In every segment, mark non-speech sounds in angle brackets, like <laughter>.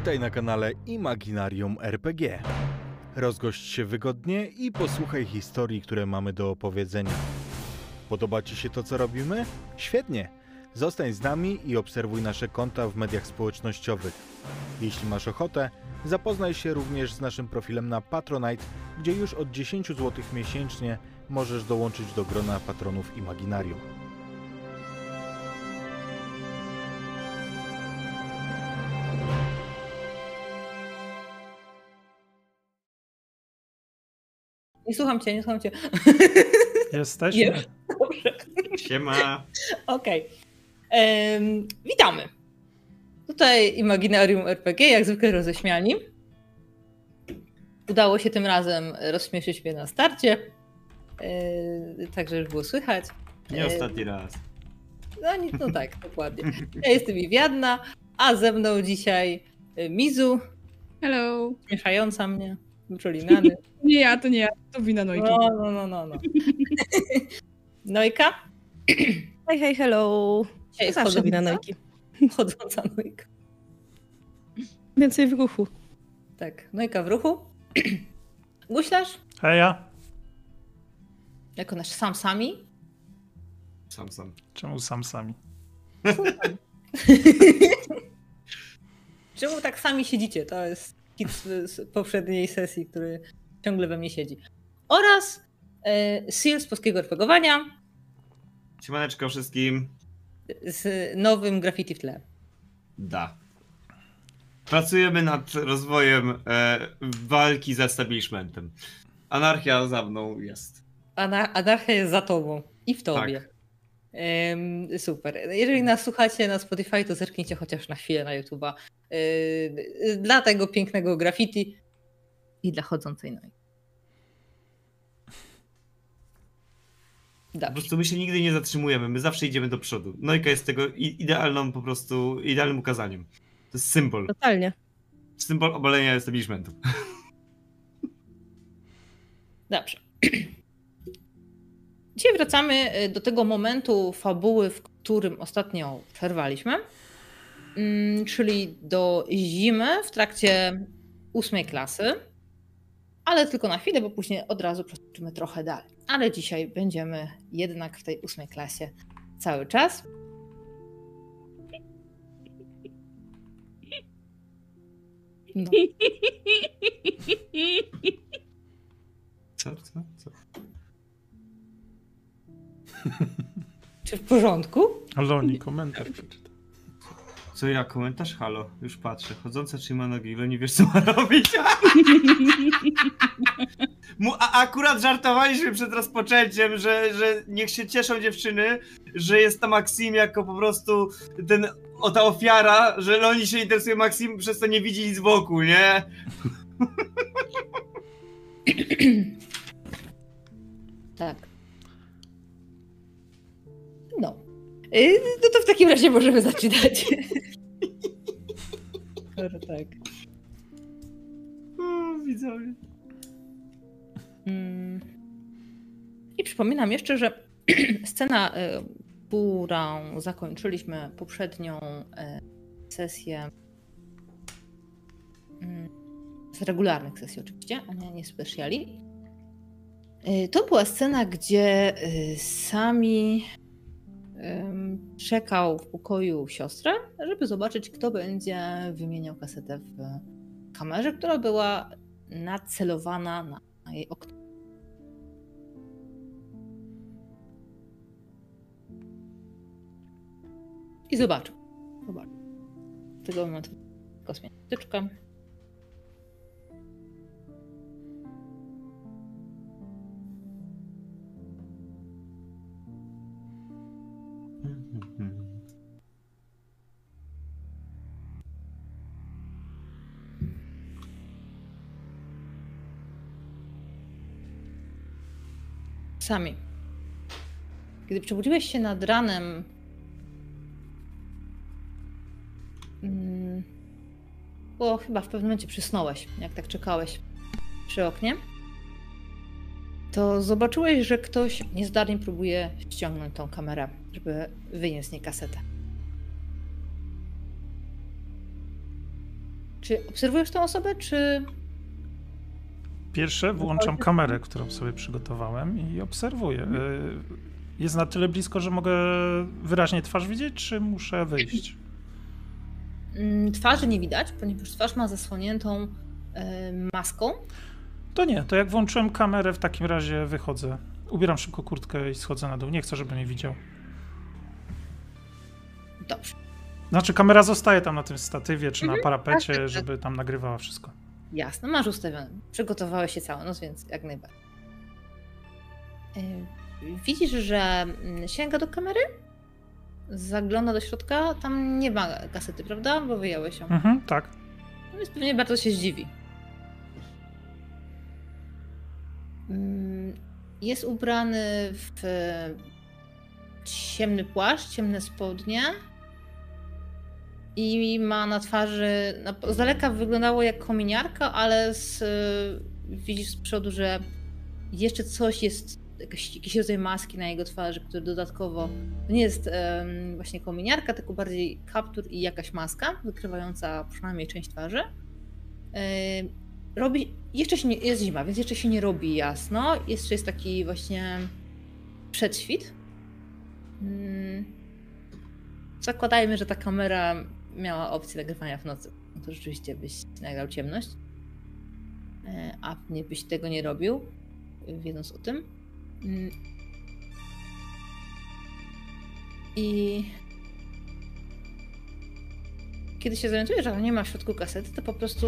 Witaj na kanale Imaginarium RPG. Rozgość się wygodnie i posłuchaj historii, które mamy do opowiedzenia. Podoba Ci się to, co robimy? Świetnie! Zostań z nami i obserwuj nasze konta w mediach społecznościowych. Jeśli masz ochotę, zapoznaj się również z naszym profilem na Patronite, gdzie już od 10 zł miesięcznie możesz dołączyć do grona patronów Imaginarium. Nie słucham cię, nie słucham cię. <laughs> Jesteśmy. Dobrze. Siema. Okej. Em, witamy. Tutaj Imaginarium RPG, jak zwykle roześmiani. Udało się tym razem rozśmieszyć mnie na starcie. E, także już było słychać. Nie E, ostatni raz. No, nie- no tak, <laughs> dokładnie. Ja jestem Iwiadna, a ze mną dzisiaj Mizu, Hello. śmieszająca mnie, wyczolinany. <laughs> Nie ja, to nie ja, to wina Nojki. No, no, no, no. no. <laughs> Nojka? Hej, hej, hello. Zawsze chodząca- wina Nojki. Chodząca <laughs> Nojka. Więcej w ruchu. Tak, Nojka w ruchu. <clears throat> Guślarz? Heja. Jako nasz sam sami. Sam sam. Czemu sam sami? Czemu tak sami siedzicie? To jest z, z poprzedniej sesji, który ciągle we mnie siedzi. Oraz e, Seal z polskiego RPGowania Siemaneczko wszystkim. z nowym graffiti w tle. Da. Pracujemy nad rozwojem e, walki ze establishmentem. Anarchia za mną jest. Ana- Anarchia jest za tobą i w tobie. Tak. Super. Jeżeli nas słuchacie na Spotify, to zerknijcie chociaż na chwilę na YouTube'a. E, dla tego pięknego graffiti i dla chodzącej nogi. Po Dobrze. prostu my się nigdy nie zatrzymujemy, my zawsze idziemy do przodu. Nojka jest tego idealną po prostu, idealnym ukazaniem. To jest symbol. Totalnie. Symbol obalenia establishmentu. <laughs> Dobrze. Dzisiaj wracamy y, do tego momentu fabuły, w którym ostatnio przerwaliśmy, czyli do zimy w trakcie ósmej klasy, ale tylko na chwilę, bo później od razu przeskoczymy trochę dalej. Ale dzisiaj będziemy jednak w tej ósmej klasie cały czas. No. Co, co, co? Czy w porządku? Loni, komentarz przeczyta. Co ja, komentarz? Halo, już patrzę. Chodząca trzyma nogi, Lo nie wiesz co ma robić. <laughs> Mu, a akurat żartowaliśmy przed rozpoczęciem, że, że niech się cieszą dziewczyny, że jest ta Maxim jako po prostu ten, o ta ofiara, że Loni się interesuje Maxim, przez to nie widzi nic wokół, nie? Tak. No to w takim razie możemy zaczynać. Skoro tak. O, widzowie. Mm. I przypominam jeszcze, że <clears throat> scena, y, którą zakończyliśmy poprzednią y, sesję mm, z regularnych sesji oczywiście, a nie, nie specjali. Y, To była scena, gdzie y, sami czekał w pokoju siostrę, żeby zobaczyć, kto będzie wymieniał kasetę w kamerze, która była nacelowana na, jej okno. I zobaczył. Zobaczył. Tego momentu kosmetyczka. Sami. Kiedy przebudziłeś się nad ranem, mm, bo chyba w pewnym momencie przysnąłeś, jak tak czekałeś przy oknie, to zobaczyłeś, że ktoś niezdarnie próbuje ściągnąć tą kamerę, żeby wyjąć z niej kasetę. Czy obserwujesz tą osobę, czy... Pierwsze włączam kamerę, którą sobie przygotowałem i obserwuję. Mhm. Y, Jest na tyle blisko, że mogę wyraźnie twarz widzieć, czy muszę wyjść? Mm, Twarzy nie widać, ponieważ twarz ma zasłoniętą e, maską. To nie, to jak włączyłem kamerę, w takim razie wychodzę. Ubieram szybko kurtkę i schodzę na dół. Nie chcę, żeby mnie widział. Dobrze. Znaczy, kamera zostaje tam na tym statywie czy na Mhm, parapecie, tak, tak, tak. żeby tam nagrywała wszystko. Jasne, masz ustawione. Przygotowałeś się całą noc, więc jak najbardziej. E, Widzisz, że mm, sięga do kamery, zagląda do środka, tam nie ma kasety, prawda? Bo wyjąłeś ją. Mhm, tak. No Więc pewnie bardzo się zdziwi. Mm, Jest ubrany w e, ciemny płaszcz, ciemne spodnie i ma na twarzy, na, z daleka wyglądało jak kominiarka, ale z, e, widzisz z przodu, że jeszcze coś jest, jakiś, jakiś rodzaj maski na jego twarzy, który dodatkowo to nie jest właśnie kominiarka, tylko bardziej kaptur i jakaś maska wykrywająca przynajmniej część twarzy. Robi, jeszcze się nie, jest zima, więc jeszcze się nie robi jasno. Jeszcze jest taki właśnie przedświt. Mm. Zakładajmy, że ta kamera miała opcję nagrywania w nocy. No to rzeczywiście byś nagrał ciemność. E, A nie byś tego nie robił, wiedząc o tym. Mm. I kiedy się zorientujesz, że nie ma w środku kasety, to po prostu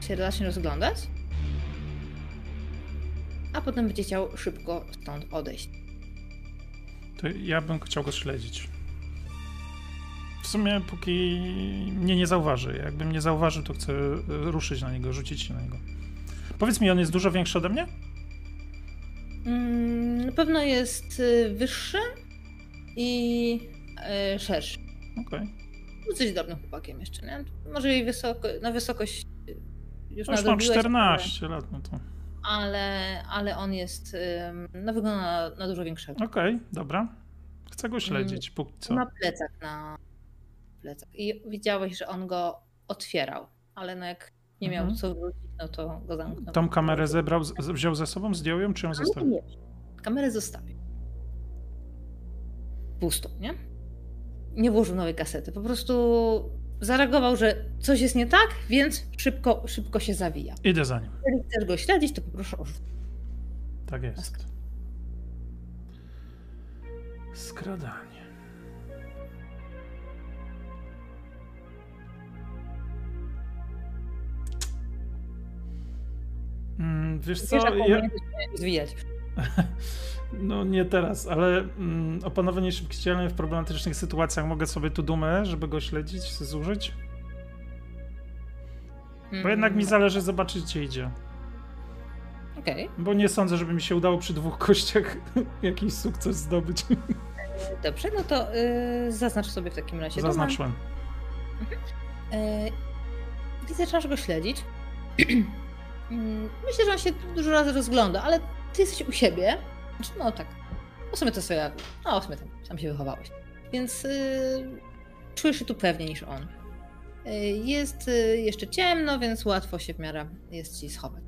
się zacznie rozglądać. A potem będzie chciał szybko stąd odejść. To ja bym chciał go śledzić. W sumie póki mnie nie zauważy. Jakbym nie zauważył, to chcę y, ruszyć na niego, rzucić się na niego. Powiedz mi, on jest dużo większy ode mnie? Mm, na pewno jest y, wyższy i y, szerszy. Okej. Dosyć dobrym chłopakiem jeszcze, nie? Może i wysoko, na wysokość już Już mam nadrobiłeś, 14 lat, no to. Ale, ale on jest, no wygląda na, na dużo większego. Okej, dobra. Chcę go śledzić, póki co. Ma plecak na plecach. I widziałeś, że on go otwierał, ale no jak nie miał Mhm. co wrócić, no to go zamknął. Tą kamerę zebrał, wziął ze sobą, zdjął ją, czy ją zostawił? nie. Kamerę zostawił. Pusto, nie? Nie włożył nowej kasety. Po prostu zareagował, że coś jest nie tak, więc szybko, szybko się zawija. Idę za nim. Jeżeli chcesz go śledzić, to poproszę o rzut. Tak jest. Skradanie. Mm, Wiesz co, Wiesz, ja, zwijać. <laughs> no nie teraz, ale mm, opanowanie szybkościelne w problematycznych sytuacjach mogę sobie tu dumę, żeby go śledzić, zużyć? Bo jednak mi Mm, zależy zobaczyć, gdzie idzie. Okej, Bo nie sądzę, żeby mi się udało przy dwóch kościach <laughs> jakiś sukces zdobyć. <laughs> dobrze, no to y, zaznacz sobie w takim razie. Zaznaczyłem. E, Widzę, że masz go śledzić. <clears throat> Mm, Myślę, że on się dużo razy rozgląda, ale ty jesteś u siebie. Znaczy, no tak. W sumie to sobie. No, w tam, tam się wychowałeś. Więc y, czujesz się tu pewniej niż on. Y, jest y, jeszcze ciemno, więc łatwo się w miarę jest ci schować.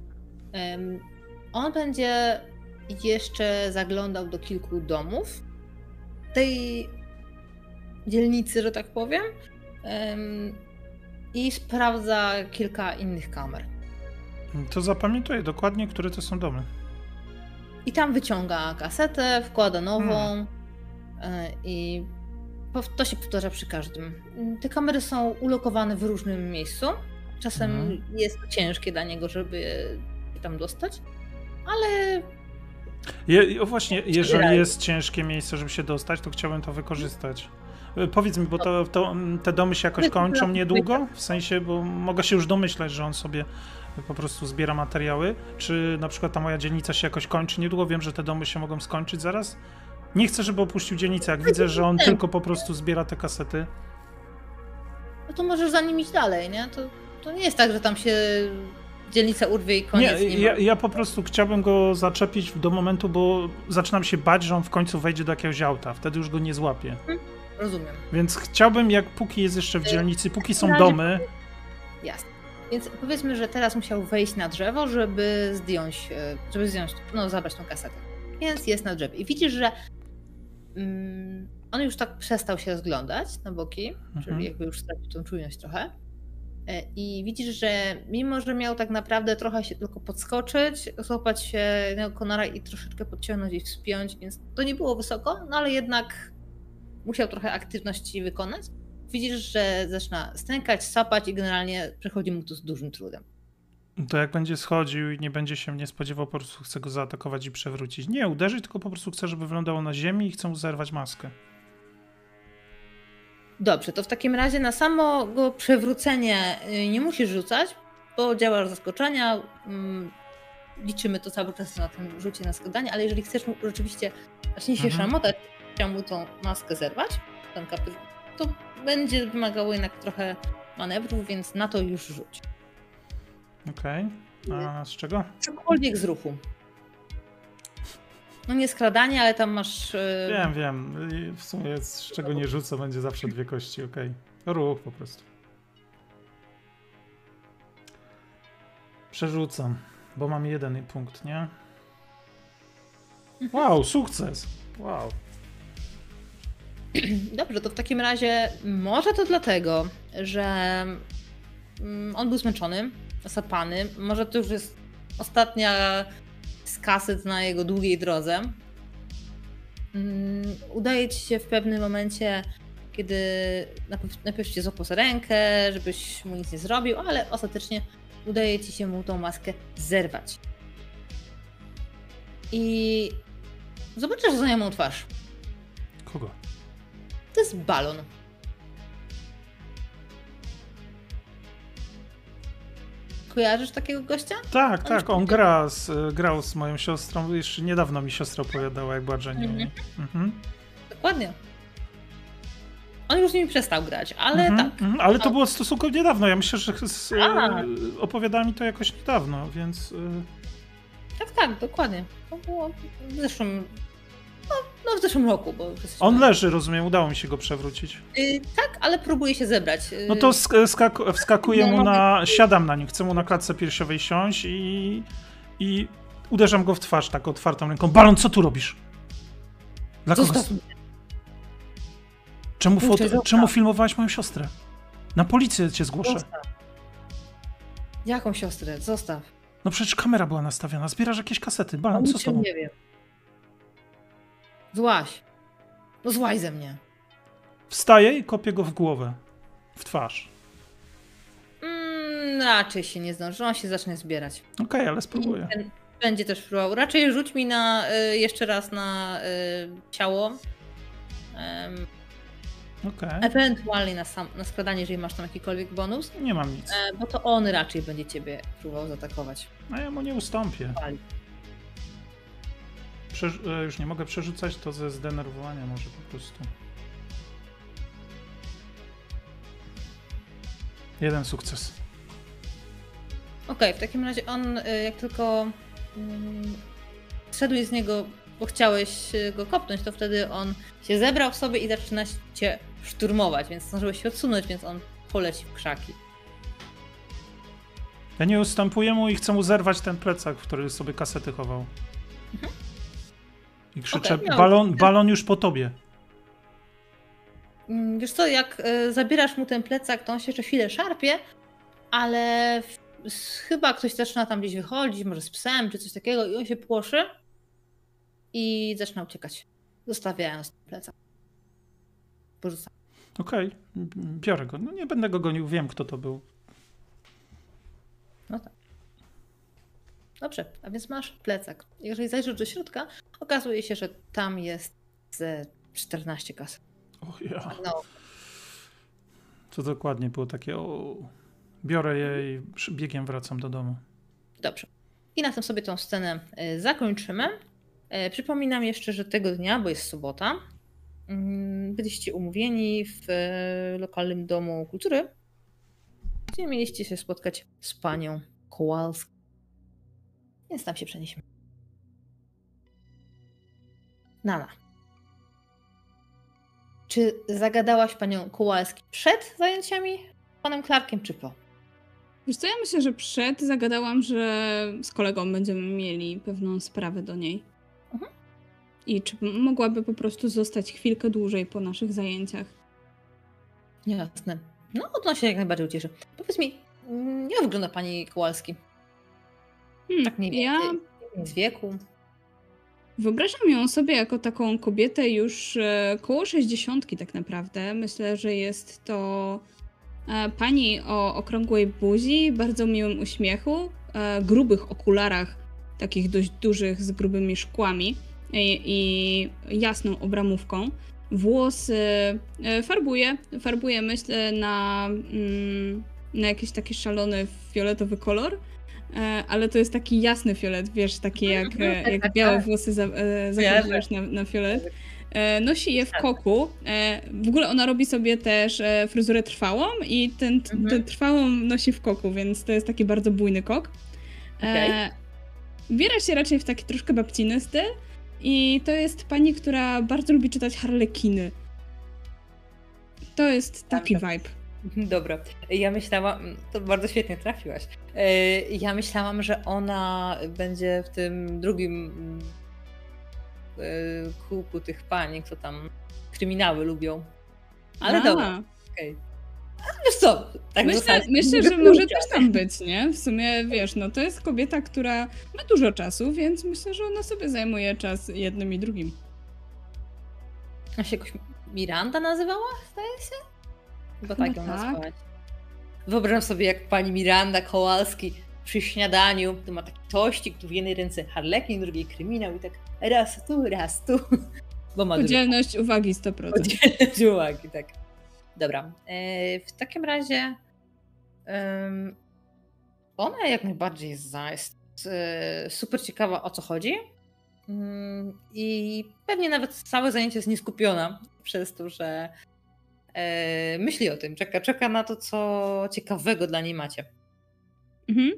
On będzie jeszcze zaglądał do kilku domów tej dzielnicy, że tak powiem. Em, i sprawdza kilka innych kamer. To zapamiętuję dokładnie, które to są domy. I tam wyciąga kasetę, wkłada nową Hmm. e, i to się powtarza przy każdym. Te kamery są ulokowane w różnym miejscu. Czasem Mhm. jest ciężkie dla niego, żeby się tam dostać, ale Je, o właśnie, jeżeli jest ciężkie miejsce, żeby się dostać, to chciałbym to wykorzystać. E, Powiedz mi, bo to, to, mm, te domy się jakoś kończą niedługo? W sensie, bo mogę się już domyślać, że on sobie po prostu zbiera materiały. Czy na przykład ta moja dzielnica się jakoś kończy niedługo? Wiem, że te domy się mogą skończyć zaraz. Nie chcę, żeby opuścił dzielnicę. Jak widzę, że on tylko po prostu zbiera te kasety. no to możesz za nim iść dalej, nie? To, to nie jest tak, że tam się dzielnica urwie i koniec. Nie, Nie, ja, ja po prostu chciałbym go zaczepić do momentu, bo zaczynam się bać, że on w końcu wejdzie do jakiegoś auta. Wtedy już go nie złapię. Rozumiem. Więc chciałbym, jak póki jest jeszcze w dzielnicy, póki są domy, Jasne. Więc powiedzmy, że teraz musiał wejść na drzewo, żeby zdjąć, e, żeby zdjąć, no zabrać tą kasetę. Więc jest na drzewie. I widzisz, że mm, on już tak przestał się rozglądać na boki, Mhm. czyli jakby już stracił tą czujność trochę. E, I widzisz, że mimo, że miał tak naprawdę trochę się tylko podskoczyć, złapać się konara i troszeczkę podciągnąć i wspiąć, więc to nie było wysoko, no ale jednak musiał trochę aktywności wykonać. Widzisz, że zaczyna stękać, sapać i generalnie przechodzi mu to z dużym trudem. To jak będzie schodził i nie będzie się mnie spodziewał, po prostu chcę go zaatakować i przewrócić. Nie uderzyć, tylko po prostu chcę, żeby wylądował na ziemi i chcę mu zerwać maskę. Dobrze, to w takim razie na samo go przewrócenie y, nie musisz rzucać, bo działa zaskoczenia. mm, Liczymy to cały czas na tym rzucie na składanie, ale jeżeli chcesz mu rzeczywiście zacznie się Mhm. szamotać, chciał mu tą maskę zerwać, ten kaptur, to będzie wymagało jednak trochę manewrów, więc na to już rzuć. Okej. A z czego? Cokolwiek z ruchu. No nie skradanie, ale tam masz. y, Wiem, wiem. I w sumie z czego nie rzucę, będzie zawsze dwie kości, okej. Ruch po prostu. Przerzucam, bo mam jeden punkt, nie? Wow, sukces! Wow. <clears throat> Dobrze, to w takim razie może to dlatego, że mm, on był zmęczony, zasapany. Może to już jest ostatnia z kaset na jego długiej drodze. Mm, Udaje ci się w pewnym momencie, kiedy najpierw, najpierw cię złapał za rękę, żebyś mu nic nie zrobił, ale ostatecznie udaje ci się mu tą maskę zerwać. I zobaczysz znajomą twarz. Kogo? To jest balon. Kojarzysz takiego gościa? Tak, On tak, on gra z, grał z moją siostrą. Jeszcze niedawno mi siostra opowiadała, jak była Jenny. Mhm. Mhm. Dokładnie. On już z nimi przestał grać, ale Mhm, tak. mhm, ale to było stosunkowo niedawno. Ja myślę, że z, e, opowiadała mi to jakoś niedawno, więc. e, Tak, tak, dokładnie. To było w zeszłym. No, no w zeszłym roku, bo On leży, rozumiem, udało mi się go przewrócić. Y, tak, ale próbuje się zebrać. Y, No to sk- skak- wskakuję No, mu mogę- na. Siadam na nim, chcę mu na klatce piersiowej siąść i. i uderzam go w twarz tak otwartą ręką. Balon, co tu robisz? Dla kogo? Czemu, zostaw. czemu filmowałeś moją siostrę? Na policję cię zgłoszę. Zostaw. Jaką siostrę? Zostaw. No przecież kamera była nastawiona. Zbierasz jakieś kasety. Balon, co z tobą? nie wiem. Złaś. No złaź ze mnie. Wstaję i kopię go w głowę. W twarz. Mm, raczej się nie zdąży, on się zacznie zbierać. Okej, ale spróbuję. Ten Będzie też próbował. Raczej rzuć mi na y, jeszcze raz na y, ciało. Em, Okej. ewentualnie na, sam, na składanie, jeżeli masz tam jakikolwiek bonus, Nie mam nic. e, bo to on raczej będzie ciebie próbował zaatakować. A ja mu nie ustąpię. Wali. E, już nie mogę przerzucać to ze zdenerwowania może po prostu. Jeden sukces. Okej, w takim razie on y, jak tylko mm, szedłeś z niego, bo chciałeś y, go kopnąć, to wtedy on się zebrał w sobie i zaczyna cię szturmować, więc zdążyłeś się odsunąć, więc on poleci w krzaki. Ja nie ustępuję mu i chcę mu zerwać ten plecak, w który sobie kasety chował. I krzyczę, miał- balon, balon już po tobie. Mm, Wiesz co, jak y, zabierasz mu ten plecak, to on się jeszcze chwilę szarpie, ale chyba ktoś zaczyna tam gdzieś wychodzić, może z psem czy coś takiego i on się płoszy i zaczyna uciekać, zostawiając ten plecak. Porzuca. Okej, biorę go. No nie będę go gonił, wiem kto to był. No tak. Dobrze, a więc masz plecak. Jeżeli zajrzysz do środka, okazuje się, że tam jest ze 14 kas. O ja. No, To dokładnie było takie o... Biorę je i biegiem wracam do domu. dobrze. I na tym sobie tą scenę y, zakończymy. E, Przypominam jeszcze, że tego dnia, bo jest sobota, mm, byliście umówieni w e, lokalnym domu kultury, gdzie mieliście się spotkać z panią Kowalską. Więc tam się przenieśmy. Nana. Czy zagadałaś panią Kowalski przed zajęciami panem Clarkiem, czy po? Wiesz co, ja myślę, że przed zagadałam, że z kolegą będziemy mieli pewną sprawę do niej. Mhm. I czy mogłaby po prostu zostać chwilkę dłużej po naszych zajęciach? Jasne. No, to się jak najbardziej ucieszy. Powiedz mi, mm, jak wygląda pani Kowalski? Hmm, Tak mniej ja więcej. Z wieku? wyobrażam ją sobie jako taką kobietę już e, koło 60 tak naprawdę. Myślę, że jest to e, pani o okrągłej buzi, bardzo miłym uśmiechu, e, grubych okularach, takich dość dużych z grubymi szkłami i, i jasną obramówką. Włosy farbuje, farbuje myślę na, mm, na jakiś taki szalony fioletowy kolor. E, Ale to jest taki jasny fiolet, wiesz, taki jak, Mhm, e, tak, jak tak, białe tak. włosy za, e, zakończyłeś na, na fiolet. E, Nosi je w Tak. koku. E, W ogóle ona robi sobie też e, fryzurę trwałą i ten, Mhm. tę trwałą nosi w koku, więc to jest taki bardzo bujny kok. E, Biera się raczej w taki troszkę babciny styl i to jest pani, która bardzo lubi czytać harlekiny. To jest taki vibe. <laughs> Dobra. Ja myślałam, to bardzo świetnie trafiłaś. E, Ja myślałam, że ona będzie w tym drugim mm, e, kółku tych pań, co tam kryminały lubią. Ale A, dobra, okej. A Wiesz co, tak Myślę, myślę, że może też tam być, nie? W sumie, wiesz, no to jest kobieta, która ma dużo czasu, więc myślę, że ona sobie zajmuje czas jednym i drugim. A się jakoś Miranda nazywała, zdaje się? Chyba tak ją tak. nazwałaś. Wyobrażam sobie, jak pani Miranda Kowalski przy śniadaniu, to ma taki tościk, tu w jednej ręce harlekin, w drugiej kryminał i tak raz tu, raz tu. <laughs> Bo ma Podzielność uwagi 100%. Podzielać uwagi, tak. Dobra. E, w takim razie ona jak najbardziej jest za, jest e, super ciekawa o co chodzi. Mm, I pewnie nawet całe zajęcie jest nieskupiona przez to, że myśli o tym, czeka, czeka na to, co ciekawego dla niej macie. Mhm.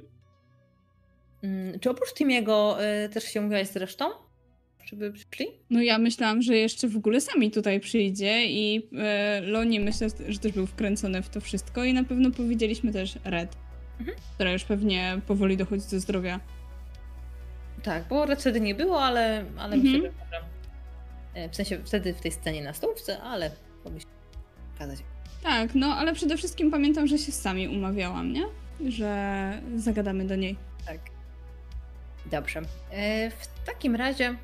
Mm, Czy oprócz Timiego e, też się umówiłaś z resztą? Żeby przyszli? No ja myślałam, że jeszcze w ogóle sami tutaj przyjdzie i e, Loni myślę, że też był wkręcony w to wszystko i na pewno powiedzieliśmy też Red, Mhm. która już pewnie powoli dochodzi do zdrowia. Tak, bo Red wtedy nie było, ale, ale Mhm. myślę, że e, W sensie wtedy w tej scenie na stołówce, ale mogę Tak, no ale przede wszystkim pamiętam, że się sami umawiałam, nie? Że zagadamy do niej. Tak. Dobrze. E, W takim razie.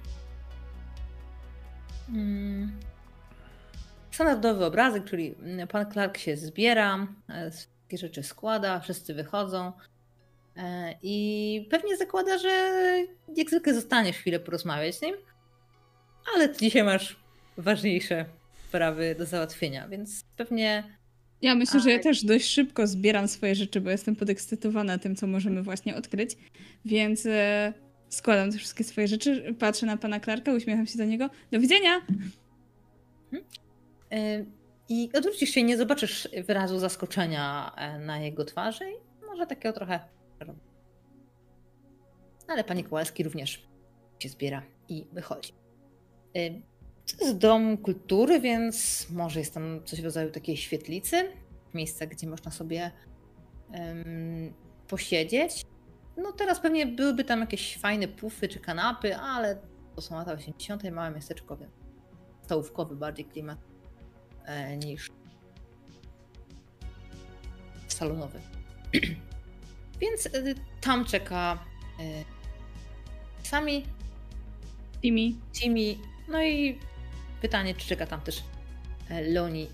mm, Standardowy obrazek, czyli mm, pan Clark się zbiera, e, wszystkie rzeczy składa, wszyscy wychodzą. e, I pewnie zakłada, że jak zwykle zostaniesz chwilę porozmawiać z nim, ale dzisiaj masz ważniejsze sprawy do załatwienia, więc pewnie Ja myślę, że ja też dość szybko zbieram swoje rzeczy, bo jestem podekscytowana tym, co możemy właśnie odkryć. Więc e, składam te wszystkie swoje rzeczy, patrzę na pana Clarka, uśmiecham się do niego. Do widzenia! Y, I odwrócisz się i nie zobaczysz wyrazu zaskoczenia e, na jego twarzy i może takiego trochę. Ale pani Kowalski również się zbiera i wychodzi. To jest dom kultury, więc może jest tam coś w rodzaju takiej świetlicy, miejsce, gdzie można sobie em, posiedzieć. No teraz pewnie byłyby tam jakieś fajne pufy czy kanapy, ale to są lata 80. małe miasteczko, więc stołówkowy bardziej klimat e, niż salonowy. <clears throat> Więc e, tam czeka e, sami Timi. Jimmy. No i pytanie, czy czeka tam też e, Loni.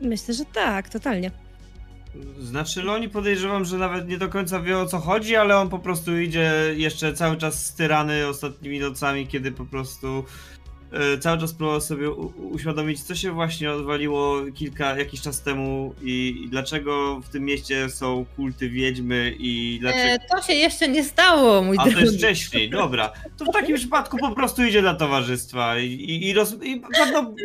Myślę, że tak, totalnie. Znaczy Loni podejrzewam, że nawet nie do końca wie o co chodzi, ale on po prostu idzie jeszcze cały czas styrany ostatnimi nocami, kiedy po prostu cały czas próbował sobie uświadomić, co się właśnie odwaliło kilka, jakiś czas temu i, i dlaczego w tym mieście są kulty wiedźmy i dlaczego... E, to się jeszcze nie stało, mój A to drogi. jest wcześniej, dobra. To w takim przypadku po prostu idzie dla towarzystwa i, i, i, roz, i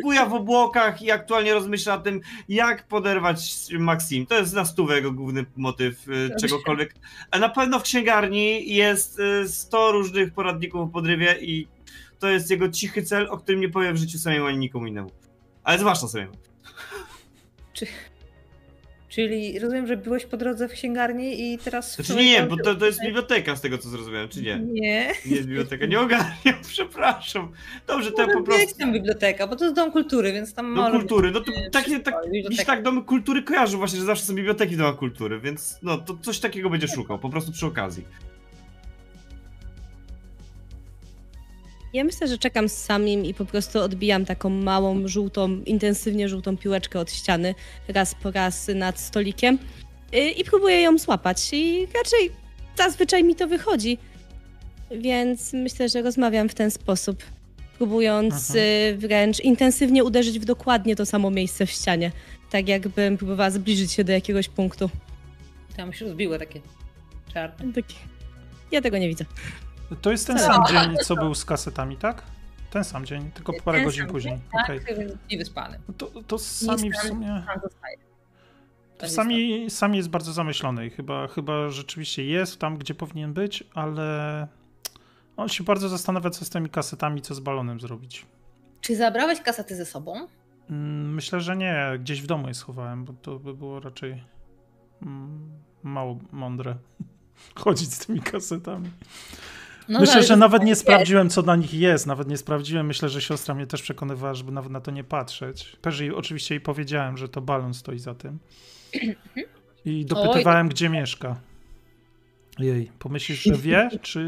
buja w obłokach i aktualnie rozmyśla o tym, jak poderwać Maxim. To jest na stówę jego główny motyw y, Dobrze. czegokolwiek. A na pewno w księgarni jest y, 100 różnych poradników o podrywie i to jest jego cichy cel, o którym nie powie w życiu samemu ani nikomu innemu. Ale zwłaszcza samemu. Czy Czyli rozumiem, że byłeś po drodze w księgarni i teraz... Znaczy nie, nie, bo to, to jest biblioteka z tego co zrozumiałem, czy nie? Nie. Nie jest biblioteka, nie ogarniam, <laughs> przepraszam. Dobrze, to ja po Może być prostu... tam biblioteka, bo to jest dom kultury, więc tam Do może kultury, no to takie, tak, biblioteka. tak domy kultury kojarzą właśnie, że zawsze są biblioteki w domach kultury, więc no to coś takiego będzie szukał, po prostu przy okazji. Ja myślę, że czekam z samim i po prostu odbijam taką małą, żółtą, intensywnie żółtą piłeczkę od ściany raz po raz nad stolikiem y, i próbuję ją złapać. I raczej zazwyczaj mi to wychodzi. Więc myślę, że rozmawiam w ten sposób, próbując Mhm. y, wręcz intensywnie uderzyć w dokładnie to samo miejsce w ścianie. Tak jakbym próbowała zbliżyć się do jakiegoś punktu. Tam się rozbiły takie czarne. Taki... Ja tego nie widzę. To jest ten sam dzień, co był z kasetami, tak? Ten sam dzień, tylko parę Ten godzin później. Tak, Okej. więc i wyspany. No To, to sami w sumie. To jest Sami, sami jest bardzo zamyślony i chyba, chyba rzeczywiście jest tam, gdzie powinien być, ale on się bardzo zastanawia, co z tymi kasetami, co z balonem zrobić. Czy zabrałeś kasety ze sobą? Mm, Myślę, że nie. Gdzieś w domu je schowałem, bo to by było raczej mm, mało mądre <laughs> chodzić z tymi kasetami. No Myślę, zależy, że nawet nie sprawdziłem, co na nich jest. Nawet nie sprawdziłem. Myślę, że siostra mnie też przekonywała, żeby nawet na to nie patrzeć. Też jej, oczywiście jej powiedziałem, że to balon stoi za tym. I dopytywałem, gdzie mieszka. Jej, pomyślisz, że wie, czy... czy...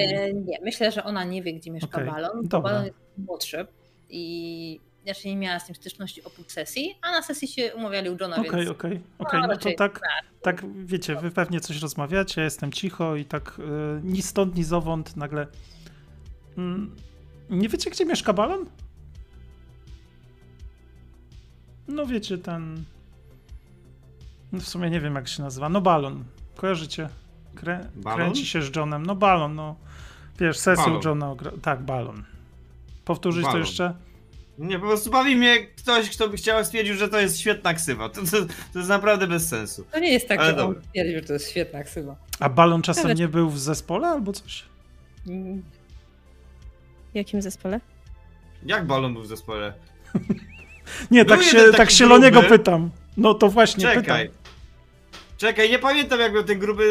E, nie, myślę, że ona nie wie, gdzie mieszka Okej, balon. dobra. Balon jest młodszy i raczej nie miała z nim styczności oprócz sesji, a na sesji się umawiali u Johna, Okej, więc okej, okej. No to raczej tak, tak, wiecie, wy pewnie coś rozmawiacie, ja jestem cicho i tak y, ni stąd, ni zowąd nagle... Mm, nie wiecie, gdzie mieszka balon? No wiecie, ten... No w sumie nie wiem, jak się nazywa. No balon. Kojarzycie? Krę... Balon? Kręci się z Johnem. No balon, no. Wiesz, sesję. Johna... Tak, balon. Powtórzyć to Balon. jeszcze? Nie, po prostu bawi mnie ktoś, kto by chciał stwierdził, że to jest świetna ksywa. To, to, to jest naprawdę bez sensu. to nie jest tak, Ale że on dobra. twierdzi, że to jest świetna ksywa. A balon czasem Nawet- nie był w zespole albo coś? Mm, W jakim zespole? Jak balon był w zespole? <laughs> Nie, Był tak się, tak się Loniego pytam. No to właśnie Czekaj. pytam. Czekaj, nie pamiętam jak był ten gruby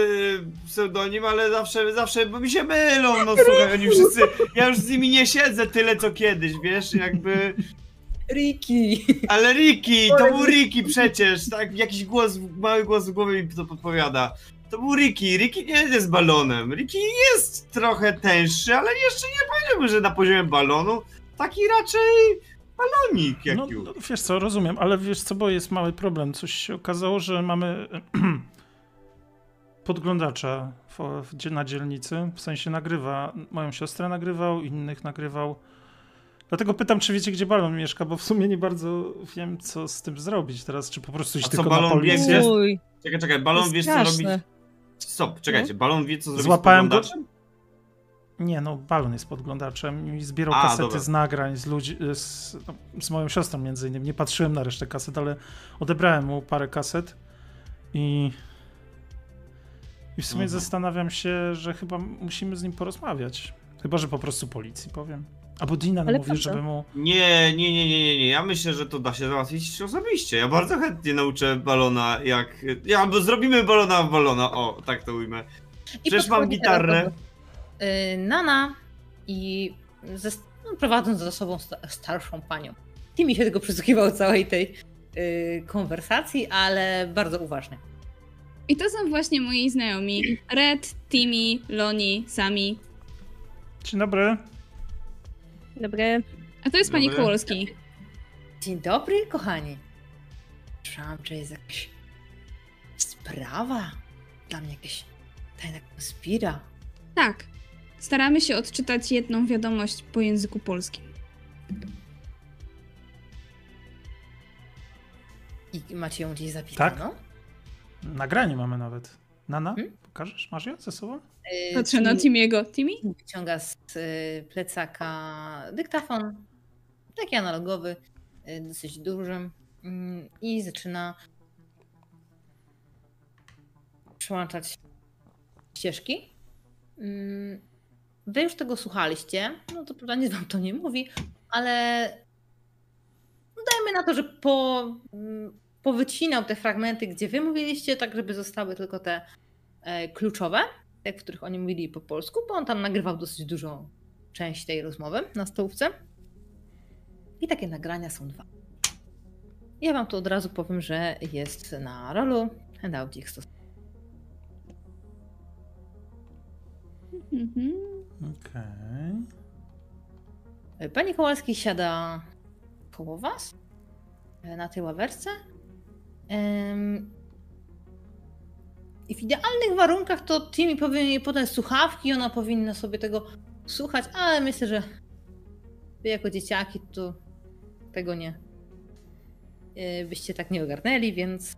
y, pseudonim, ale zawsze, zawsze, bo mi się mylą, no słuchaj, oni wszyscy, ja już z nimi nie siedzę tyle co kiedyś, wiesz, jakby, Ricky! ale Ricky, to był Ricky przecież, tak, jakiś głos, mały głos w głowie mi to podpowiada. To był Ricky, Ricky nie jest balonem, Ricky jest trochę tęższy, ale jeszcze nie powiedziałbym, że na poziomie balonu, taki raczej balonik jak No, już. no, wiesz co, rozumiem, ale wiesz co, bo jest mały problem. Coś się okazało, że mamy <clears throat> podglądacza w, w, na dzielnicy, w sensie nagrywa, moją siostrę nagrywał, innych nagrywał. Dlatego pytam, czy wiecie, gdzie balon mieszka, bo w sumie nie bardzo wiem, co z tym zrobić teraz, czy po prostu iść A co, tylko na balon policję. biegnie? Uj, Czekaj, czekaj, balon wiesz co robić? Stop, czekajcie, balon wie co zrobić Złapałem z go- podglądaczem? Nie, no balon jest podglądaczem i zbierał A, kasety dobra. z nagrań, z ludzi, z, no, z moją siostrą między innymi. Nie patrzyłem na resztę kaset, ale odebrałem mu parę kaset i i w sumie Mhm. zastanawiam się, że chyba musimy z nim porozmawiać. Chyba, że po prostu policji powiem. Albo Dina Ale mówi, żeby mu... Nie, nie, nie, nie, nie, nie. Ja myślę, że to da się załatwić osobiście. Ja bardzo chętnie nauczę balona, jak. Ja, albo zrobimy balona w balona. O, tak to ujmę. I Przecież mam gitarę. Y, Nana i ze, no, prowadząc za sobą sta, starszą panią. Timmy się tylko przysłuchiwał całej tej y, konwersacji, ale bardzo uważnie. I to są właśnie moi znajomi. Red, Timmy, Loni, Sami. Dzień dobry. dobre. A to jest pani Dobry. Kowalski. Dzień dobry, kochani. Słyszałam, że jest jakaś sprawa. Dla mnie jakaś tajna konspira. Tak. Staramy się odczytać jedną wiadomość po języku polskim. I macie ją gdzieś zapisaną? Nagranie mamy nawet. Nana, Hmm? pokażesz? Masz ją ze sobą? Y, Patrzę na Timiego. Timmy? Wyciąga z y, plecaka dyktafon, taki analogowy, y, dosyć duży mm, i zaczyna przyłączać ścieżki. Wy już tego słuchaliście, no to prawda nic wam to nie mówi, ale no dajmy na to, że po, mm, powycinał te fragmenty, gdzie wy mówiliście, tak żeby zostały tylko te e, kluczowe, te, w których oni mówili po polsku, bo on tam nagrywał dosyć dużą część tej rozmowy na stołówce. I takie nagrania są dwa. Ja wam tu od razu powiem, że jest na rolu handoutik stos. Mhm. Okej. Pani Kowalski siada koło was e, na tej ławerce. I w idealnych warunkach to Timmy powinien jej podać słuchawki, ona powinna sobie tego słuchać, ale myślę, że wy jako dzieciaki to tego nie e, byście tak nie ogarnęli, więc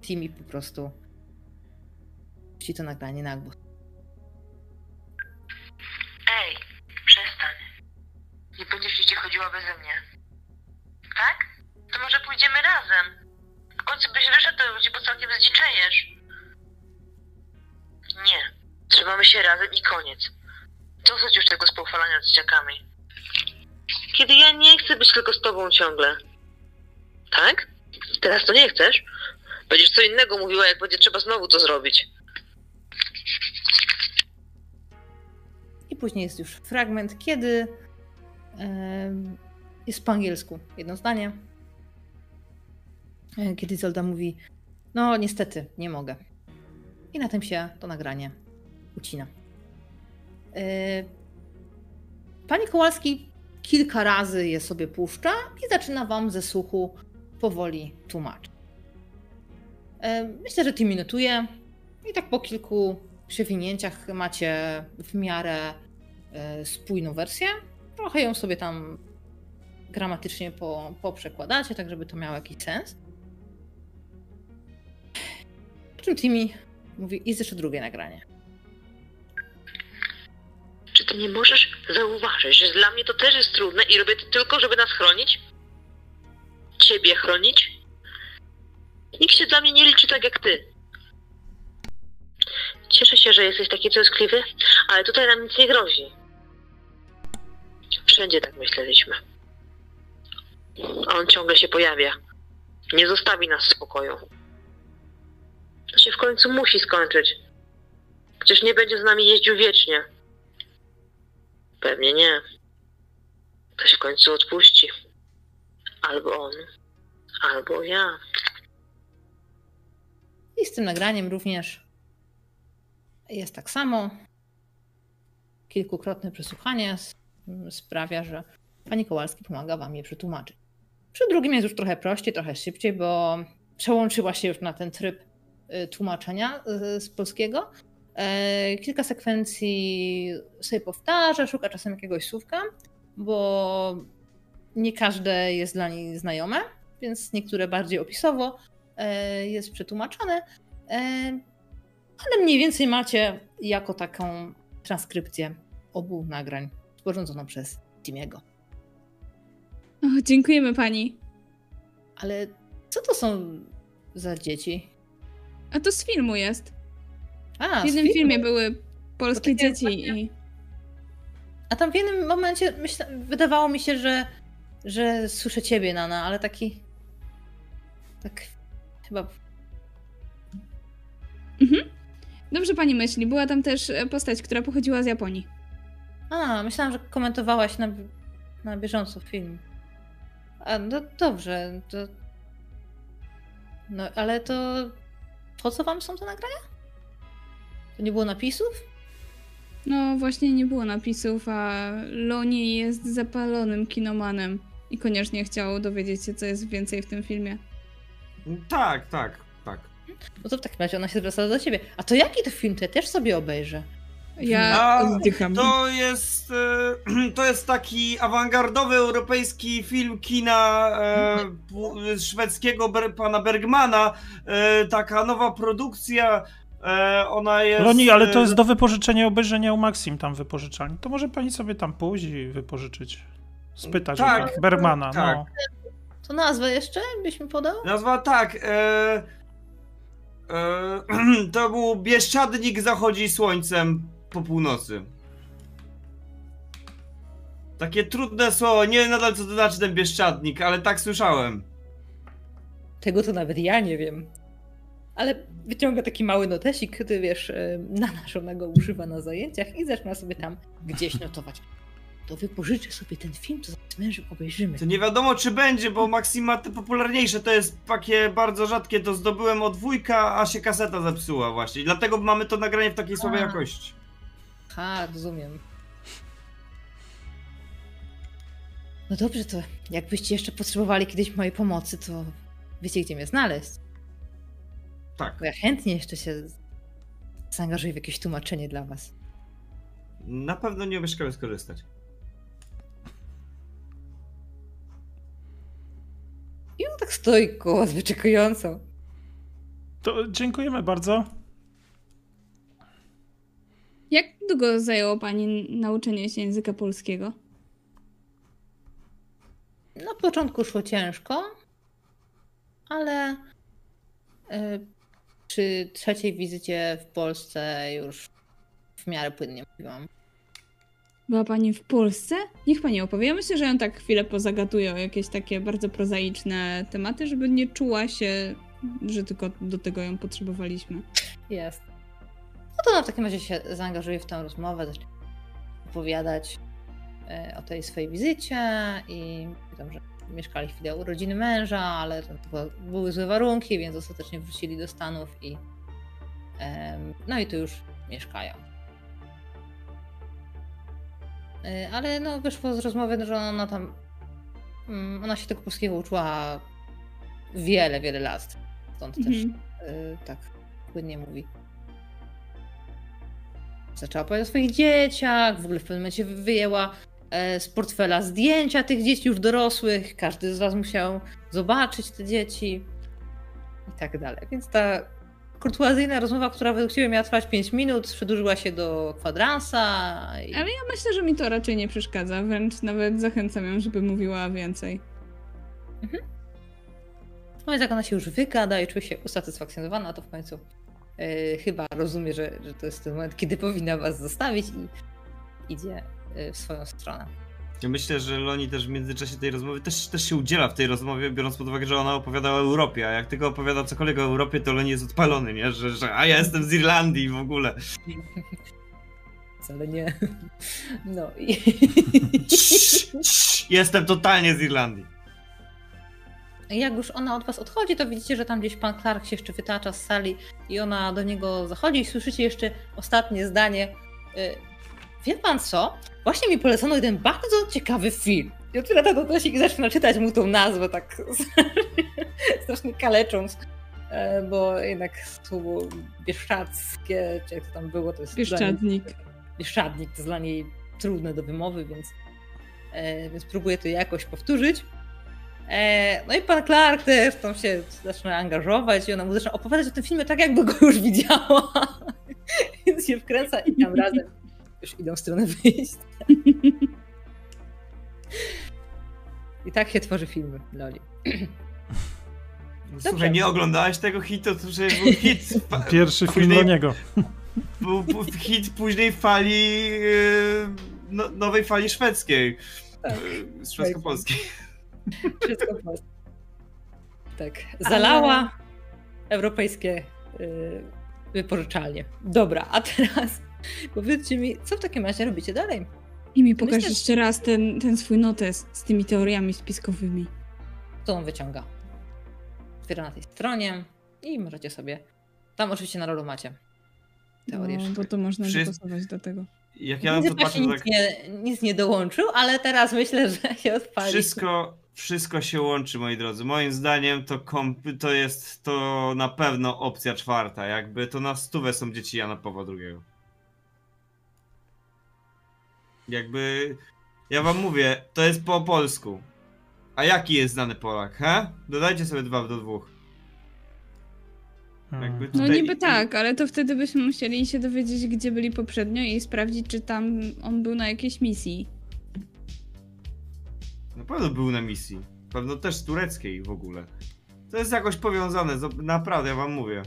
Timmy po prostu puści to nagranie na głos. Nie będziesz nigdzie chodziła beze mnie. Tak? To może pójdziemy razem. W końcu byś wyszedł do ludzi, bo całkiem zdziczejesz. Nie. Trzymamy się razem i koniec. Dosyć już tego spoufalania z dzieciakami. Kiedy ja nie chcę być tylko z tobą ciągle. Tak? Teraz to nie chcesz? Będziesz co innego mówiła, jak będzie trzeba znowu to zrobić. I później jest już fragment, kiedy jest po angielsku jedno zdanie. E, Kiedy Zolda mówi: No, niestety, nie mogę. I na tym się to nagranie ucina. E, Pani Kołalski kilka razy je sobie puszcza i zaczyna wam ze słuchu powoli tłumaczyć. E, Myślę, że ty minutuje i tak po kilku przewinięciach macie w miarę spójną wersję. Trochę ją sobie tam gramatycznie po, poprzekładacie, tak żeby to miało jakiś sens. Po czym Timmy mówi, jest jeszcze drugie nagranie. Czy ty nie możesz zauważyć, że dla mnie to też jest trudne i robię to tylko, żeby nas chronić? Ciebie chronić? Nikt się dla mnie nie liczy tak jak ty. Cieszę się, że jesteś taki troskliwy, ale tutaj nam nic nie grozi. Wszędzie tak myśleliśmy. A on ciągle się pojawia. Nie zostawi nas w spokoju. To się w końcu musi skończyć. Przecież nie będzie z nami jeździł wiecznie. Pewnie nie. Ktoś w końcu odpuści. Albo on, albo ja. I z tym nagraniem również jest tak samo. Kilkukrotne przesłuchanie sprawia, że pani Kołalski pomaga wam je przetłumaczyć. Przy drugim jest już trochę prościej, trochę szybciej, bo przełączyła się już na ten tryb y, tłumaczenia y, z polskiego. E, Kilka sekwencji sobie powtarza, szuka czasem jakiegoś słówka, bo nie każde jest dla niej znajome, więc niektóre bardziej opisowo e, jest przetłumaczone. E, ale mniej więcej macie jako taką transkrypcję obu nagrań sporządzoną przez Timiego. O, dziękujemy pani. Ale co to są za dzieci? A to z filmu jest. A, W jednym filmie były polskie dzieci i... A tam w jednym momencie myśla, wydawało mi się, że, że słyszę ciebie, Nana, ale taki. Tak. Chyba. Mhm. Dobrze pani myśli. Była tam też postać, która pochodziła z Japonii. A, myślałam, że komentowałaś na, na bieżąco film. A, no dobrze, to. No, ale to. Po co wam są te nagrania? To nie było napisów? No właśnie nie było napisów, a Loni jest zapalonym kinomanem i koniecznie chciał dowiedzieć się, co jest więcej w tym filmie. Tak, tak, tak. No to w takim razie ona się zwraca do ciebie. A to jaki to film? To ja też sobie obejrzę. Ja A, oddycham. To jest, e, <clears throat> to jest taki awangardowy europejski film kina e, szwedzkiego ber, pana Bergmana. E, taka nowa produkcja. E, ona jest. Loni, ale to e, jest do wypożyczenia, obejrzenia u Maxim tam wypożyczalni. To może pani sobie tam pójść i wypożyczyć. Spytać Tak, o tak, Bergmana. tak. No. To nazwę jeszcze byś mi podał? Nazwa tak. E, e, <clears throat> to był Bieszczadnik zachodzi słońcem po północy. Takie trudne słowo. Nie wiem nadal co to znaczy ten Bieszczadnik, ale tak słyszałem. Tego to nawet ja nie wiem. Ale wyciąga taki mały notesik, ty wiesz, e, na naszego używa na zajęciach i zaczyna sobie tam gdzieś notować. To wypożyczę sobie ten film, to z mężem obejrzymy. To nie wiadomo czy będzie, bo Maxim ma te popularniejsze, to jest takie bardzo rzadkie, to zdobyłem od wujka, a się kaseta zepsuła właśnie. Dlatego mamy to nagranie w takiej słabej jakości. Ha, rozumiem. No dobrze, to jakbyście jeszcze potrzebowali kiedyś mojej pomocy, to wiecie, gdzie mnie znaleźć. Tak. Bo ja chętnie jeszcze się zaangażuję w jakieś tłumaczenie dla was. Na pewno nie umieszkamy skorzystać. I on tak stoi koło was wyczekująco. To dziękujemy bardzo. Jak długo zajęło pani nauczenie się języka polskiego? Na początku szło ciężko, ale y, przy trzeciej wizycie w Polsce już w miarę płynnie mówiłam. Była pani w Polsce? Niech pani opowie. Ja myślę, że ją tak chwilę pozagatuję o jakieś takie bardzo prozaiczne tematy, żeby nie czuła się, że tylko do tego ją potrzebowaliśmy. Jest. No to ona w takim razie się zaangażuje w tę rozmowę, zacznie opowiadać e, o tej swojej wizycie i tam, że mieszkali chwilę u rodziny męża, ale były złe warunki, więc ostatecznie wrócili do Stanów i no i tu już mieszkają. E, Ale no wyszło z rozmowy, że ona tam mm, ona się tego polskiego uczyła wiele, wiele lat. Stąd też Mhm. y, tak płynnie mówi. Zaczęła opowiadać o swoich dzieciach, w ogóle w pewnym momencie wyjęła e, z portfela zdjęcia tych dzieci już dorosłych. Każdy z was musiał zobaczyć te dzieci i tak dalej. Więc ta kurtuazyjna rozmowa, która według ciebie miała trwać 5 minut, przedłużyła się do kwadransa. I... Ale ja myślę, że mi to raczej nie przeszkadza, wręcz nawet zachęcam ją, żeby mówiła więcej. No więc jak ona się już wygada i czuje się usatysfakcjonowana, to w końcu chyba rozumie, że, że to jest ten moment, kiedy powinna was zostawić i idzie e, w swoją stronę. Ja myślę, że Loni też w międzyczasie tej rozmowy też, też się udziela w tej rozmowie, biorąc pod uwagę, że ona opowiada o Europie, a jak tylko opowiada cokolwiek o Europie, to Loni jest odpalony, nie? Że, że a ja jestem z Irlandii w ogóle. Wcale nie. <laughs> No i. Jestem totalnie z Irlandii. Jak już ona od was odchodzi, to widzicie, że tam gdzieś pan Clark się jeszcze wytacza z sali i ona do niego zachodzi i słyszycie jeszcze ostatnie zdanie. y, Wie pan co? Właśnie mi polecono jeden bardzo ciekawy film. I otwiera ten notesik i zaczyna czytać mu tą nazwę tak <laughs> strasznie kalecząc. e, Bo jednak słowo bieszczackie, czy jak to tam było, to jest... dla niej- Bieszczadnik. Bieszczadnik to jest dla niej trudne do wymowy, więc, e, więc próbuję to jakoś powtórzyć. E, no i pan Clark też tam się zaczyna angażować i ona mu zaczyna opowiadać o tym filmie tak, jakby go już widziała. <laughs> więc się wkręca i tam razem już idą w stronę wyjścia. I tak się tworzy filmy, Loli. Słuchaj, nie oglądałeś tego hitu, to przecież był hit. <laughs> Pierwszy film później- Loniego. Był, był hit późnej fali, yy, no, nowej fali szwedzkiej. Tak. Yy, Szwedzko-polskiej. Wszystko po prostu. Tak. Zalała europejskie y, wypożyczalnie. Dobra, a teraz powiedzcie mi, co w takim razie robicie dalej? I mi pokaż Myślę, jeszcze raz ten, ten swój notes z tymi teoriami spiskowymi. Co on wyciąga? Otwiera na tej stronie i możecie sobie. Tam oczywiście na rolu macie teorię. No, bo to można Wszyscy- dopasować do tego. Jak Ja ja w na to patrzę, nic, tak nie, nic nie dołączył, ale teraz myślę, że się odpali. wszystko, wszystko się łączy, moi drodzy. Moim zdaniem to, komp- to jest to na pewno opcja czwarta. Jakby to na stówę są dzieci Jana Pawła II. Jakby, ja wam mówię, to jest po polsku. A jaki jest znany Polak, he? Dodajcie sobie dwa do dwóch. Hmm. Jakby No tutaj- niby tak, ale to wtedy byśmy musieli się dowiedzieć, gdzie byli poprzednio i sprawdzić, czy tam on był na jakiejś misji. Na pewno był na misji. Pewno też tureckiej w ogóle. To jest jakoś powiązane, z- naprawdę, ja wam mówię.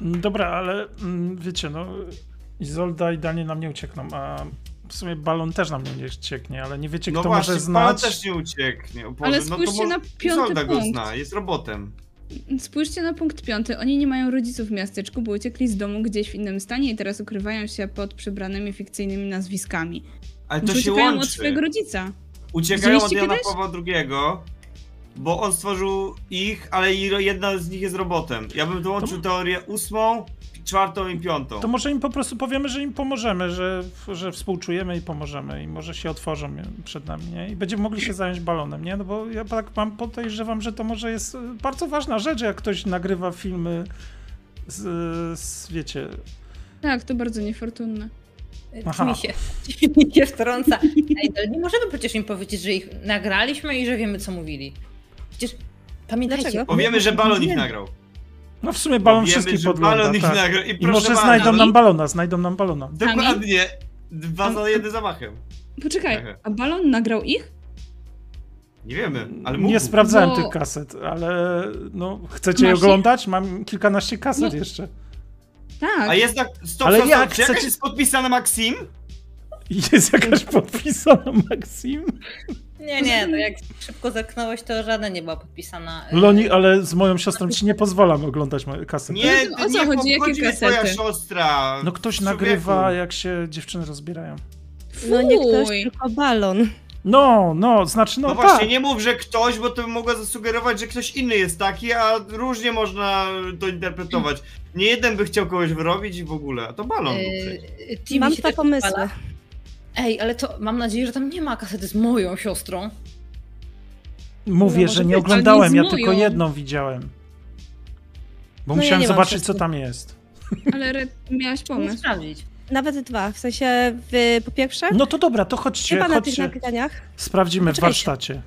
Dobra, ale mm, wiecie, no Izolda i Danie nam nie uciekną, a w sumie balon też nam nie ucieknie, ale nie wiecie, No kto właśnie, może Pan znać. też nie ucieknie. O Boże, Ale no to spójrzcie może na piąty Izolda go punkt. zna, jest robotem. spójrzcie na punkt piąty. Oni nie mają rodziców w miasteczku, bo uciekli z domu gdzieś w innym stanie i teraz ukrywają się pod przybranymi fikcyjnymi nazwiskami. Ale to Może się uciekają od łączy. swojego rodzica. Uciekają od Widzieliście Jana kiedyś? Pawła II, bo on stworzył ich, ale i jedna z nich jest robotem. Ja bym dołączył teorię ósmą, czwartą i piątą. To może im po prostu powiemy, że im pomożemy, że, że współczujemy i pomożemy i może się otworzą przed nami, nie? I będziemy mogli się zająć balonem, nie? No bo ja tak mam podejrzewam, że to może jest e, bardzo ważna rzecz, jak ktoś nagrywa filmy z, z wiecie... Tak, to bardzo niefortunne. Aha. Mi się, <laughs> mi się wtrąca. Ej, nie możemy przecież im powiedzieć, że ich nagraliśmy i że wiemy, co mówili. Przecież pamiętajcie... Dlaczego? Powiemy, że balon ich nagrał. No w sumie balon Powiemy, wszystkich podgląda, balon ich tak. nagrał. I, I może bardzo, znajdą nam balona, znajdą nam balona. Dokładnie. Dwa za jednym zamachem. Poczekaj, a balon nagrał ich? Nie wiemy, ale mógł. Nie sprawdzałem Bo- tych kaset, ale no, chcecie je Masz je? oglądać? Mam kilkanaście kaset No. jeszcze. Tak. A jest tak. Stop, Ale stop, jak stop. Czy jakaś jest podpisana Maxim? Jest jakaś podpisana Maxim? Nie, nie, no jak szybko zerknąłeś, to żadna nie była podpisana. e, Loni, ale z moją siostrą ci nie pozwalam oglądać moje kasety. Nie, O co nie chodzi? Jakie mnie twoja kasety? siostra. No ktoś nagrywa, jak się dziewczyny rozbierają. No nie ktoś, tylko balon. No, no, znaczy, no, No, tak. właśnie, nie mów, że ktoś, bo to by mogło zasugerować, że ktoś inny jest taki, a różnie można to interpretować. Nie jeden by chciał kogoś wyrobić i w ogóle, a to balon Timmy Mam dwa tak pomysły. Ej, ale to mam nadzieję, że tam nie ma kasety z moją siostrą. Mówię, No, że nie być, oglądałem, ja nie tylko jedną widziałem. Bo No ja musiałem nie mam zobaczyć, co tam jest. <laughs> Ale Red, miałaś Pomysł. pomysł. sprawdzić. Nawet dwa. W sensie, w, po pierwsze, No to dobra, to chodźcie, chyba na tych chodźcie. nagraniach, Sprawdzimy w warsztacie.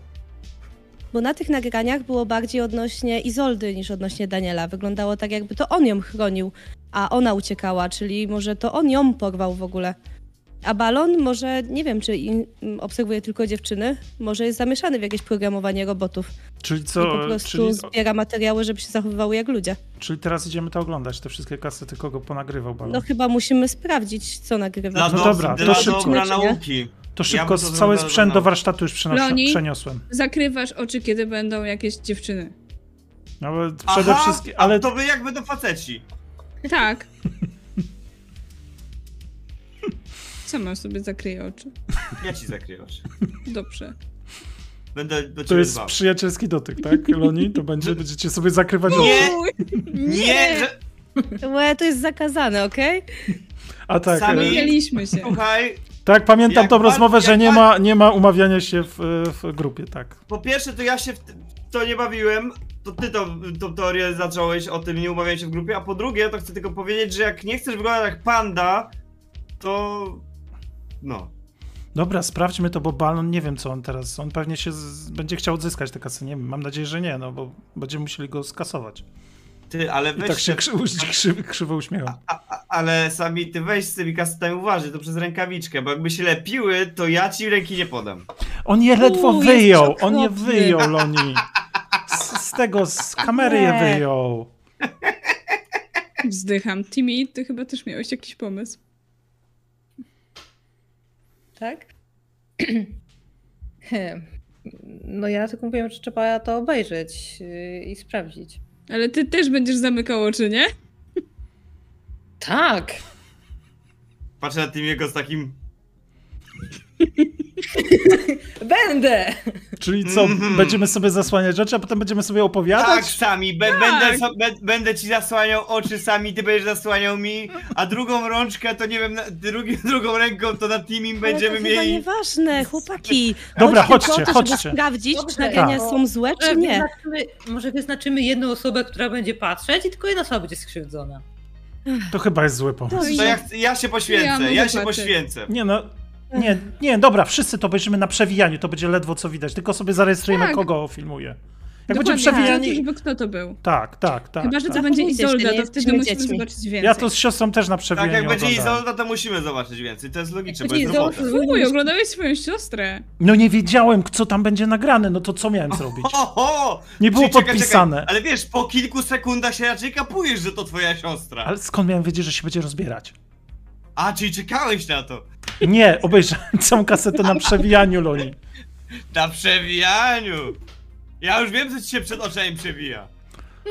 Bo na tych nagraniach było bardziej odnośnie Izoldy niż odnośnie Daniela. Wyglądało tak, jakby to on ją chronił, a ona uciekała, czyli może to on ją porwał w ogóle. A balon może, nie wiem, czy in, obserwuje tylko dziewczyny, może jest zamieszany w jakieś programowanie robotów Czyli i po co, prostu czyli, zbiera materiały, żeby się zachowywały jak ludzie. czyli teraz idziemy to oglądać, te wszystkie kasety, kogo ponagrywał balon. No chyba musimy sprawdzić, co nagrywa. Dla, No do, dobra, to dla szybko. nie? nauki. To Ja szybko, bym to cały sprzęt na- do warsztatu już przeniosłem. Zakrywasz oczy, kiedy będą jakieś dziewczyny. No, ale przede Aha, wszystkim, ale to wy jak będą faceci. Tak. <laughs> Sama sobie zakryję oczy. Ja ci zakryję oczy. Dobrze. Będę do to jest dbał. przyjacielski dotyk, tak, Loni? To będzie, <laughs> będziecie sobie zakrywać oczy. Nie, nie, że... To jest zakazane, okej? A tak, Sami- e, Mieliśmy się. Słuchaj, tak, pamiętam Jak tą pan- rozmowę, że nie pan- ma, nie ma umawiania się w, w grupie, tak. po pierwsze to ja się w t- w to nie bawiłem, to ty to, tą teorię zacząłeś o tym nie umawianiu się w grupie, a po drugie to chcę tylko powiedzieć, że jak nie chcesz wyglądać jak panda, to... No. Dobra, sprawdźmy to, bo Balon, nie wiem co on teraz, on pewnie się z, będzie chciał odzyskać te kasy, nie wiem, mam nadzieję, że nie, no bo będziemy musieli go skasować. Ty, ale I weź tak się krzy, krzy, krzywo. A, a, ale sami ty weź z tymi kasetami uważaj, to przez rękawiczkę, bo jakby się lepiły, to ja ci ręki nie podam. On je ledwo wyjął, on je wyjął, Loni. Z, z tego, z <laughs> kamery je Nie. wyjął. Wzdycham. Timmy, ty chyba też miałeś jakiś pomysł. Tak? <clears throat> No ja tylko mówiłem, że trzeba to obejrzeć yy, i sprawdzić. Ale ty też będziesz zamykał oczy, nie? Tak! Patrzę na tym jego z takim... <laughs> <laughs> Będę! Czyli co, Mhm. będziemy sobie zasłaniać oczy, a potem będziemy sobie Tak, opowiadać? sami, be, Tak. Będę, so, be, będę ci zasłaniał oczy sami, ty będziesz zasłaniał mi, a drugą rączkę to nie wiem, na, drugi, drugą ręką to na teamim będziemy Ale to mieli... nieważne, chłopaki. Dobra, Chodźcie chodźcie, to, żeby chodźcie. sprawdzić, Dobrze, czy nagrania to- są złe, Może czy nie. wyznaczymy, może wyznaczymy jedną osobę, która będzie patrzeć i tylko jedna osoba będzie skrzywdzona. To chyba jest zły pomysł. To To ja, ja się Ja poświęcę, mogę ja się patrzeć. poświęcę. Nie no, nie, nie, dobra, wszyscy to obejrzymy na przewijaniu, to będzie ledwo co widać, tylko sobie zarejestrujemy, Tak. kogo filmuje. Jak Dokładnie, będziemy chodzi o to, przewijani... żeby kto to był. Tak, tak, tak. Chyba, że to tak. będzie Izolda, to wtedy musimy dziećmi. zobaczyć więcej. Ja to z siostrą też na Tak, przewijaniu jak będzie oglądałem. Izolda, to musimy zobaczyć więcej, to jest logiczne, bo Będzie jest robota. Fuj, oglądałeś swoją siostrę. No nie wiedziałem, co tam będzie nagrane, no to co miałem zrobić? <laughs> Ho, ho! Nie było Czyli czekaj, podpisane. Czekaj, ale wiesz, po kilku sekundach się raczej kapujesz, że to twoja siostra. Ale skąd miałem wiedzieć, że się będzie rozbierać? A, czyli czekałeś na to. Nie, obejrzałem <laughs> całą kasetę na przewijaniu, Loni. Na przewijaniu. Ja już wiem, co ci się przed oczami przewija.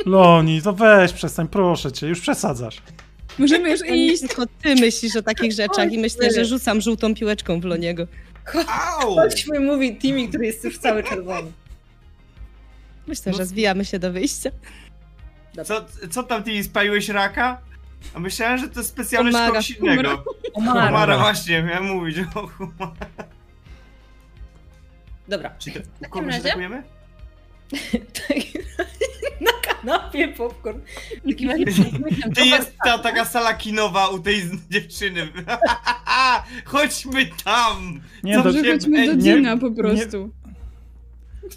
Loni, to weź, przestań, proszę cię, już przesadzasz. Możemy już iść. tylko ty myślisz o takich rzeczach i myślę, że rzucam żółtą piłeczką w Loniego. Au! Chodźmy, mówi Timmy, który jest już cały czerwony. Myślę, No- że zwijamy się do wyjścia. Co, co tam ty spaliłeś raka? A myślałem, że to specjalność Homara, kogoś innego. Omara. Homara, właśnie, miałem mówić o humara. Dobra. Czy to, takim kogoś razie- atakujemy? <laughs> Tak, Na kanapie popcorn. Razie Ty jest ta taka sala kinowa u tej z- dziewczyny. <laughs> Chodźmy tam! Nie, Co się chodźmy do będzie? Dina po prostu.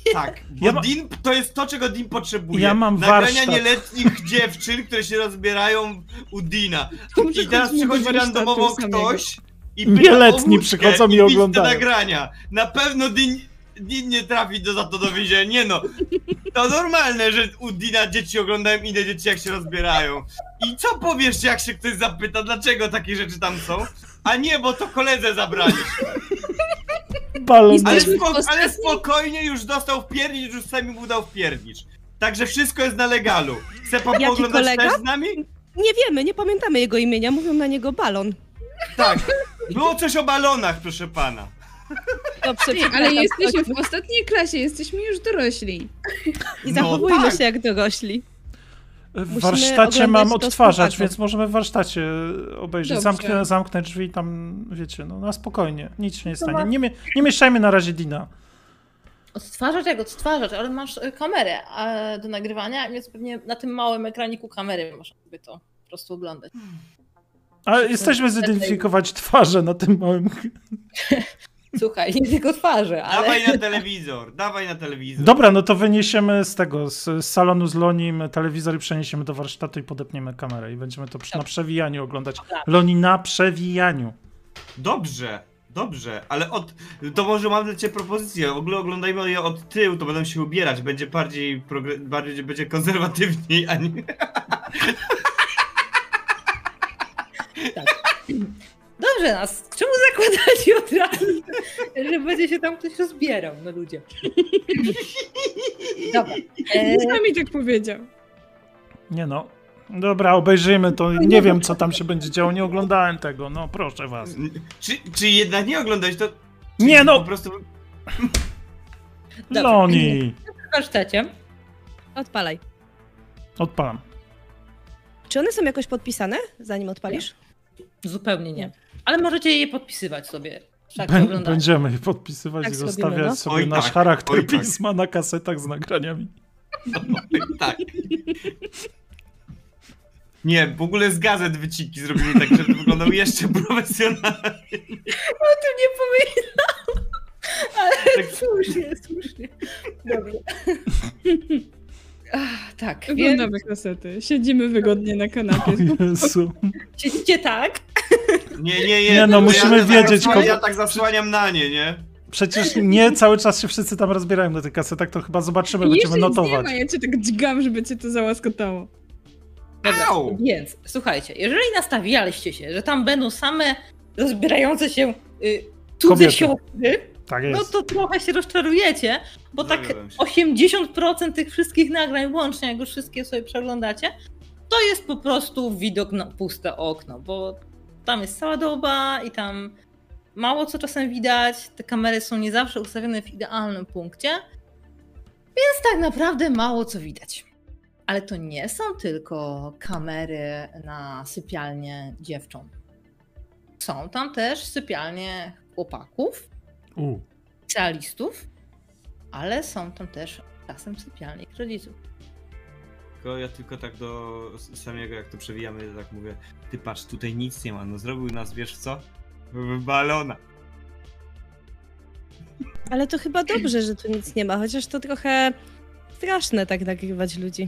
<laughs> Tak, bo Ja ma- Dean to jest to, czego Dean potrzebuje. Ja mam Nagrania warsztat. nieletnich <laughs> dziewczyn, które się rozbierają u Dina. I teraz przychodzi randomowo ktoś i pyta Nieletni przychodzą i widzi oglądają. te nagrania. Na pewno Dean, Dean nie trafi do, za to do więzienia. Nie no. To normalne, że u Dina dzieci oglądają inne dzieci jak się rozbierają. I co powiesz, jak się ktoś zapyta, dlaczego takie rzeczy tam są? A nie, bo to koledze zabrali. <laughs> balon. Ale, Jesteśmy w spok- ale spokojnie już dostał w piernicz, już sam mu dał w piernicz. Także wszystko jest na legalu. Chce pan Jaki pooglądać kolega? też z nami? Nie wiemy, nie pamiętamy jego imienia, mówią na niego balon. Tak. Było coś o balonach, proszę pana. Dobrze, Ale przepraszam, jesteśmy w ostatniej klasie, jesteśmy już dorośli. I No zachowujmy tak. się jak dorośli. W warsztacie mam to z odtwarzać, powagą. więc możemy w warsztacie obejrzeć. Zamknę, zamknę drzwi tam, wiecie, no na spokojnie, nic się nie stanie. Nie, nie mieszajmy na razie Dina. Odtwarzacz jak odtwarzacz, ale masz y, kamerę do nagrywania, więc pewnie na tym małym ekraniku kamery można sobie to po prostu oglądać. Ale jesteśmy zidentyfikować twarze na tym małym... <laughs> Słuchaj, nie tylko twarze, ale... Dawaj na telewizor, dawaj na telewizor. Dobra, no to wyniesiemy z tego, z, z salonu z Lonim telewizor i przeniesiemy do warsztatu i podepniemy kamerę i będziemy to przy, na przewijaniu oglądać. Loni na przewijaniu. Dobrze, dobrze, ale od... To może mam dla ciebie propozycję. W ogóle oglądajmy je od tyłu, to będą się ubierać. Będzie bardziej, progre... bardziej będzie konserwatywniej, a nie... Dobrze nas, czemu zakładacie od razu, że będzie się tam ktoś rozbierał, no ludzie. Dobra. E, Sami tak powiedział. Nie no. Dobra, obejrzyjmy to. Nie wiem, co tam się będzie działo. Nie oglądałem tego. No, proszę was. Czy, czy jednak nie oglądać to... Nie Po no! prostu... Dobrze. Loni! warsztacie. Odpalaj. Odpalam. Czy one są jakoś podpisane, zanim odpalisz? Zupełnie nie. Ale możecie je podpisywać sobie. Tak, oglądać. będziemy je podpisywać Tak i zostawiać no. sobie Oj nasz tak, charakter oj tak. pisma na kasetach z nagraniami. Tak. Nie, w ogóle z gazet wyciki zrobili tak, żeby wyglądał jeszcze profesjonalnie. O tym nie powiedziałam. Ale Tak. słusznie, słusznie. Dobrze. <laughs> Ach, tak, więc Oglądamy kasety. Siedzimy wygodnie na kanapie. O Jezu. siedzicie tak. Nie, nie, nie. Nie, no, musimy ja, wiedzieć, Ja, kogo- ja tak zasłaniam na nie, nie? Przecież nie cały czas się wszyscy tam rozbierają na tych kasetach, to chyba zobaczymy, będziemy nie notować. ma, ja cię tak dźgam, żeby cię to załaskotało. Dobra, Au! więc słuchajcie, jeżeli nastawialiście się, że tam będą same rozbierające się y, cudze Kobiety. siostry, Tak no to trochę się rozczarujecie, bo tak się. 80% tych wszystkich nagrań łącznie, jak już wszystkie sobie przeglądacie, to jest po prostu widok na puste okno, bo tam jest cała doba i tam mało co czasem widać, te kamery są nie zawsze ustawione w idealnym punkcie, więc tak naprawdę mało co widać. Ale to nie są tylko kamery na sypialnię dziewcząt. Są tam też sypialnie chłopaków, U. licealistów, ale są tam też czasem sypialnie rodziców. Tylko ja tylko tak do samego, jak to przewijamy, tak mówię, ty patrz, tutaj nic nie ma, no zrobił nas, wiesz co? W balona. Ale to chyba dobrze, że tu nic nie ma, chociaż to trochę straszne tak nagrywać ludzi.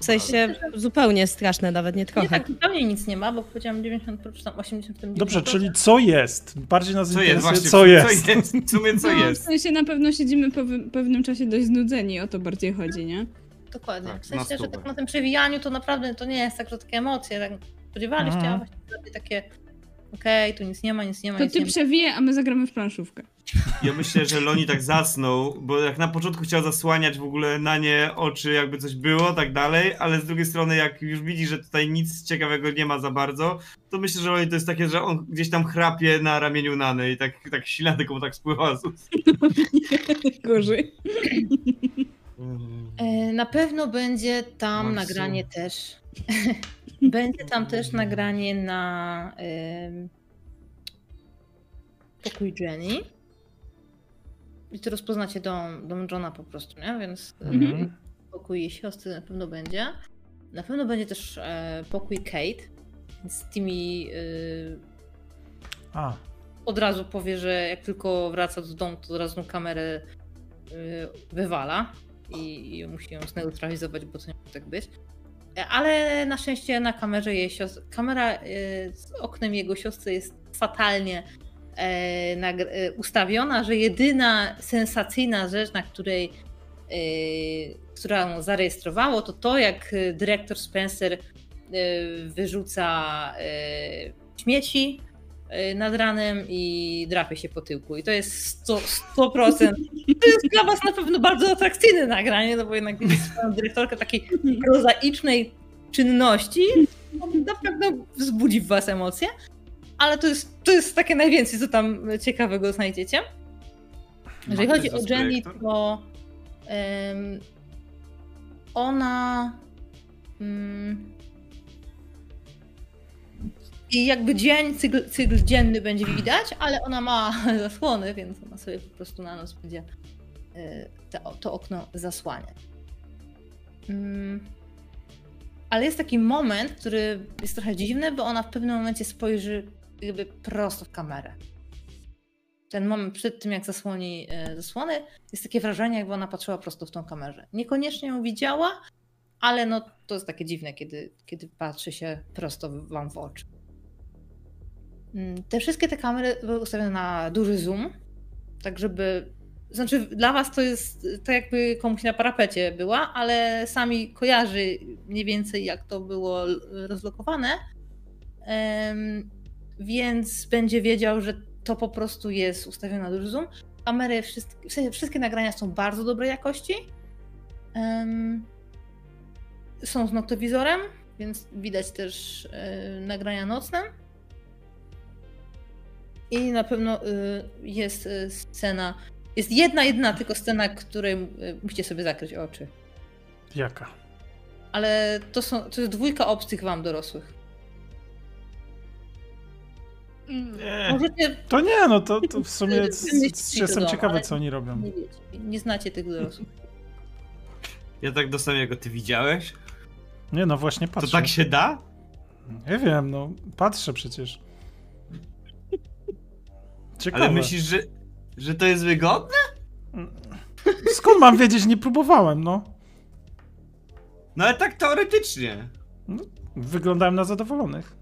W sensie zupełnie straszne, nawet nie Nie trochę. tak zupełnie nic nie ma, bo powiedziałam 90%, czy tam 80%. w tym Dobrze, 90%. czyli co jest? Bardziej nas Co jest interesuje, właśnie? co jest. Co jest? W sumie co no, jest? W sensie na pewno siedzimy po pewnym czasie dość znudzeni, o to bardziej chodzi, nie? Dokładnie. Tak, w sensie, że tak na tym przewijaniu to naprawdę to nie jest tak, że takie emocje, tak spodziewaliście, Mhm. a właśnie takie okej, tu nic nie ma, nic nie ma, To nic ty nie ma. przewiję, a my zagramy w planszówkę. Ja myślę, że Loni tak zasnął, bo jak na początku chciał zasłaniać w ogóle na nie oczy, jakby coś było, tak dalej, ale z drugiej strony, jak już widzi, że tutaj nic ciekawego nie ma za bardzo, to myślę, że Loni to jest takie, że on gdzieś tam chrapie na ramieniu Nany i tak, tak śladek mu tak spływa z ust. <laughs> Gorzej. E, Na pewno będzie tam nagranie też. <laughs> będzie tam też nagranie na pokój Jenny. I to rozpoznacie dom, dom Johna po prostu, nie? Więc Mhm. pokój jej siostry na pewno będzie. Na pewno będzie też e, pokój Kate. Z tymi e, A, od razu powie, że jak tylko wraca do domu, to od razu kamerę y, wywala i, musi ją zneutralizować, bo to nie może tak być. E, Ale na szczęście na kamerze jej siostry, kamera y, z oknem jego siostry jest fatalnie e, e, ustawiona, że jedyna sensacyjna rzecz, na której którą zarejestrowało, to to, jak dyrektor Spencer wyrzuca śmieci nad ranem i drapie się po tyłku. I to jest 100%. 100%. To jest dla was na pewno bardzo atrakcyjne nagranie, no bo jednak widzieć swoją dyrektorkę takiej prozaicznej czynności, na pewno wzbudzi w was emocje. Ale to jest, to jest takie najwięcej, co tam ciekawego znajdziecie. Jeżeli chodzi o Jenny, to em, ona mm, i jakby dzień, cykl, cykl dzienny będzie widać, ale ona ma <laughs> zasłony, więc ona sobie po prostu na noc będzie y, te, to okno zasłania. Mm, ale jest taki moment, który jest trochę dziwny, bo ona w pewnym momencie spojrzy jakby prosto w kamerę. Ten moment przed tym, jak zasłoni e, zasłony, jest takie wrażenie, jakby ona patrzyła prosto w tą kamerę. Niekoniecznie ją widziała, ale no to jest takie dziwne, kiedy, kiedy patrzy się prosto wam w oczy. Mm, Te wszystkie te kamery były ustawione na duży zoom, tak żeby. Znaczy, dla was to jest tak, jakby komuś na parapecie była, ale sami kojarzy mniej więcej, jak to było rozlokowane. Więc będzie wiedział, że to po prostu jest ustawione na duży zoom. Kamery, wszystkie, w sensie wszystkie nagrania są bardzo dobrej jakości. Są z noktowizorem, więc widać też e, nagrania nocne. I na pewno y, jest y, scena, jest jedna, jedna tylko scena, której y, musicie sobie zakryć oczy. jaka? Ale to, są, to jest dwójka obcych wam dorosłych. Nie. Możecie To nie, no to, to w sumie to jestem dom, ciekawy, co oni robią. nie wiecie, nie znacie tych dorosłych. Ja tak do samego, ty widziałeś? Nie, no właśnie To patrzę. tak się da? Nie wiem, no patrzę przecież. Ciekawe. Ale myślisz, że, że to jest wygodne? Skąd mam wiedzieć, nie próbowałem, no. No ale tak teoretycznie. Wyglądałem na zadowolonych.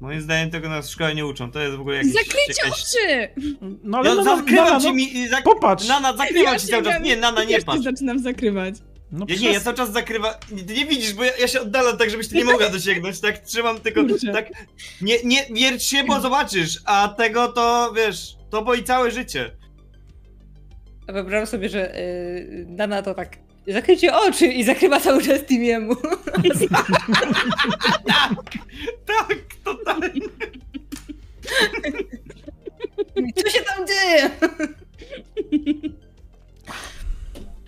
Moim zdaniem tego nas w szkole nie uczą. To jest w ogóle jakieś... Zakryjcie jakaś... oczy! No ale Ja no, no, zakrywam no, ci no, mi... Zak... popatrz. Nana, zakrywam Ja ci cały czas. Nie, Nana, nie też patrz. zaczynam zakrywać. No Ja nie, ja cały czas zakrywam. Ty nie widzisz, bo ja, ja się oddalam tak, żebyś ty nie mogła dosięgnąć. Tak trzymam tylko. Kurczę. Tak. Nie, nie wierć się, bo zobaczysz. A tego to wiesz, to boi całe życie. A Wyobrażam sobie, że yy, Dana to tak zakrycie oczy i zakrywa cały czas Timiemu. <laughs> Tak, totalnie. Co się tam dzieje?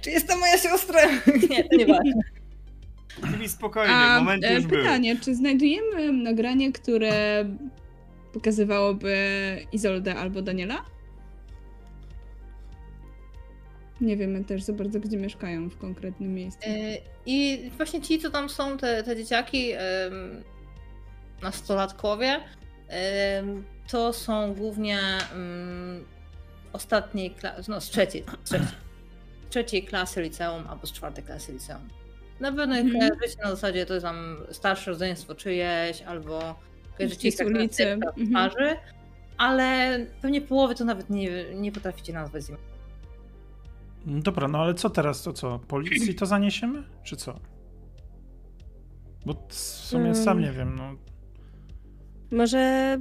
Czy jest to moja siostra? <laughs> Nie, to nieważne. Czyli spokojnie, A momenty e, już pytanie, czy znajdujemy nagranie, które pokazywałoby Izoldę albo Daniela? Nie wiemy też za bardzo, gdzie mieszkają w konkretnym miejscu. Yy, I właśnie ci, co tam są, te, te dzieciaki, nastolatkowie, to są głównie ostatniej klasy, no z trzeciej, z trzeciej, trzeciej klasy liceum albo z czwartej klasy liceum. Na pewno Mhm. kojarzycie na zasadzie, to jest tam starsze rodzeństwo czyjeś, albo kojarzycie z na ulicy. Mhm. twarzy, ale pewnie połowy to nawet nie, nie potraficie nazwać z imienia. Dobra, no ale co teraz, to co? Policji to zaniesiemy, czy co? Bo w sumie sam Mm. nie wiem, no. Może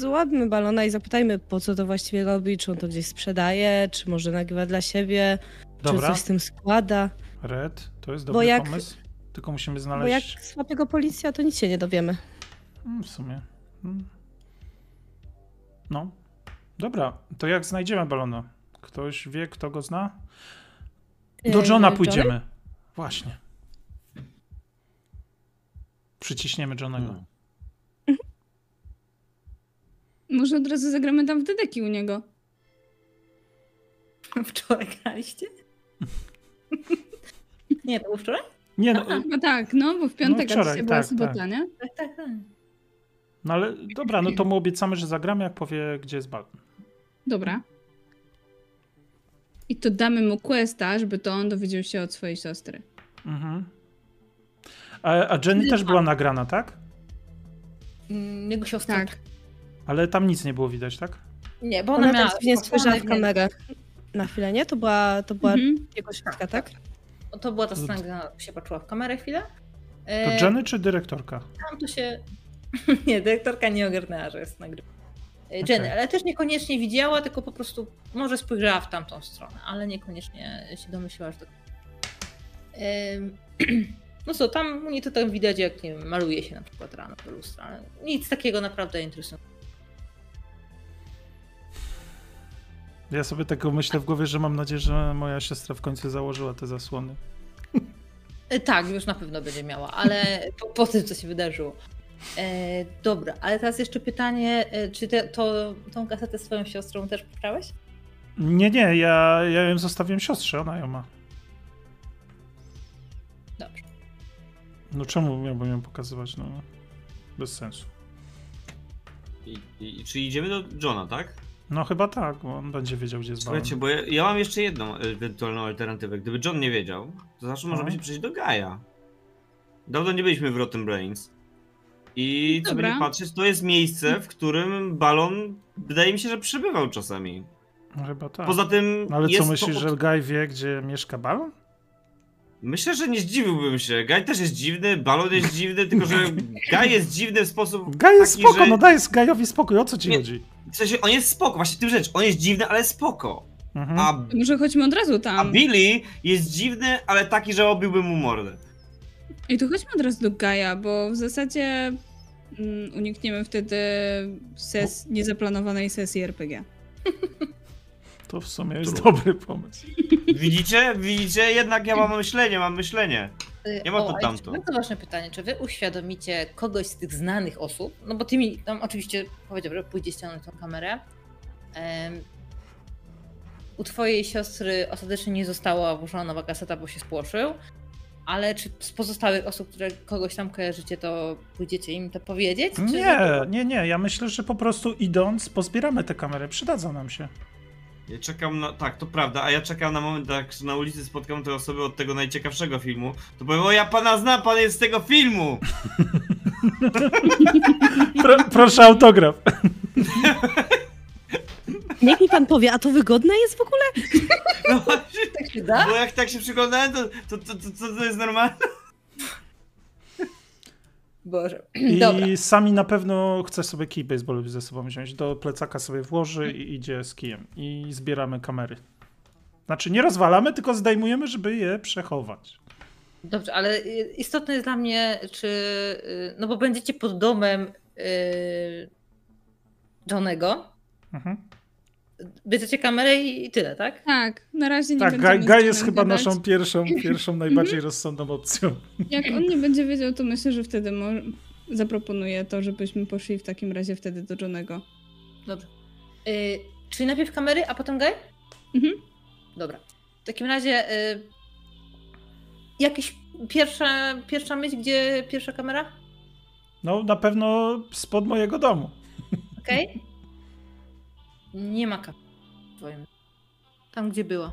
złapmy balona i zapytajmy, po co to właściwie robi, czy on to gdzieś sprzedaje, czy może nagrywa dla siebie, czy Dobra, coś z tym składa. Red, to jest Bo dobry jak- pomysł. Tylko musimy Bo jak znaleźć... złapie go policja, to nic się nie dowiemy. Mm, W sumie. Mm. No. Dobra, to jak znajdziemy balona? Ktoś wie, kto go zna? Do Yy, Johna Johnny? pójdziemy. Właśnie. Przyciśniemy Johnego. Hmm. <laughs> Może od razu zagramy tam w dedeki u niego. <laughs> Wczoraj graliście? <laughs> Nie, to było wczoraj? Nie, no, Chyba tak, no, bo w piątek, wczoraj, a dzisiaj była tak, sobota, tak. nie? Tak, tak, tak. no ale dobra, no to mu obiecamy, że zagramy, jak powie, gdzie jest balon. Dobra. I to damy mu questa, żeby to on dowiedział się od swojej siostry. Mhm. A, a Jenny też była nagrana, tak? Mm, Jego siostra. Tak. Ale tam nic nie było widać, tak? Nie, bo ona, Ona miała tak dziwnie spojrzała w kamerę. Na chwilę, nie? To była, to była Mhm. jego siostra, tak? To była ta scena, gdzie się patrzyła w kamerę chwilę. E, To Jenny czy dyrektorka? Tam to się... <laughs> nie, dyrektorka nie ogarnęła, że jest nagrywa. E, Jenny, Okej. ale też niekoniecznie widziała, tylko po prostu może spojrzała w tamtą stronę, ale niekoniecznie się domyślała, że to... Em, <clears throat> No co, tam u niej to tam widać, jak nie wiem, maluje się na przykład rano do lustra. ale Nic takiego naprawdę interesującego. Ja sobie tego myślę w głowie, że mam nadzieję, że moja siostra w końcu założyła te zasłony. E, Tak, już na pewno będzie miała, ale po, po tym, co się wydarzyło. E, dobra, ale teraz jeszcze pytanie, e, czy te, to, tą kasetę swoją siostrą też pobrałeś? Nie, nie, ja, ja ją zostawiłem siostrze, ona ją ma. Dobrze. No czemu miałbym ją pokazywać? No, bez sensu. I, i, czy idziemy do Johna, tak? No chyba tak, bo on będzie wiedział, gdzie jest balon. Słuchajcie, bo ja, ja mam jeszcze jedną ewentualną alternatywę. Gdyby John nie wiedział, to zawsze możemy No. się przejść do Gaia. Dawno nie byliśmy w Rotten Brains. I co by nie patrzeć, to jest miejsce, w którym balon wydaje mi się, że przebywał czasami. No, chyba tak. Poza tym. No, ale jest co myślisz, to... że Guy wie, gdzie mieszka balon? Myślę, że nie zdziwiłbym się. Gaj też jest dziwny, balon jest dziwny, tylko że <laughs> Gaj jest dziwny w sposób. Guy jest taki, spoko, że... no daj Guyowi spokój, o co ci Nie. chodzi? W sensie on jest spoko, właśnie tym rzecz. On jest dziwny, ale spoko. Mhm. A, Może chodźmy od razu a tam. Billy jest dziwny, ale taki, że obiłbym mu mordę. I to chodźmy od razu do Gaja, bo w zasadzie mm, unikniemy wtedy ses- niezaplanowanej sesji RPG. <laughs> To w sumie jest Trudno. dobry pomysł. Widzicie? Widzicie? Jednak ja mam myślenie, mam myślenie. Nie ma to ale tamto. Bardzo ważne pytanie, czy wy uświadomicie kogoś z tych znanych osób, no bo ty mi tam oczywiście powiedział, że pójdzie ściągnąć tą kamerę. Em, u twojej siostry ostatecznie nie została włożona nowa kaseta, bo się spłoszył, ale czy z pozostałych osób, które kogoś tam kojarzycie, to pójdziecie im to powiedzieć? Czy Nie, nie, nie, ja myślę, że po prostu idąc pozbieramy te kamery, przydadzą nam się. Ja czekam na. Tak, to prawda, a ja czekam na moment, jak na ulicy spotkam te osoby od tego najciekawszego filmu. To powiem, o ja pana znam, pan jest z tego filmu! <laughs> Pro, proszę autograf. <laughs> Niech mi pan powie, a to wygodne jest w ogóle? No właśnie, <laughs> tak się da? bo jak tak się przyglądałem, to to, to, to, to, to jest normalne. Boże. <clears throat> I Dobra. sami na pewno chce sobie kij baseballowy ze sobą wziąć. Do plecaka sobie włoży i idzie z kijem. I zbieramy kamery. Znaczy nie rozwalamy, tylko zdejmujemy, żeby je przechować. Dobrze, ale y, istotne jest dla mnie, czy. y, No bo będziecie pod domem y, Johnego. Mhm. Bierzecie kamerę i i tyle, tak? Tak, na razie nie Tak, będziemy Guy Johnem jest chyba gadać. naszą pierwszą, <laughs> pierwszą najbardziej rozsądną opcją. Jak on nie będzie wiedział, to myślę, że wtedy mo- zaproponuję to, żebyśmy poszli w takim razie wtedy do Johnego. Dobrze. Y, czyli najpierw kamery, a potem Guy? Mhm. Dobra. W takim razie. Y, jakieś pierwsza, pierwsza myśl, gdzie pierwsza kamera? No na pewno spod mojego domu. Okej. <laughs> Nie ma kamery. w twoim- Tam, gdzie była.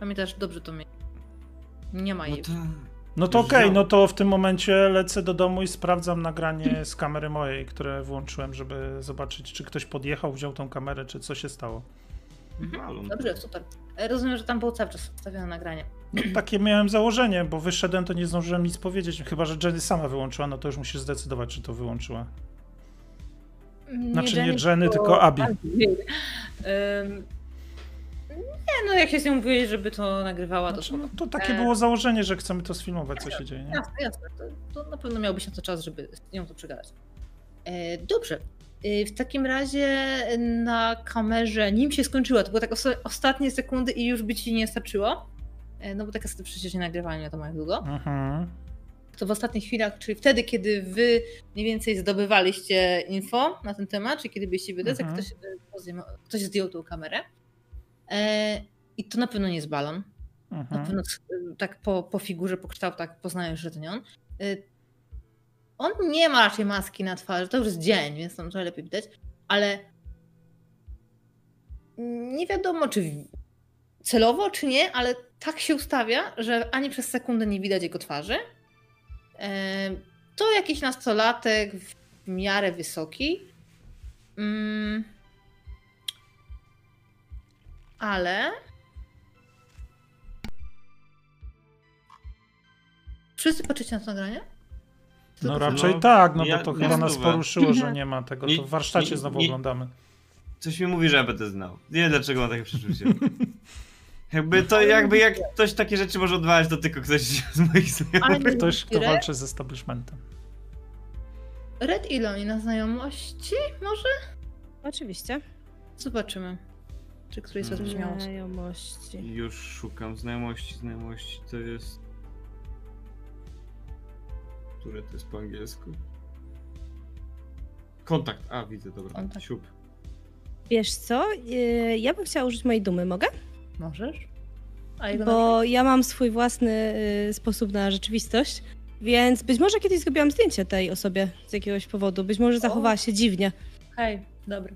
Pamiętasz dobrze to mnie. Nie ma No jej. to... No to okej, znam. no to w tym momencie lecę do domu i sprawdzam nagranie z kamery mojej, które włączyłem, żeby zobaczyć, czy ktoś podjechał, wziął tą kamerę, czy co się stało. Balon. Dobrze, super. E, Rozumiem, że tam było cały czas wstawione nagranie. No, <clears throat> takie miałem założenie, bo wyszedłem, to nie zdążyłem nic powiedzieć. Chyba, że Jenny sama wyłączyła, no to już musisz zdecydować, czy to wyłączyła. Znaczy nie Jenny, tylko Abi. Nie, no jak się z nią mówiłeś, żeby to nagrywała, to Znaczy, no, spoko. to takie było założenie, że chcemy to sfilmować, co się dzieje. Nie? Jasne, jasne. To, to na pewno miałbyś na to czas, żeby z nią to przegadać. E, dobrze. E, w takim razie na kamerze, nim się skończyła, to były tak osta- ostatnie sekundy i już by ci nie starczyło. E, no bo tak jest przecież nie nagrywanie wiadomo jak długo. Mhm. To w ostatnich chwilach, czyli wtedy, kiedy wy mniej więcej zdobywaliście info na ten temat, czy kiedy byliście w bibliotece, Mhm. ktoś, e, ktoś zdjął tą kamerę. E, I to na pewno nie jest balon. Na Mhm. pewno y, tak po, po figurze, po kształtach poznajesz, że to nie on. Y, On nie ma raczej maski na twarzy, to już jest dzień, więc tam trochę lepiej widać, ale nie wiadomo, czy celowo, czy nie, ale tak się ustawia, że ani przez sekundę nie widać jego twarzy. To jakiś nastolatek w miarę wysoki. Mm. Ale Wszyscy patrzycie na to nagranie? No Tylko- raczej No, tak, no ja- bo to ja chyba nas poruszyło, że nie ma tego. Nie- To w warsztacie nie- znowu nie- oglądamy. Coś mi mówi, że ja będę znał. Nie wiem dlaczego mam takie przeczucie. <laughs> Jakby to, jakby jak ktoś takie rzeczy może odwalać, to tylko ktoś z moich znajomych. Ktoś, kto Red? walczy z establishmentem. Red Iloni na znajomości? Może? Oczywiście. Zobaczymy. Czy któryś z was. Znajomości. Już szukam znajomości, znajomości to jest... Które to jest po angielsku? Kontakt, a widzę, dobra, Kontakt. siup. Wiesz co? Yy, Ja bym chciała użyć mojej dumy, mogę? Możesz? Bo ja mam swój własny y, sposób na rzeczywistość, więc być może kiedyś zrobiłam zdjęcie tej osobie z jakiegoś powodu. Być może zachowała się dziwnie. Hej, dobra.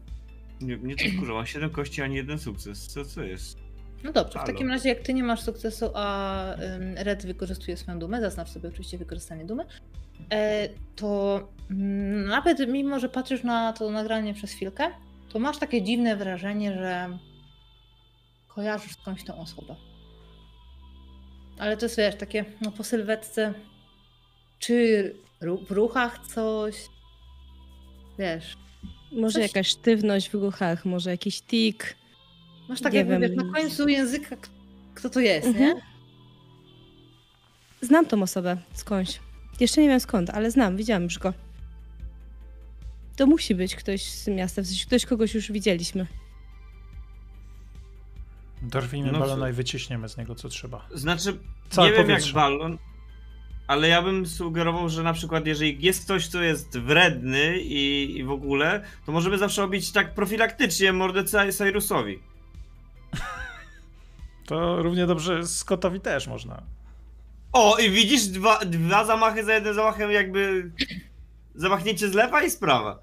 Nie, mnie to mam 7 kości, ani jeden sukces. Co, co jest? No dobrze, w Halo. takim razie jak ty nie masz sukcesu, a Red wykorzystuje swoją dumę, zaznacz sobie oczywiście wykorzystanie dumy, e, to mm, nawet mimo, że patrzysz na to nagranie przez chwilkę, to masz takie dziwne wrażenie, że kojarzysz skądś tą osobę. Ale to jest, wiesz, takie no, po sylwetce, czy w ruchach coś, wiesz, Może Coś- jakaś sztywność w ruchach, może jakiś tik. masz tak Nie wiem. wiesz, na końcu języka, kto to jest, Mhm. nie? Znam tą osobę skądś. Jeszcze nie wiem skąd, ale znam, widziałam już go. To musi być ktoś z miasta, w sensie ktoś, kogoś już widzieliśmy. Dorwijmy No balona i wyciśniemy z niego co trzeba. Znaczy, Całe nie wiem powietrze. jak balon, ale ja bym sugerował, że na przykład jeżeli jest ktoś, kto jest wredny i, i w ogóle, to możemy zawsze robić tak profilaktycznie mordę Cy- Cyrusowi. <laughs> To równie dobrze Scottowi też można. O, i widzisz, dwa, dwa zamachy za jednym zamachem jakby... Zamachnięcie z lewa i z prawa.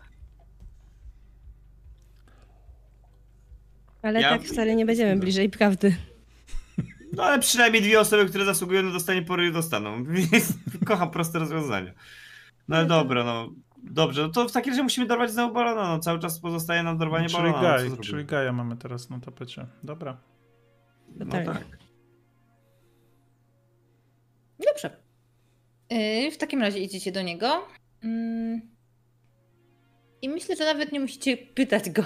Ale Ja- tak wcale nie będziemy bliżej prawdy. No ale przynajmniej dwie osoby, które zasługują na dostanie pory dostaną. <laughs> Więc Kocham proste rozwiązania. No ale dobra, no. Dobrze, no to w takim razie musimy dorwać znowu balona. No cały czas pozostaje nam dorwanie Czyli balona. no, co Gaj, zrobimy? czyli Gaja mamy teraz na tapecie. Dobra. No Totalnie. tak. Dobrze. Yy, w takim razie idziecie do niego. Mm. I myślę, że nawet nie musicie pytać go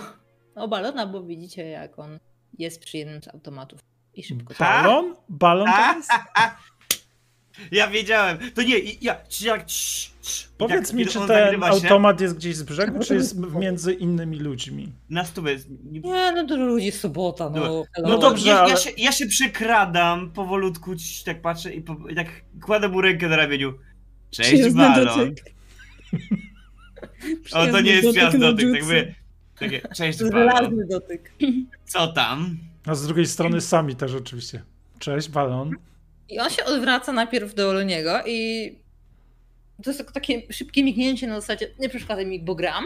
o balona, bo widzicie, jak on jest przy jednym z automatów. I szybko. Tak? Balon? Balon to jest? Ja wiedziałem. To nie, ja. Jak, Powiedz tak, mi, czy ten nagrywa się, automat jest gdzieś z brzegu, czy jest <laughs> między innymi ludźmi? Na stówę. jest- Nie, Nie, no dużo ludzi, sobota, no. No dobrze, ja, ja, się, ja się przykradam powolutku, tak patrzę i, po, i tak kładę mu rękę na ramieniu. Cześć, balon. <laughs> O, to nie jest przyjazny dotyk, tak mówię. Takie, cześć, balon. Żelazny dotyk. Co tam? A z drugiej strony sami też oczywiście. Cześć, balon. I on się odwraca najpierw do Oloniego i to jest takie szybkie mignięcie na zasadzie nie przeszkadzaj mi, bo gram.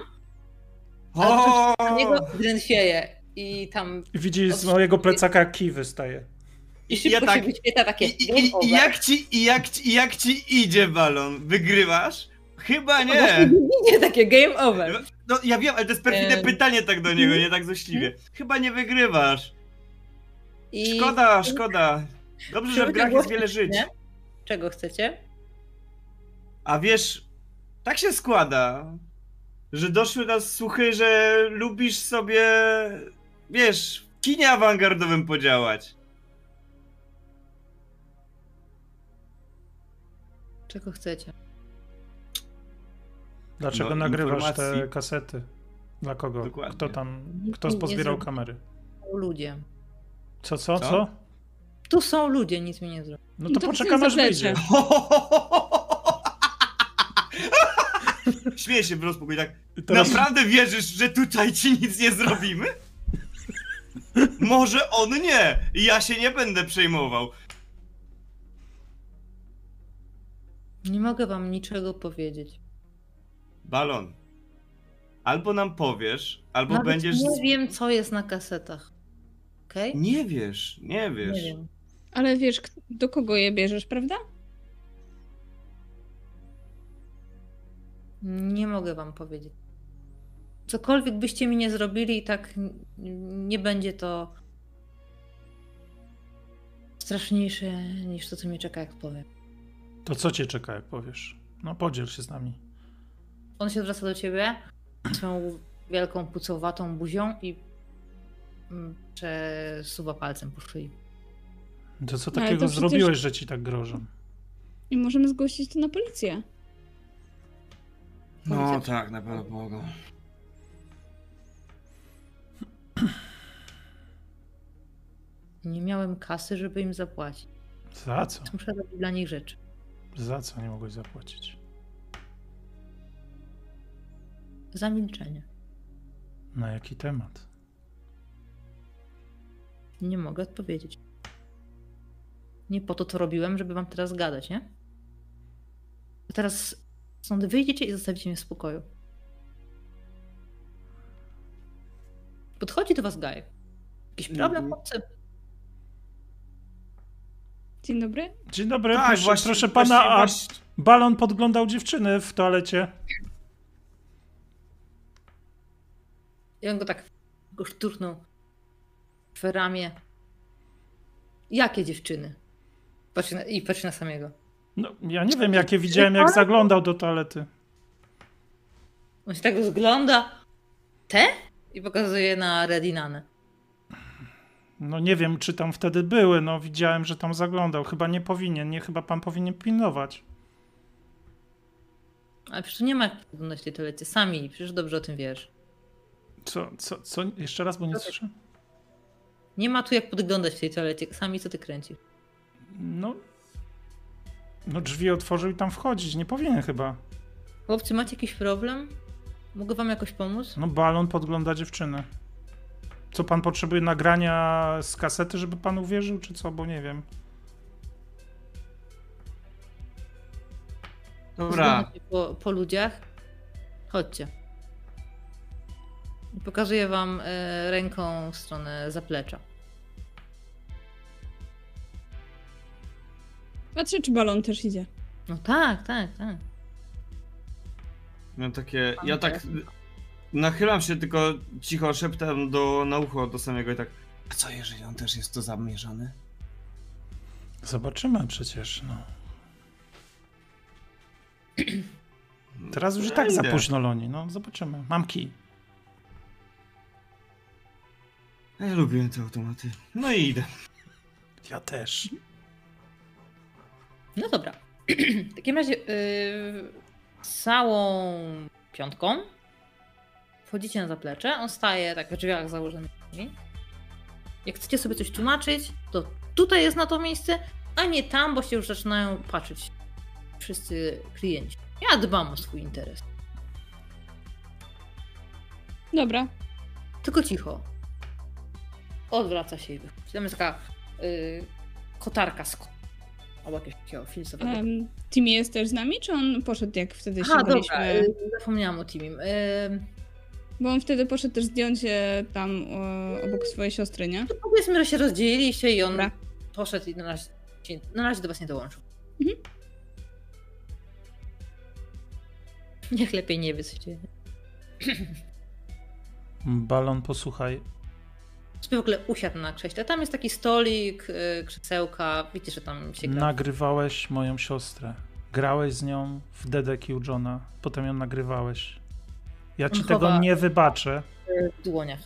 O! A niego drętwieje i tam I widzi z mojego plecaka kij wystaje. i szybko ja tak- się wyświetla takie I, i, i, jak ci, i, jak ci, I jak ci idzie balon? Wygrywasz? Chyba No nie. Nie, takie game over. No ja wiem, ale to jest perfidne pytanie tak do niego, nie tak złośliwie. Chyba nie wygrywasz. I Szkoda, szkoda. Dobrze, że w grach jest wiele żyć. Czego chcecie? A wiesz, tak się składa, że doszły nas słuchy, że lubisz sobie, wiesz, w kinie awangardowym podziałać. Czego chcecie? Dlaczego No, nagrywasz te informacji. kasety? Dla kogo? Dokładnie. Kto tam, kto pozbierał kamery? Są ludzie. Co, co, Co? co? Tu są ludzie, nic mi nie zrobi. No to to poczekam aż wyjdzie. <laughs> Śmieję się w rozpokój, tak. Teraz Naprawdę wierzysz, że tutaj ci nic nie zrobimy? Może on nie. Ja się nie będę przejmował. Nie mogę wam niczego powiedzieć. Balon. Albo nam powiesz, albo Nawet będziesz. nie wiem, co jest na kasetach. Okej? Nie wiesz, nie wiesz. Nie wiem. Ale wiesz, do kogo je bierzesz, prawda? Nie mogę wam powiedzieć. Cokolwiek byście mi nie zrobili, i tak nie będzie to straszniejsze niż to, co mnie czeka, jak powiem. To co cię czeka, jak powiesz? No podziel się z nami. On się zwraca do ciebie swoją wielką, pucowatą buzią i mm, przesuwa palcem po szyi. To co No, takiego to przecież- zrobiłeś, że ci tak grożą? I możemy zgłosić to na policję. No tak, na pewno pomogą. Nie miałem kasy, żeby im zapłacić. Za co? Muszę robić dla nich rzeczy. Za co nie mogłeś zapłacić? Za milczenie. Na jaki temat? Nie mogę odpowiedzieć. Nie po to to robiłem, żeby wam teraz gadać, nie? A teraz stąd wyjdziecie i zostawicie mnie w spokoju. Podchodzi do was Gaj. Jakiś problem, Mhm. chłopcy? Dzień dobry. Dzień dobry, Tak, proszę, właśnie- proszę pana, właśnie- a właśnie- balon podglądał dziewczyny w toalecie. I on go tak go szturchnął w ramię. Jakie dziewczyny? Patrzy na, I patrzy na samego. No, ja nie wiem, jakie widziałem, jak zaglądał do toalety. On się tak rozgląda. Te? I pokazuje na Redinanę. No nie wiem, czy tam wtedy były, no widziałem, że tam zaglądał. Chyba nie powinien, nie, chyba pan powinien pilnować. Ale przecież nie ma jak podglądać tej toalecie. Sami, przecież dobrze o tym wiesz. Co, co, co? Jeszcze raz, bo nie słyszę. Nie ma tu jak podglądać w tej toalecie. Sami co ty kręcisz. No, no drzwi otworzył i tam wchodzić, nie powinien chyba. Chłopcy, macie jakiś problem? Mogę wam jakoś pomóc? No balon podgląda dziewczynę. Co pan potrzebuje nagrania z kasety, żeby pan uwierzył, czy co? Bo nie wiem. Dobra. Po, po ludziach. Chodźcie. I pokazuję wam e, ręką w stronę zaplecza. Patrzę, czy balon też idzie. No tak, tak, tak. Miałem takie. Ja tak. Nachylam się tylko cicho szeptem do, na ucho do samego i tak. A co jeżeli on też jest to zamierzony? Zobaczymy przecież, no. Teraz już i tak za późno, Loni. No, zobaczymy. Mam kij. Ja lubię te automaty. No i idę. Ja też. No dobra. <clears throat> W takim razie yy, całą piątką wchodzicie na zaplecze. On staje tak w drzwiach założonymi. Jak chcecie sobie coś tłumaczyć, to tutaj jest na to miejsce, a nie tam, bo się już zaczynają patrzeć wszyscy klienci. Ja dbam o swój interes. Dobra. Tylko cicho. Odwraca się i wychodzi. Tam jest taka yy, kotarka z ko- albo jakiegoś takiego filcowego. Um, Timmy jest też z nami, czy on poszedł jak wtedy Aha, dobra, ściągaliśmy? yy, zapomniałam o Timim. Yy, Bo on wtedy poszedł też zdjąć tam obok swojej siostry, nie? to powiedzmy, że się rozdzieliliście i on Dobra. poszedł i na razie, na razie do was nie dołączył. Mhm. Niech lepiej nie wie, co się dzieje. Balon, posłuchaj. Sobie w ogóle usiadł na krześle. Tam jest taki stolik, yy, krzesełka. Widzicie, że tam się gra. Nagrywałeś moją siostrę. Grałeś z nią w DDQ Johna. Potem ją nagrywałeś. Ja ci On tego nie wybaczę. w dłoniach.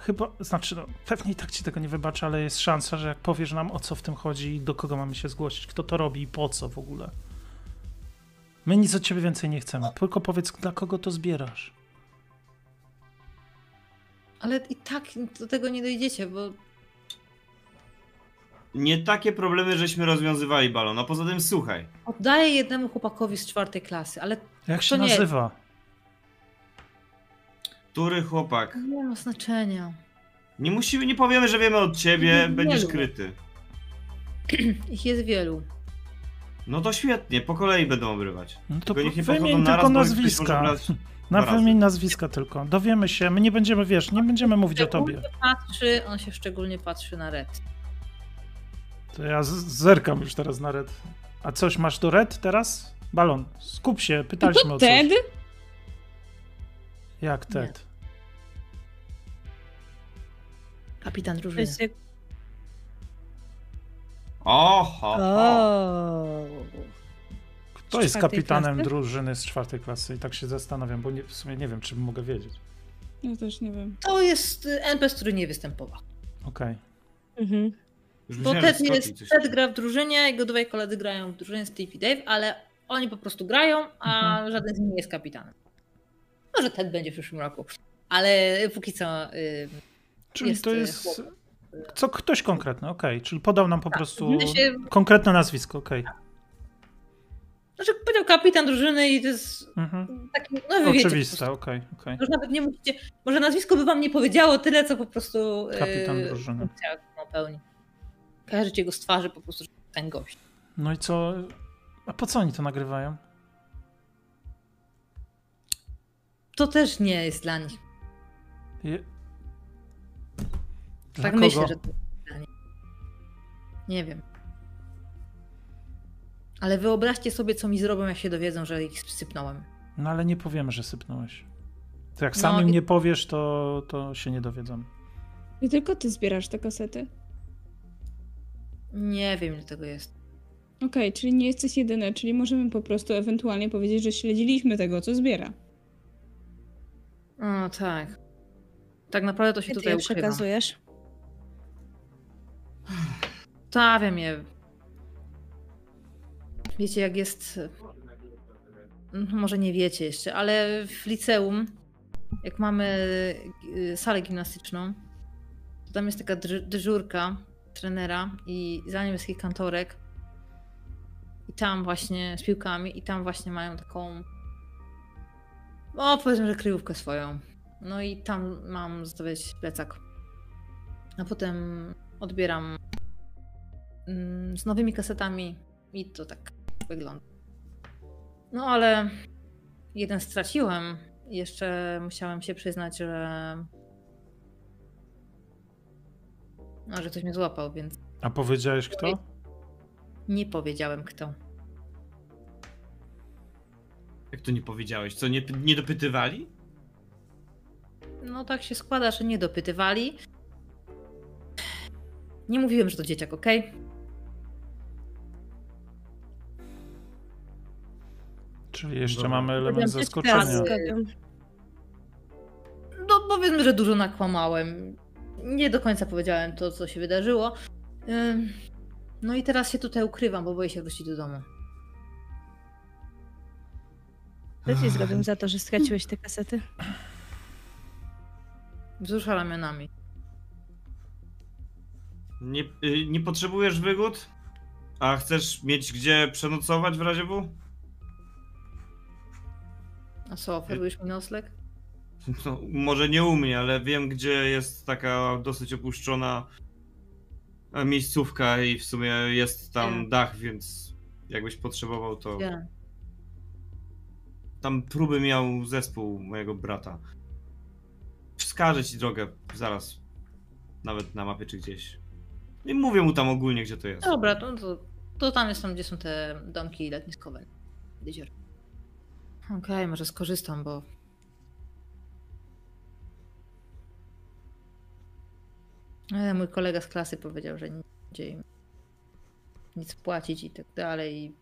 Chyba, znaczy, no, pewnie i tak ci tego nie wybaczę, ale jest szansa, że jak powiesz nam o co w tym chodzi i do kogo mamy się zgłosić, kto to robi i po co w ogóle. My nic od ciebie więcej nie chcemy, tylko powiedz, dla kogo to zbierasz. Ale i tak do tego nie dojdziecie, bo Nie takie problemy żeśmy rozwiązywali, Balon. A poza tym, słuchaj. oddaję jednemu chłopakowi z czwartej klasy, ale Jak się To nie- nazywa? Który chłopak? nie ma znaczenia. Nie musimy, nie powiemy, że wiemy od ciebie, Nie będziesz lubię. kryty. <clears throat> Ich jest wielu. No to świetnie, po kolei będą obrywać. No to Tylko niech nie wymień podchodzą naraz, tylko bo ktoś może nazwiska. <laughs> brać Na wymień nazwiska tylko. Dowiemy się, my nie będziemy, wiesz, nie będziemy mówić o tobie. Patrzy, on się szczególnie patrzy na Red. To ja zerkam już teraz na red. A coś masz do red teraz? Balon, skup się, pytaliśmy To o coś. Ted? Jak Ted? Kapitan To drużyny. Oho! O. Kto Z jest kapitanem klasy? drużyny z czwartej klasy? I tak się zastanawiam, bo nie, w sumie nie wiem, czy mogę wiedzieć. Ja też nie wiem. To jest y, NPC, który nie występował. Okej. Mhm. Już Bo Ted jest, Ted gra w drużynie, jego dwaj koledzy grają w drużynie Steve i Dave, ale oni po prostu grają, a Mhm. żaden z nich nie jest kapitanem. Może Ted będzie w przyszłym roku, ale póki co y, Czyli Jest, to y, jest chłop. co ktoś konkretny, okej. Czyli podał nam po prostu w sensie- konkretne nazwisko, okej. Znaczy powiedział kapitan drużyny i to jest Mhm. taki, no wy Oczywiste, okej, okej. Może nawet nie musicie, może nazwisko by wam nie powiedziało tyle, co po prostu y, Kapitan drużyny. funkcja, którą pełni. Kojarzycie go z twarzy po prostu, że ten gość. No i co? A po co oni to nagrywają? To też nie jest dla nich. Je... Dla tak kogo? myślę, że to jest dla nich. Nie wiem. Ale wyobraźcie sobie, co mi zrobią, jak się dowiedzą, że ich sypnąłem. No ale nie powiemy, że sypnąłeś. To jak No, sam im i- nie powiesz, to, to się nie dowiedzą. I tylko ty zbierasz te kasety? Nie wiem, ile tego jest. Okej, czyli nie jesteś jedyny, czyli możemy po prostu ewentualnie powiedzieć, że śledziliśmy tego, co zbiera. O, tak. Tak naprawdę to się ty tutaj ukrywa. przekazujesz? Stawiam je. Wiecie, jak jest. Mhm, Może nie wiecie jeszcze, ale w liceum, jak mamy y, salę gimnastyczną, to tam jest taka dyżurka trenera i za nim jest kantorek. I tam właśnie z piłkami, i tam właśnie mają taką. O, powiedzmy, że kryjówkę swoją. No i tam mam zostawiać plecak. A potem odbieram mm, z nowymi kasetami i to tak wygląda. No ale jeden straciłem. Jeszcze musiałem się przyznać, że. No, że ktoś mnie złapał, więc A powiedziałeś kto? nie powiedziałem kto. Jak to nie powiedziałeś? Co, nie, nie dopytywali? No tak się składa, że nie dopytywali. Nie mówiłem, że to dzieciak, okej? Czyli jeszcze Dobra. mamy element zaskoczenia. zgapiam. No powiedzmy, że dużo nakłamałem. Nie do końca powiedziałem to, co się wydarzyło. No i teraz się tutaj ukrywam, bo boję się wrócić do domu. Co ci zrobię za to, że straciłeś te kasety? Wzrusza ramionami. Nie, y, nie potrzebujesz wygód? A chcesz mieć gdzie przenocować w razie W? A co, oferujesz mi nocleg? No, może nie u mnie, ale wiem, gdzie jest taka dosyć opuszczona e, miejscówka i w sumie jest tam dach, więc jakbyś potrzebował, to Gdzie? tam próby miał zespół mojego brata. Wskażę ci drogę zaraz, nawet na mapie czy gdzieś. I mówię mu tam ogólnie, gdzie to jest. Dobra, to, to, to tam jest tam, gdzie są te domki letniskowe. Jezior. Okej, może skorzystam, bo... E, mój kolega z klasy powiedział, że nie będzie im nic płacić i tak dalej. I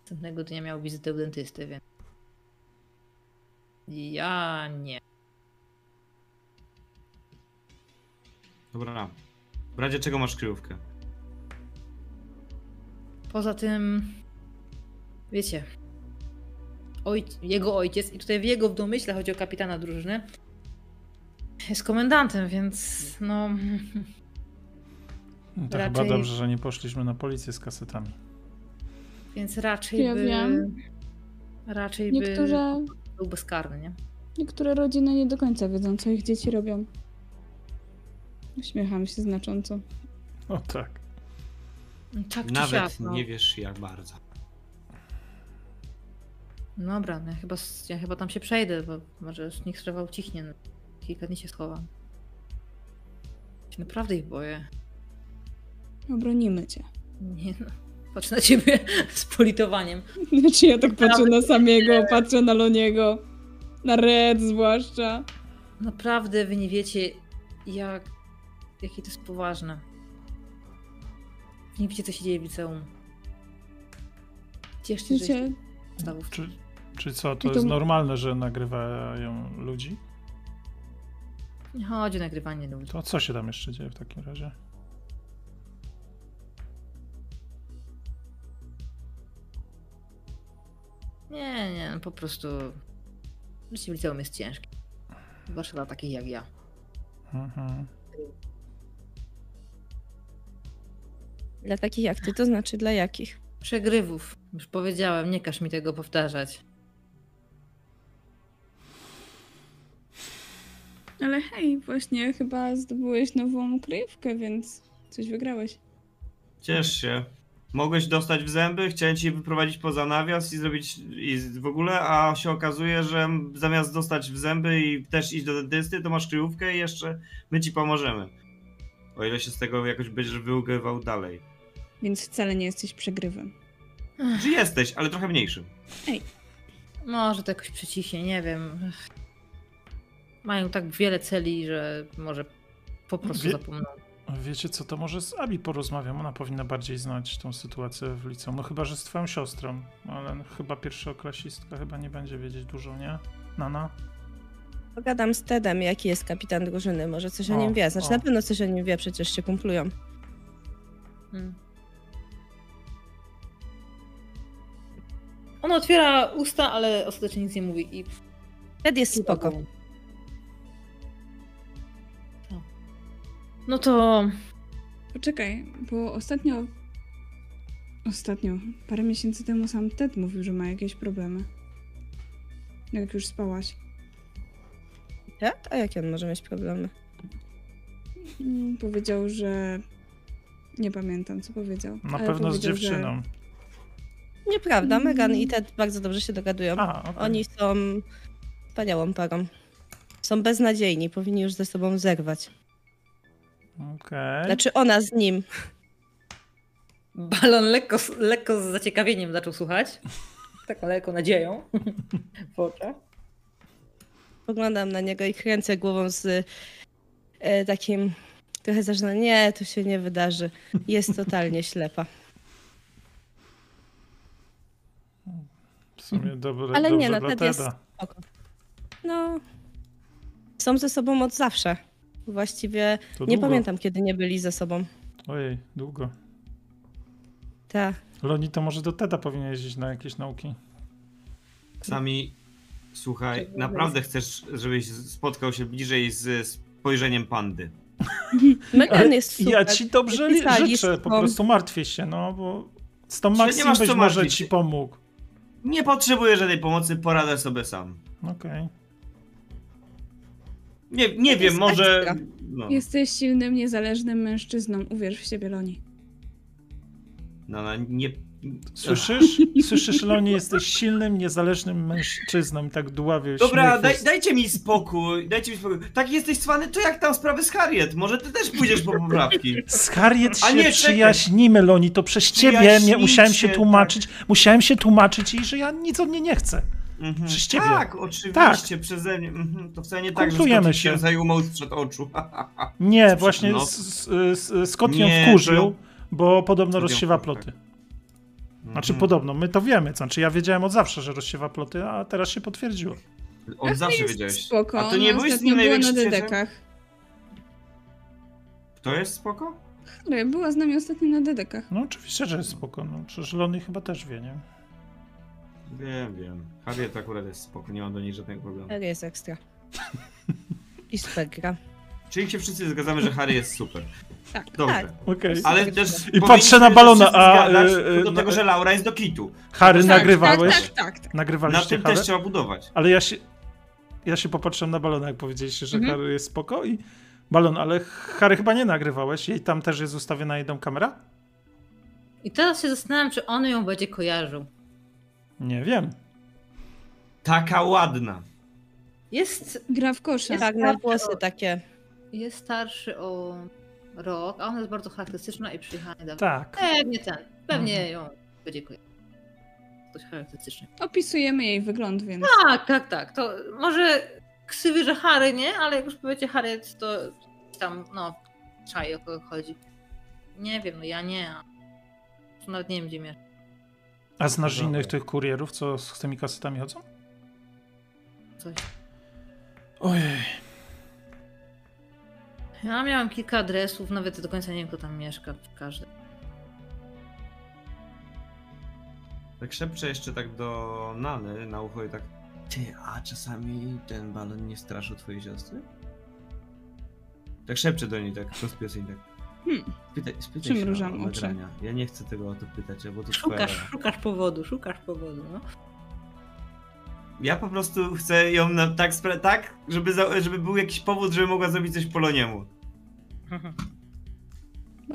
następnego dnia miał wizytę u dentysty, więc Ja nie. Dobra. W razie czego masz kryjówkę? Poza tym, wiecie, ojc, jego ojciec, i tutaj w jego w domyśle chodzi o kapitana drużyny, jest komendantem, więc no. <laughs> No To Raczej- chyba dobrze, że nie poszliśmy na policję z kasetami. Więc raczej Ja by. wiem. Raczej Niektóre, by był bezkarny, nie? niektóre rodziny nie do końca wiedzą, co ich dzieci robią. Uśmiecham się znacząco. O tak. Tak czy Nawet siak, no. nie wiesz jak bardzo. Dobra, no ja chyba, ja chyba tam się przejdę, bo może niech sprawa ucichnie. No. Kilka dni się schowam. Się naprawdę ich boję. Obronimy cię. Nie no. Patrzę na ciebie <laughs> z politowaniem. Znaczy ja tak patrzę na samego, patrzę na Loniego. Na Red zwłaszcza. Naprawdę wy nie wiecie, jak. jakie to jest poważne. Nie wiecie, co się dzieje w liceum. Cieszcie się. Czy, czy co, to to- jest normalne, że nagrywają ludzi? Nie chodzi o nagrywanie ludzi. To co się tam jeszcze dzieje w takim razie? Nie, nie, no po prostu. Życie w liceum jest ciężkie. Zwłaszcza dla takich jak ja. Mhm. Dla takich jak ty, to znaczy dla jakich? Przegrywów. Już powiedziałem, nie każ mi tego powtarzać. Ale hej, właśnie chyba zdobyłeś nową kryjówkę, więc coś wygrałeś. Ciesz się. Mogłeś dostać w zęby, chciałem ci wyprowadzić poza nawias i zrobić i w ogóle, a się okazuje, że zamiast dostać w zęby i też iść do dentysty, to masz kryjówkę i jeszcze my ci pomożemy. O ile się z tego jakoś będziesz wyugrywał dalej. Więc wcale nie jesteś przegrywem. Czy jesteś, ale trochę mniejszym. Może to jakoś przyciśnie, nie wiem. Mają tak wiele celi, że może po prostu Wie- zapomną. Wiecie co, to może z Abi porozmawiam, ona powinna bardziej znać tą sytuację w liceum. No chyba, że z twoją siostrą, ale chyba pierwszoklasistka chyba nie będzie wiedzieć dużo, nie? Nana? Pogadam z Tedem, jaki jest kapitan drużyny, może coś o, O, nim wie. Znaczy o. na pewno coś o nim wie, przecież się kumplują. Hmm. On otwiera usta, ale ostatecznie nic nie mówi i Ted jest spoko. No to Poczekaj, bo ostatnio. Ostatnio, parę miesięcy temu sam Ted mówił, że ma jakieś problemy. Jak już spałaś. Ted? A jakie on może mieć problemy? Mm, Powiedział, że. Nie pamiętam, co powiedział. Na ale pewno z powiedział, że- dziewczyną. Nieprawda, Mm. Megan i Ted bardzo dobrze się dogadują. A, okej. Oni są wspaniałą parą. Są beznadziejni, powinni już ze sobą zerwać. Okej. Znaczy ona z nim. balon lekko, lekko z zaciekawieniem zaczął słuchać. Taką lekką nadzieją w oczach. Poglądam na niego i kręcę głową z e, takim trochę zaczyna, nie, to się nie wydarzy. Jest totalnie ślepa. W sumie dobre, Ale dobrze nie, no Ted jest spoko. No, są ze sobą od zawsze. Właściwie To nie długo. pamiętam, kiedy nie byli ze sobą. Ojej, długo. Ta. Loni to może do Teda powinien jeździć na jakieś nauki. Sami, słuchaj, Czego naprawdę chcesz, żebyś spotkał się bliżej z spojrzeniem pandy. <laughs> Megan Ale jest super. ja ci dobrze li- Pisali życzę, po prostu martwię się, no bo z tą Że nie Maxim masz co może martwić ci pomógł. Nie potrzebuję żadnej pomocy, poradzę sobie sam. Okej. Nie, nie wiem, może... No, Jesteś silnym, niezależnym mężczyzną. Uwierz w siebie, Loni. no, no, nie... Słyszysz? Słyszysz, Loni, jesteś silnym, niezależnym mężczyzną i tak dławił Dobra, daj, dajcie mi spokój, dajcie mi spokój. Tak jesteś cwany, to jak tam sprawy z Harriet? Może ty też pójdziesz po poprawki? Z Harriet A się nie, czekaj. przyjaźnimy, Loni, to przez ciebie mnie musiałem się tak. tłumaczyć, musiałem się tłumaczyć jej, że ja nic od niej nie chcę. Mhm. Przez ciebie. Tak, oczywiście, Tak. przeze mnie. Mhm. To wcale nie tak, że się. się zajumał sprzed oczu. <laughs> Nie, właśnie No. s- Scott ją Nie, wkurzył, bo podobno rozsiewa ploty. Mhm. Znaczy podobno, my to wiemy, znaczy ja wiedziałem od zawsze, że rozsiewa ploty, a teraz się potwierdziło. Od zawsze jest wiedziałeś. Spoko, A to nie byłeś z nim była na dedekach. To jest spoko? Harry była z nami ostatnio na dedekach. No oczywiście, że jest spoko. No, przecież Lony chyba też wie, nie? Wiem, wiem. Harriet akurat jest spoko, nie mam do niej żadnego problemu. Harry jest ekstra. I super gra. Czyli się wszyscy zgadzamy, że Harry jest super. Tak. Dobrze. Tak. Okej. Ale też I powinniśmy patrzę na balona, a, zgadzać y, y, do na- tego, że Laura jest do kitu. Harry, Tak, nagrywałeś? Tak, tak, tak. tak. Na Nagrywaliście tym Harry? też trzeba budować. Ale ja się, ja się popatrzyłem na balona, jak powiedzieliście, że Mhm. Harry jest spoko i balon, ale Harry chyba nie nagrywałeś. Jej tam też jest ustawiona jedną kamera? I teraz się zastanawiam, czy on ją będzie kojarzył. Nie wiem. Taka ładna. Jest, Gra w kosza. Tak, na włosy takie. jest starszy o rok, a ona jest bardzo charakterystyczna i przyjechała niedawno. Tak. Pewnie ten. Pewnie Mhm. ją będzie kojarzył. Coś charakterystyczny. Opisujemy jej wygląd, więc... Tak, tak, tak. To może ksywy, że Harry nie, ale jak już powiecie Harry, to tam, no, czaj o kogo chodzi. Nie wiem, no ja nie. a nawet nie wiem, gdzie mieszka. A znasz Dobra. innych tych kurierów, co z tymi kasetami chodzą? Coś. Ojej. Ja miałam kilka adresów, nawet do końca nie wiem, kto tam mieszka. Każdy. Tak szepczę jeszcze tak do Nany na ucho i tak Ty, a czasami ten balon nie straszył twojej siostry? Tak szepczę do niej, tak rozpieseń tak. Hmm. Spytaj Przymrużam się o nagrania. Ja nie chcę tego o to pytać, bo to Szukasz, szukasz powodu, szukasz powodu, no. Ja po prostu chcę ją na, tak, spra- tak żeby, za, żeby był jakiś powód, żeby mogła zrobić coś poloniemu.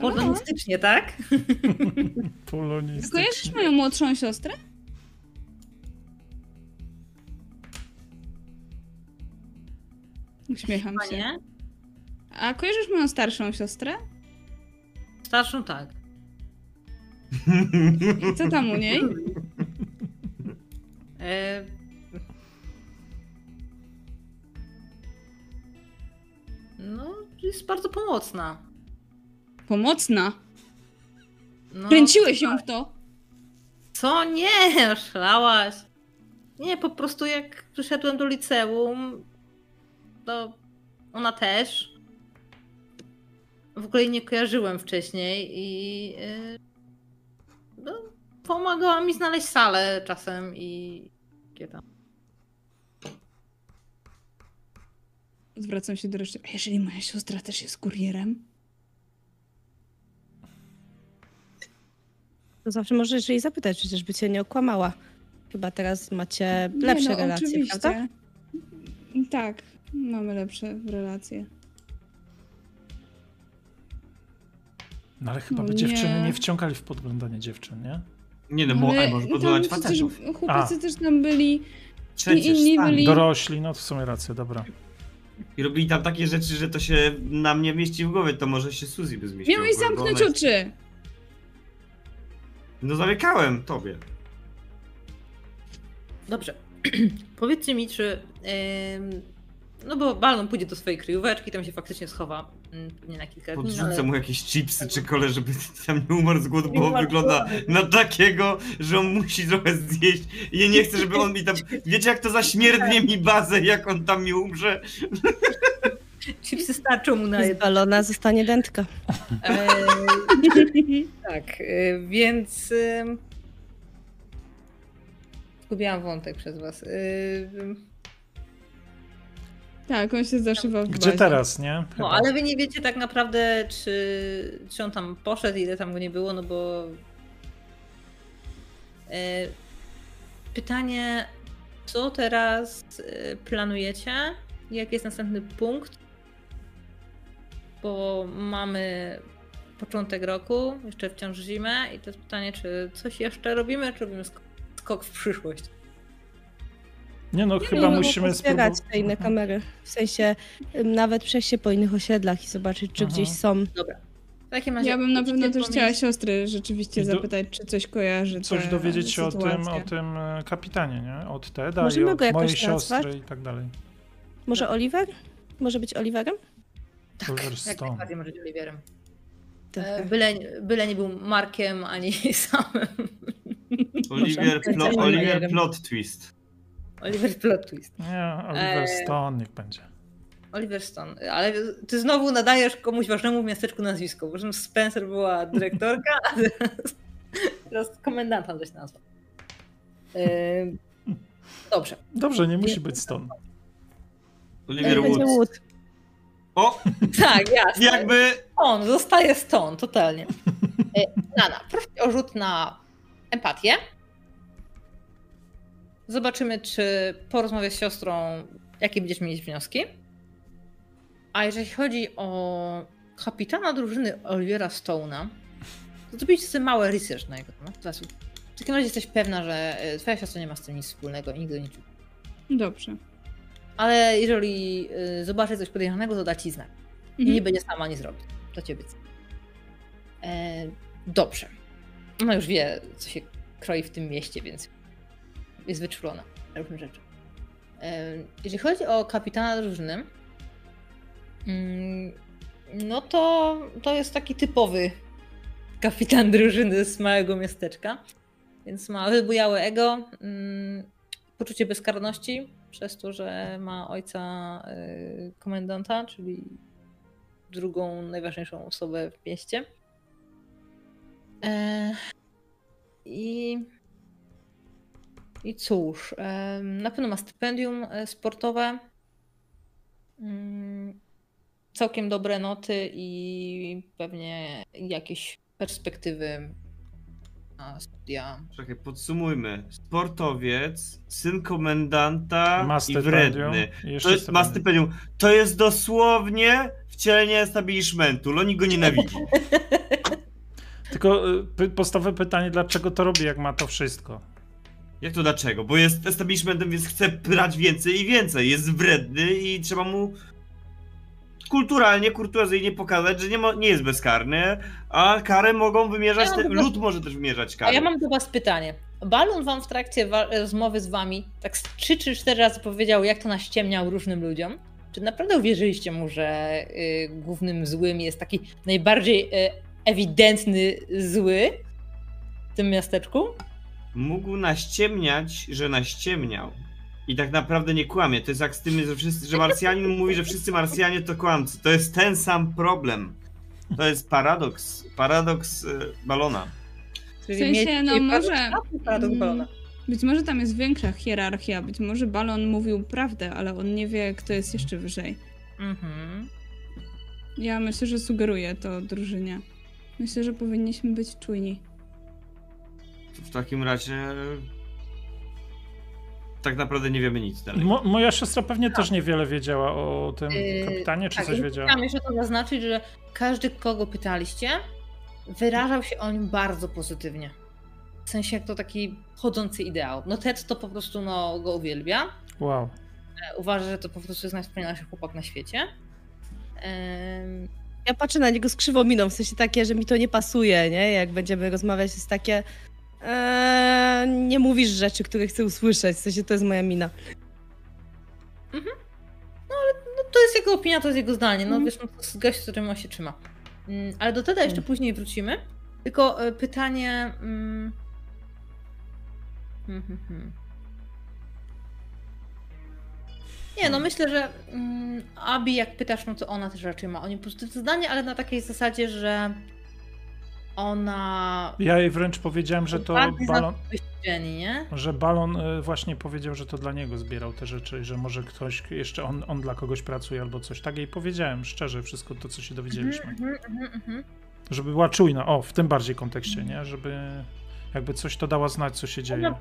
Polonistycznie, tak? <laughs> Polonistycznie. Kojarzysz moją młodszą siostrę? Uśmiecham się. A kojarzysz moją starszą siostrę? Starszą tak. I co tam u niej? E... No, jest bardzo pomocna. Pomocna. No, Kręciłeś ją w to. Co? Nie, <laughs> szlałaś. Nie, po prostu jak przyszedłem do liceum, to ona też. W ogóle jej nie kojarzyłem wcześniej i yy, no, pomagała mi znaleźć salę czasem i tam. Zwracam się do reszty. A jeżeli moja siostra też jest kurierem? To zawsze możesz jej zapytać, przecież by cię nie okłamała. Chyba teraz macie Nie, lepsze no, relacje, oczywiście. prawda? Tak, mamy lepsze relacje. No ale chyba by dziewczyny nie. nie wciągali w podglądanie dziewczyn, nie? Nie no, bo Ale może podglądać facetów. Chłopacy też tam byli. Przecież inni byli- Dorośli, no to w sumie rację, dobra. I robili tam takie rzeczy, że to się na mnie mieści w głowie, to może się Suzy by zmieściło. Miałeś zamknąć jest- oczy! No zamykałem tobie. Dobrze. <clears throat> Powiedzcie mi, czy. ym, no bo balon pójdzie do swojej kryjóweczki, tam się faktycznie schowa. Pewnie na kilka dni. Podrzucę Ale... mu jakieś chipsy czy kole, żeby tam nie umarł z głodu, bo on wygląda na takiego, że on musi trochę zjeść. I ja nie chcę, żeby on mi tam... Wiecie jak to zaśmierdnie mi bazę, jak on tam mi umrze? Chipsy starczą mu na jedno. balona zostanie dętka. Eee, tak, e, więc. Zgubiłam wątek przez was. Ym, Tak, on się zaszywał w Gdzie bazie. teraz, nie? No, Chyba. ale wy nie wiecie tak naprawdę, czy, czy on tam poszedł, ile tam go nie było, no bo. E, pytanie, co teraz e, planujecie? Jaki jest następny punkt? Bo mamy początek roku, jeszcze wciąż zimę i to jest pytanie, czy coś jeszcze robimy, czy robimy skok w przyszłość? Nie no, Nie, chyba musimy spróbować. te inne kamery. W sensie nawet przejść się po innych osiedlach i zobaczyć, czy Aha. gdzieś są. Dobra. Razie Ja bym na pewno też chciała siostry rzeczywiście do- zapytać, czy coś kojarzy. Coś dowiedzieć się o tym, o tym e, kapitanie, nie? Od Teda Możemy i od go jakoś mojej siostry nazwać? i tak dalej. Może Oliver? Może być Oliverem? Oliver Jak Stone. najbardziej może być Oliwierem. Tak. E, Byle, byle nie był Markiem ani <laughs> samym. Oliver, plo, Oliver Oliverem. plot twist. Oliver <laughs> Plot Twist. Nie, Oliver Eee. Stone niech będzie. Oliver Stone. Ale ty znowu nadajesz komuś ważnemu w miasteczku nazwisko. Bo Spencer była dyrektorka, <laughs> a teraz, teraz komendanta coś nazwa. Ehm, Dobrze. Dobrze, nie musi być Stone. Oliver Woods. łód. O, Tak, jasne. jakby On zostaje stąd, totalnie. E, Nana, proszę o rzut na empatię. Zobaczymy, czy porozmawiasz z siostrą, jakie będziesz mieć wnioski. A jeżeli chodzi o kapitana drużyny Olivera Stone'a, to zrobić sobie mały research na jego temat. W takim razie jesteś pewna, że e, twoja siostra nie ma z tym nic wspólnego i nigdy nie czuł. Dobrze. Ale jeżeli y, zobaczy coś podejrzanego, to da ci znak. I Mhm. nie będzie sama nic robić. To cię obiecam. E, dobrze. Ona już wie, co się kroi w tym mieście, więc jest wyczulona na różne rzeczy. Jeżeli chodzi o kapitana drużyny, mm, no to to jest taki typowy kapitan drużyny z małego miasteczka. Więc ma wybujałe ego, mm, poczucie bezkarności przez to, że ma ojca y, komendanta, czyli drugą najważniejszą osobę w mieście. E, I, I cóż, na pewno ma stypendium e, sportowe, mm, całkiem dobre noty i pewnie jakieś perspektywy na studia. Czekaj, podsumujmy. Sportowiec, syn komendanta Ma i wredny. i To jest, ma stypendium. To jest dosłownie wcielenie establishmentu. Loni go nienawidzi. <laughs> Tylko y, podstawowe pytanie, dlaczego to robi, jak ma to wszystko? Jak to dlaczego? Bo jest establishmentem, więc chce brać więcej i więcej. Jest wredny i trzeba mu kulturalnie, kurtuazyjnie pokazać, że nie, mo- nie jest bezkarny, a karę mogą wymierzać, Ja te, prostu- lud może też wymierzać A karę. ja mam do was pytanie. Balun wam w trakcie rozmowy z wami tak trzy czy cztery razy powiedział, jak to naściemniał różnym ludziom. Czy naprawdę uwierzyliście mu, że y, głównym złym jest taki najbardziej y, ewidentny zły w tym miasteczku? Mógł naściemniać, że naściemniał. I tak naprawdę nie kłamie. To jest jak z tym, że, wszyscy, że Marsjanin mówi, że wszyscy Marsjanie to kłamcy. To jest ten sam problem. To jest paradoks. Paradoks y, balona. W sensie, no może- paradoks- paradoks mm, balona. Być może tam jest większa hierarchia, być może Balon mówił prawdę, ale on nie wie, kto jest jeszcze wyżej. Mhm. Ja myślę, że sugeruje to drużynie. Myślę, że powinniśmy być czujni. W takim razie... Tak naprawdę nie wiemy nic dalej. Mo- moja siostra pewnie też niewiele wiedziała o tym Yy, kapitanie, czy tak, coś wiedziała? Chciałam jeszcze to zaznaczyć, że każdy, kogo pytaliście, wyrażał się o nim bardzo pozytywnie. W sensie jak to taki chodzący ideał. No Ted to po prostu no, go uwielbia. Wow. E, Uważa, że to po prostu jest najwspanialszy chłopak na świecie. Ja patrzę na niego z krzywą miną, w sensie takie, że mi to nie pasuje, nie? Jak będziemy rozmawiać, jest takie... Eee, nie mówisz rzeczy, które chcę usłyszeć, w sensie to jest moja mina. No to jest jego opinia, to jest jego zdanie. No Mhm. wiesz, no, to jest gość, z którym on się trzyma. Mm, Ale do Teda jeszcze później wrócimy. Tylko e, pytanie... mm, hmm, hmm, hmm. Nie, no myślę, że mm, Abi, jak pytasz, no to ona też raczej ma o nim pozytywne zdanie, ale na takiej zasadzie, że ona... Ja jej wręcz powiedziałem, że to balon, nie? że balon y, właśnie powiedział, że to dla niego zbierał te rzeczy, że może ktoś, jeszcze on, on dla kogoś pracuje albo coś. Tak jej powiedziałem, szczerze, wszystko to, co się dowiedzieliśmy. Mhm, mhm, mhm, mhm. Żeby była czujna, o, w tym bardziej kontekście, nie? Żeby jakby coś to dała znać, co się dzieje. Ona-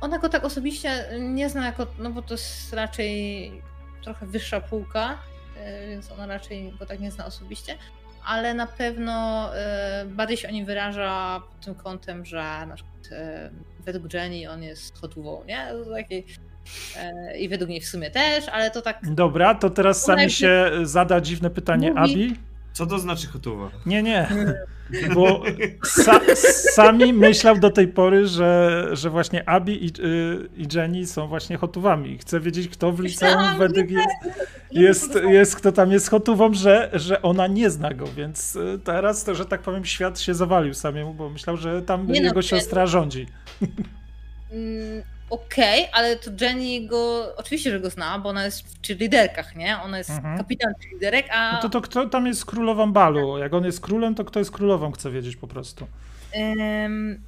Ona go tak osobiście nie zna jako, no bo to jest raczej trochę wyższa półka, y, więc ona raczej go tak nie zna osobiście, ale na pewno y, bardziej się o nim wyraża pod tym kątem, że na przykład y, według Jenny on jest hotową, nie? Taki, y, I według niej w sumie też, ale to tak Dobra, to teraz sami się zada dziwne pytanie. mówi- Abi? Co to znaczy hotowa? Nie, nie. Bo sa, sami myślał do tej pory, że, że właśnie Abi i, y, i Jenny są właśnie hotowami. Chcę wiedzieć, kto w liceum według jest, jest, jest, kto tam jest hotową, że, że ona nie zna go, więc y, teraz to, że tak powiem, świat się zawalił samemu, bo myślał, że tam Nie no, jego ty- siostra rządzi. Okej, ale to Jenny go, oczywiście, że go zna, bo ona jest w cheerleaderkach, nie? Ona jest Mhm. kapitan cheerleaderek, a No to, to kto tam jest królową balu? Jak on jest królem, to kto jest królową, chcę wiedzieć po prostu. Em,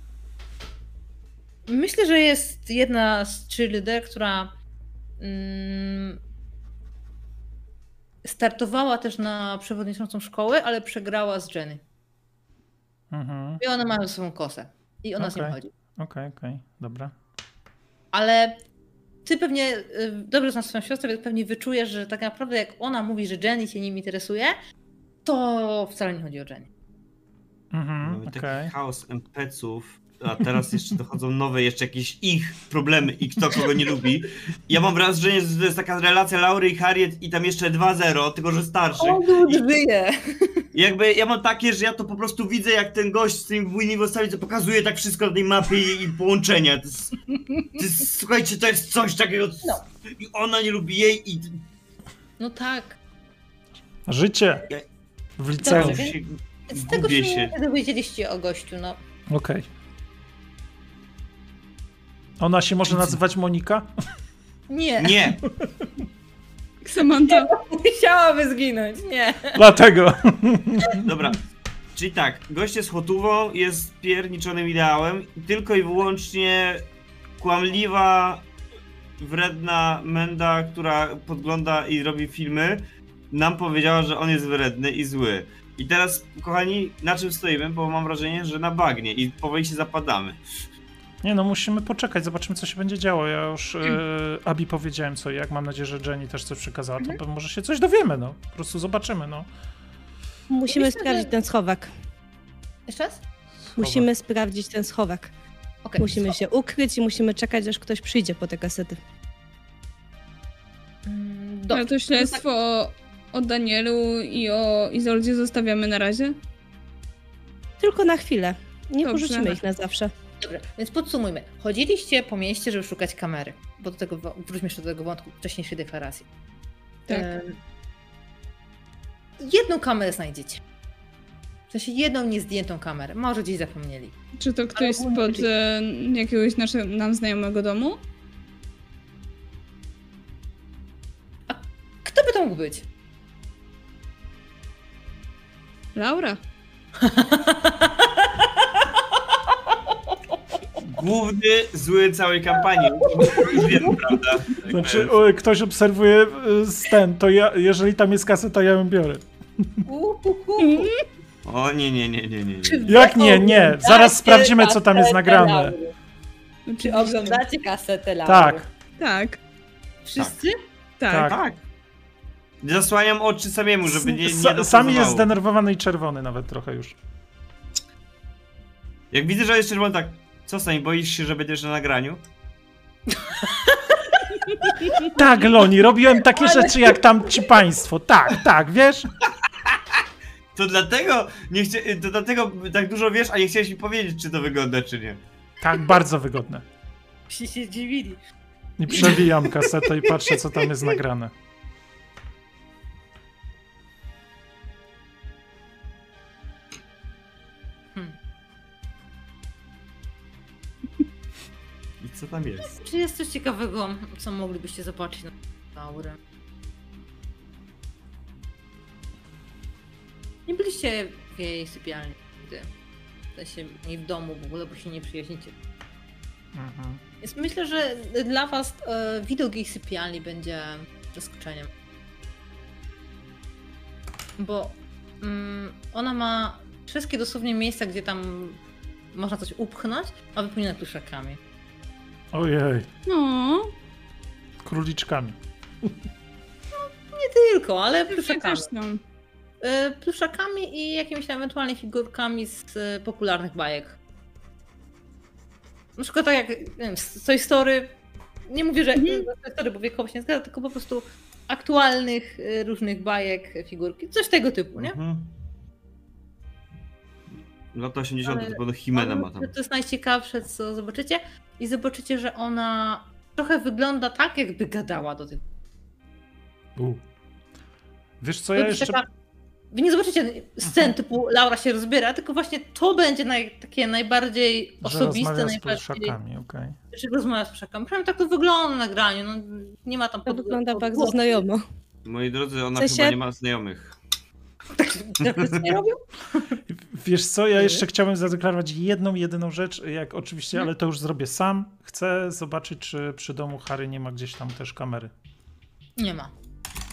myślę, że jest jedna z cheerleader, która mm, startowała też na przewodniczącą szkoły, ale przegrała z Jenny. Mhm. I one mają ze sobą kosę. I ona z nią Okej. chodzi. Okej, okej, dobra. Ale ty pewnie y, dobrze znasz swoją siostrę, więc pewnie wyczujesz, że tak naprawdę jak ona mówi, że Jenny się nim interesuje, to wcale nie chodzi o Jenny. Mhm, Mamy okej. taki chaos NPC-ów, a teraz jeszcze dochodzą nowe, jeszcze jakieś ich problemy i kto kogo nie lubi. Ja mam wrażenie, że to jest taka relacja Laury i Harriet i tam jeszcze 2-0, tylko że starszych. I żyje! jakby ja mam takie, że ja to po prostu widzę, jak ten gość z tymi bujnymi włosami, co pokazuje tak wszystko na tej mapie i, i połączenia. To jest, to jest, słuchajcie, to jest coś takiego. No. I ona nie lubi jej i. No tak. Życie w liceum. Dobrze, Okej. się, Z tego się się. nie dowiedzieliście o gościu, no. Ona się może nazywać Monika? Nie. Nie, <laughs> Samantha. Musiałaby zginąć, nie. Dlatego. dobra. Czyli tak, gość jest hotową, jest pierniczonym ideałem tylko i wyłącznie kłamliwa, wredna Menda, która podgląda i robi filmy, nam powiedziała, że on jest wredny i zły. I teraz, kochani, na czym stoimy? Bo mam wrażenie, że na bagnie i powoli się zapadamy. Nie no, musimy poczekać, zobaczymy co się będzie działo. Ja już e, Abi powiedziałem co i jak, mam nadzieję, że Jenny też coś przekazała, to Mhm. może się coś dowiemy, no. Po prostu zobaczymy, no. Musimy Myślę, sprawdzić że- ten schowek. Jeszcze raz? Musimy sprawdzić ten schowek. Okej. Musimy się ukryć i musimy czekać, aż ktoś przyjdzie po te kasety. Mm, Ale Dobrze. to śledztwo o, o Danielu i o Izoldzie zostawiamy na razie. Tylko na chwilę. Nie Dobrze. porzucimy ich na zawsze. Dobrze, więc podsumujmy. Chodziliście po mieście, żeby szukać kamery. Bo do tego, wróćmy jeszcze do tego wątku wcześniejszej deklaracji. Tak. Em, jedną kamerę znajdziecie. W sensie jedną niezdjętą kamerę. Może gdzieś zapomnieli. Czy to ktoś spod e, jakiegoś naszego, nam znajomego domu? Kto by to mógł być? Laura. <laughs> Główny zły całej kampanii. Już wiemy, prawda? Tak Znaczy, ktoś obserwuje z ten, to ja, jeżeli tam jest kaseta, ja ją biorę. O nie, nie, nie, nie, nie. Jak nie, nie, zaraz sprawdzimy, co tam jest nagrane. Czy oglądacie kasetę Laury? Tak, Tak, Wszyscy? tak. tak. Tak. Zasłaniam oczy samiemu, żeby nie, nie Sa- Sami jest zdenerwowany i czerwony nawet trochę już. Jak widzę, że jest czerwony, tak. Co sami, boisz się, że będziesz na nagraniu? <laughs> Tak, Loni, robiłem takie rzeczy jak tam ci państwo. Tak, tak, wiesz? To dlatego nie chcia... to dlatego tak dużo wiesz, a nie chciałeś mi powiedzieć, czy to wygląda, czy nie. Tak, bardzo wygodne. Ci się dziwili. I przewijam kasetę i patrzę, co tam jest nagrane. Co tam jest? Czy jest coś ciekawego, co moglibyście zobaczyć na Laurę? Nie byliście w jej sypialni nigdy. W sensie nie w domu w ogóle, bo się nie przyjaźnicie. Mhm. Więc myślę, że dla was e, widok jej sypialni będzie zaskoczeniem. Bo mm, ona ma wszystkie dosłownie miejsca, gdzie tam można coś upchnąć, a wypełnione pluszakami. Ojej, No, króliczkami. Nie tylko, ale pluszakami. E, pluszakami i jakimiś ewentualnie figurkami z e, popularnych bajek. Na przykład tak jak nie wiem, z Toy Story. Nie mówię, że Mhm. Toy Story, bo wiekowo się nie zgadza, tylko po prostu aktualnych e, różnych bajek, figurki. Coś tego typu, nie? Mhm. Lata 80 Ale- to pewno Himena ma tam. To jest najciekawsze, co zobaczycie. I zobaczycie, że ona trochę wygląda tak, jakby gadała do tych. U. Wiesz co, ja jeszcze... taka wy nie zobaczycie scen typu Laura się rozbiera, tylko właśnie to będzie naj, takie najbardziej Że osobiste, rozmawia z najbardziej... pluszakami, okej. Czy rozmawia z pszakami. Przynajmniej tak to wygląda na nagraniu, no nie ma tam To pod- wygląda pod- bardzo znajomo. Moi drodzy, ona W sensie- chyba nie ma znajomych. Interpretacje <laughs> nie robią? Wiesz co, ja jeszcze chciałem zadeklarować jedną, jedyną rzecz, jak oczywiście, ale to już zrobię sam. Chcę zobaczyć, czy przy domu Harry nie ma gdzieś tam też kamery. Nie ma.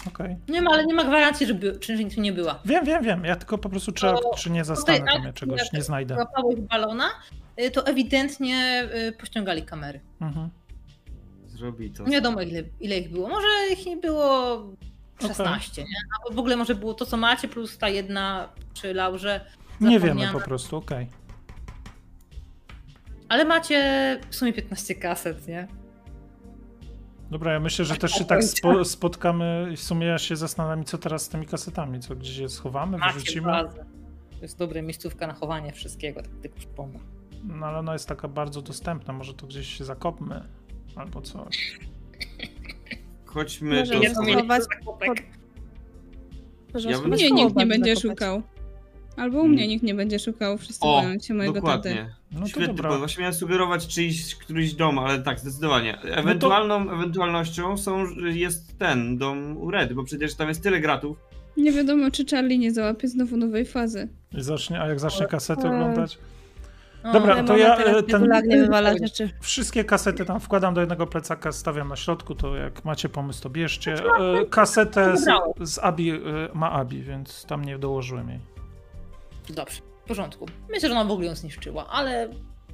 Okej. Nie ma, ale nie ma gwarancji, że, by, czy, że nie była. Wiem, wiem, wiem. Ja tylko po prostu trzeba, To czy nie zastanę tam ja czegoś, jak nie znajdę. Łapałeś balona, y, to ewidentnie y, pościągali kamery. Mhm. Zrobi to. Nie wiadomo ile, ile ich było. Może ich nie było 16, nie? Albo w ogóle może było to, co macie, plus ta jedna przy Laurze. Nie wiemy po prostu, okej. Ale macie w sumie 15 kaset, nie? Dobra, ja myślę, że też się tak spo, spotkamy i w sumie ja się zastanawiam, co teraz z tymi kasetami, co gdzieś je schowamy, Macie wyrzucimy. bazę. To jest dobra miejscówka na chowanie wszystkiego, tak tylko przypomnę. No ale ona jest taka bardzo dostępna, może to gdzieś się zakopmy albo coś. Chodźmy Może do... nie schować Może Ja U bym- mnie nikt nie będzie szukał. Albo u mnie nikt nie będzie szukał, wszyscy O, boją się mojego taty. dokładnie. No to Świetny dobra. pomysł. Właśnie miałem sugerować czyjś, któryś dom, ale tak, zdecydowanie. Ewentualną ewentualnością są, jest ten dom u Red, bo przecież tam jest tyle gratów. Nie wiadomo, czy Charlie nie załapie znowu nowej fazy. I zacznie, a jak zacznie kasety Eee. oglądać? Dobra, to ja, e, ten-. Wszystkie kasety tam wkładam do jednego plecaka, stawiam na środku, to jak macie pomysł, to bierzcie. E, Kasetę z, z Abi e, ma Abi, więc tam nie dołożyłem jej. Dobrze, w porządku. Myślę, że ona w ogóle ją zniszczyła, ale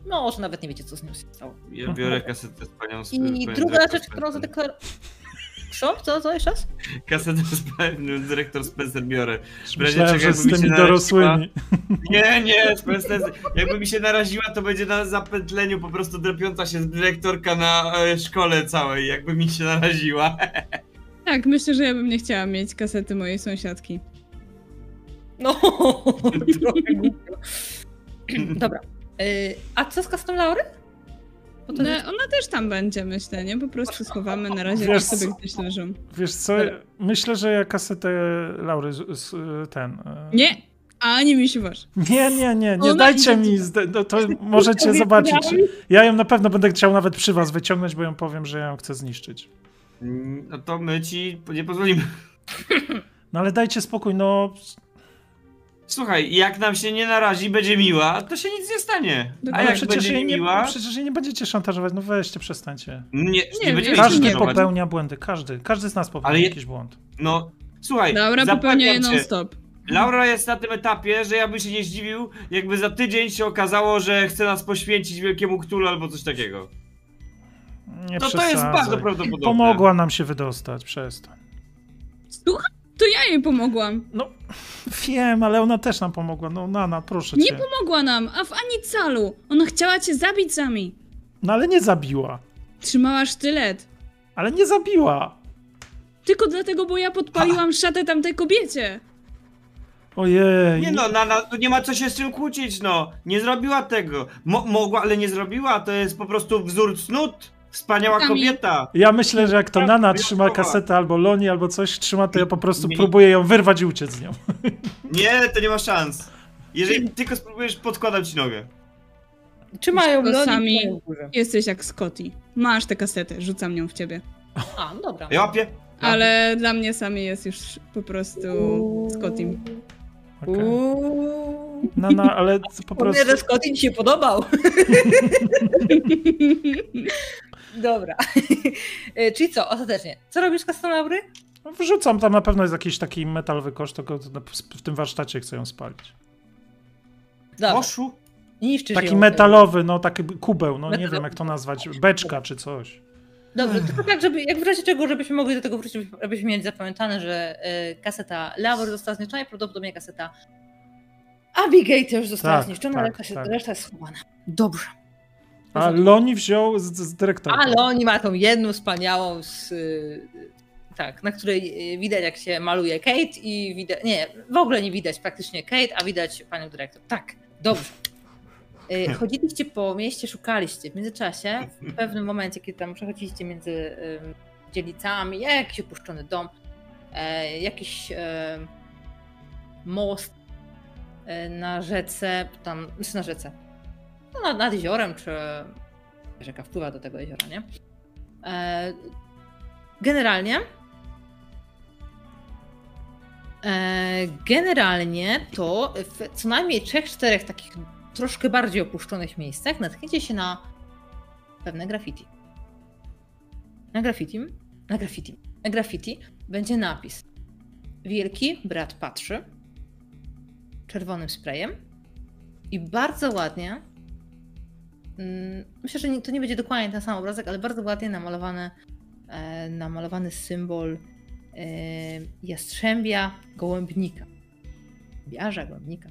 no, może nawet nie wiecie, co z nią się stało. Ja biorę kasetę z panią z I druga rzecz, którą Spencer. Co? Co? Co? Jeszcze raz? Kasetę z panią dyrektor Spencer biorę. W razie Myślałem, czego że jakby z mi się tymi naraziła- dorosłymi. Nie, nie, Spencer. Jakby mi się naraziła, to będzie na zapętleniu po prostu drapiąca się dyrektorka na e, szkole całej, jakby mi się naraziła. Tak, myślę, że ja bym nie chciała mieć kasety mojej sąsiadki. No, <laughs> trochę. <clears throat> Dobra. Y, A co z custom Laury? No, ona też tam będzie, myślę, nie? Po prostu schowamy, na razie Wiesz sobie gdzieś leżą. Wiesz co, myślę, że ja kasetę Laury z, z, ten... e, Nie! Ani mi się waż. Nie, nie, nie, nie Ona dajcie mi, no to <laughs> możecie zobaczyć. Ja ją na pewno będę chciał nawet przy was wyciągnąć, bo ją powiem, że ja ją chcę zniszczyć. Mm, No to my ci nie pozwolimy. No ale dajcie spokój, no Słuchaj, jak nam się nie narazi, będzie miła, to się nic nie stanie. A Ale ale jak przecież będzie jej, nie, miła, przecież jej nie będziecie szantażować, no weźcie, przestańcie. nie, nie, będziemy Każdy popełnia błędy, każdy. Każdy z nas popełnia Ale jakiś błąd. No, słuchaj, zapewniam popełnia je non-stop. Laura jest na tym etapie, że ja bym się nie zdziwił, jakby za tydzień się okazało, że chce nas poświęcić wielkiemu Ktulu albo coś takiego. Nie No to jest bardzo prawdopodobne. Pomogła nam się wydostać, przestań. Słuchaj, to ja jej pomogłam. No, wiem, ale ona też nam pomogła. No, Nana, proszę Nie cię. pomogła nam, a w ani calu. Ona chciała cię zabić sami. No, ale nie zabiła. Trzymała sztylet. Ale nie zabiła. Tylko dlatego, bo ja podpaliłam szatę tamtej kobiecie. Ojej. Nie no, na, na, tu nie ma co się z czym kłócić, no. Nie zrobiła tego. Mo, mogła, ale nie zrobiła, to jest po prostu wzór cnót. Wspaniała kobieta. Ja myślę, że jak to Nana trzyma kasetę albo Loni albo coś trzyma, to ja po prostu Nie. próbuję ją wyrwać i uciec z nią. <laughs> Nie, to nie ma szans. Jeżeli tylko spróbujesz, podkładam ci nogę. Trzymają Tylko Loni sami-. Jesteś jak Scotty. Masz tę kasetę, rzucam nią w ciebie. A, no dobra. Ja łapię. Ale dla mnie sami jest już po prostu Scottym. Uuu. Nana, ale po prostu... Powiem, że Scotty ci się podobał. <laughs> Dobra. <laughs> E, Czyli co, ostatecznie. Co robisz z custom Laury? Wrzucam, tam na pewno jest jakiś taki metalowy kosz, tylko w tym warsztacie chcę ją spalić. Dobra. Koszu? Niszczysz Taki ją. metalowy, no taki kubeł, no nie Metalowy. wiem jak to nazwać, beczka czy coś. Dobrze, tylko tak, żeby, jak w razie czego, żebyśmy mogli do tego wrócić, żebyśmy mieli zapamiętane, że e, kaseta Laury została zniszczona i prawdopodobnie kaseta Abigail też została Tak, zniszczona, tak, ale reszta, tak. reszta jest schowana. Dobrze. A Loni wziął z, z dyrektorem. Ale oni ma tą jedną wspaniałą z, y, tak, na której y, widać jak się maluje Kate i widać, nie, w ogóle nie widać praktycznie Kate, a widać panią dyrektor. Tak, dobrze. Y, <laughs> Chodziliście po mieście, szukaliście w międzyczasie, w pewnym momencie, kiedy tam przechodziliście między dzielnicami, jakiś opuszczony dom, e, jakiś e, most e, na rzece, tam, znaczy na rzece, no, nad, nad jeziorem, czy rzeka wpływa do tego jeziora, nie? E, generalnie e, generalnie to w co najmniej trzech, czterech takich troszkę bardziej opuszczonych miejscach natkniecie się na pewne graffiti. Na graffiti, na graffiti, na graffiti będzie napis Wielki brat patrzy czerwonym sprayem i bardzo ładnie myślę, że to nie będzie dokładnie ten sam obrazek, ale bardzo ładnie namalowany, e, namalowany symbol e, jastrzębia gołębnika. Biarza gołębnika.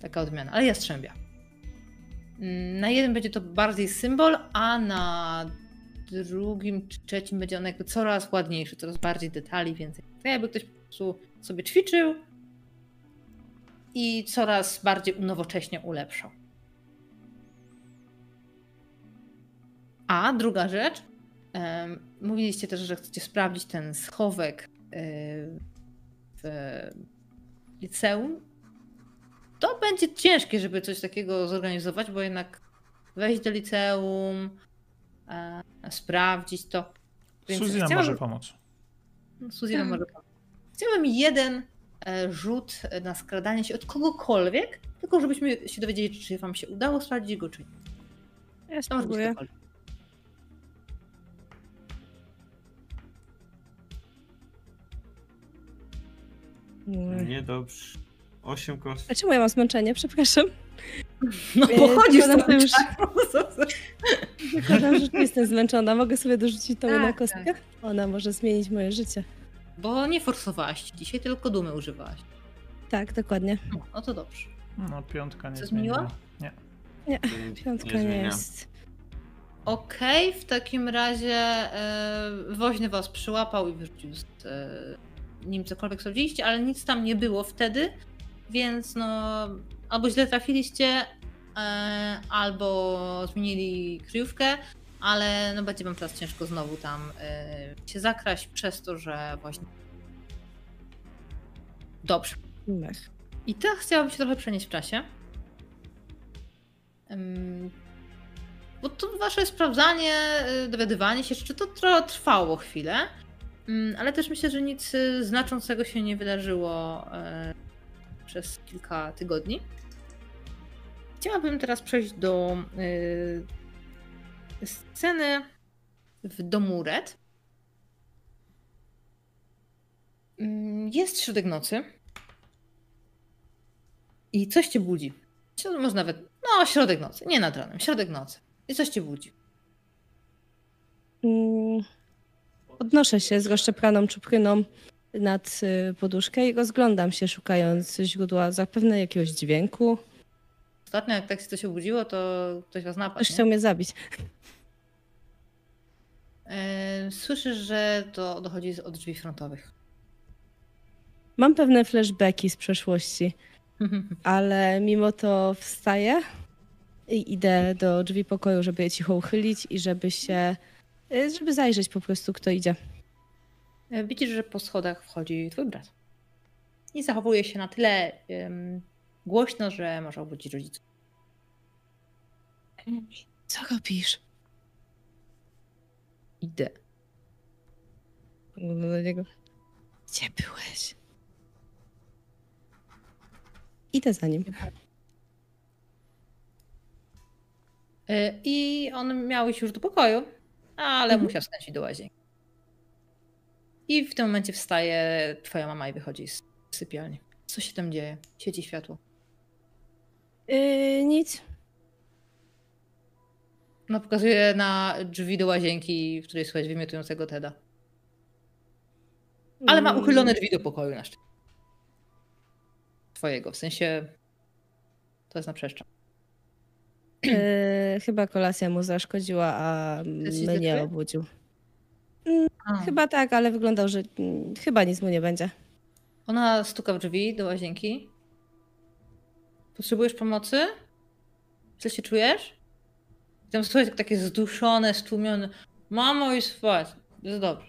Taka odmiana, ale jastrzębia. Mm, Na jednym będzie to bardziej symbol, a na drugim czy trzecim będzie on jakby coraz ładniejszy, coraz bardziej detali, więcej. Tak jakby ktoś po prostu sobie ćwiczył i coraz bardziej unowocześnie ulepszał. A druga rzecz, mówiliście też, że chcecie sprawdzić ten schowek y, w liceum. To będzie ciężkie, żeby coś takiego zorganizować, bo jednak wejść do liceum, e, sprawdzić to. Więc Suzy nam może pomóc. Suzy nam Tak. może pomóc. Chciałabym jeden e, rzut na skradanie się od kogokolwiek, tylko żebyśmy się dowiedzieli, czy wam się udało sprawdzić go, czy nie. Ja spróbuję. Niedobrze. 8 kost. A czemu ja mam zmęczenie? Przepraszam. No E, bo chodzisz tylko na to już-. <laughs> Zakładam, że jestem zmęczona. Mogę sobie dorzucić tą Tak, jedną tak. kostkę? Ona może zmienić moje życie. Bo nie forsowałaś dzisiaj, tylko dumy używałaś. Tak, dokładnie. No, no to dobrze. No, piątka nie Co zmieniła. zmieniła? Nie. <laughs> Piątka nie, zmienia. jest. Okej, w takim razie e, woźny was przyłapał i wyrzucił z e, nim cokolwiek sprawdziliście, ale nic tam nie było wtedy, więc no albo źle trafiliście, e, albo zmienili kryjówkę, ale no będzie wam teraz ciężko znowu tam e, się zakraść przez to, że właśnie... Dobrze. Mech. I teraz chciałabym się trochę przenieść w czasie. Bo to wasze sprawdzanie, y, dowiadywanie się, czy to trwało chwilę, ale też myślę, że nic y, znaczącego się nie wydarzyło y, przez kilka tygodni. Chciałabym teraz przejść do y, sceny w domu Red. Ym, Jest środek nocy. I coś cię budzi. Może nawet, no środek nocy, nie nad ranem, środek nocy. I coś cię budzi. Mm, Podnoszę się z rozszczepraną czupryną nad y, poduszkę i rozglądam się, szukając źródła zapewne jakiegoś dźwięku. Ostatnio jak tak się coś obudziło, to ktoś was napadł. Ktoś nie? chciał mnie zabić. E, Słyszysz, że to dochodzi od drzwi frontowych. Mam pewne flashbacki z przeszłości, <laughs> ale mimo to wstaję i idę do drzwi pokoju, żeby je cicho uchylić i żeby się, żeby zajrzeć po prostu, kto idzie. E, Widzisz, że po schodach wchodzi twój brat. I zachowuje się na tyle em, głośno, że może obudzić rodziców. Co robisz? Idę. Do niego. Gdzie byłeś? Idę za nim. E, I on miał iść już do pokoju, ale Mhm. musiał skręcić do łazienki. I w tym momencie wstaje twoja mama i wychodzi z sypialni. Co się tam dzieje? Świeci światło. Yy, nic. No pokazuje na drzwi do łazienki, w której słychać wymiotującego Teda. Ale ma Mm, uchylone drzwi do pokoju na szczęście. Twojego, w sensie to jest na przeszczep. Yy, chyba kolacja mu zaszkodziła, a mnie obudził. A. Chyba tak, ale wyglądał, że mm, chyba nic mu nie będzie. Ona stuka w drzwi do łazienki. Potrzebujesz pomocy? Źle się czujesz? I Tam słuchaj takie zduszone, stłumione. Mamo i spać. Jest dobrze.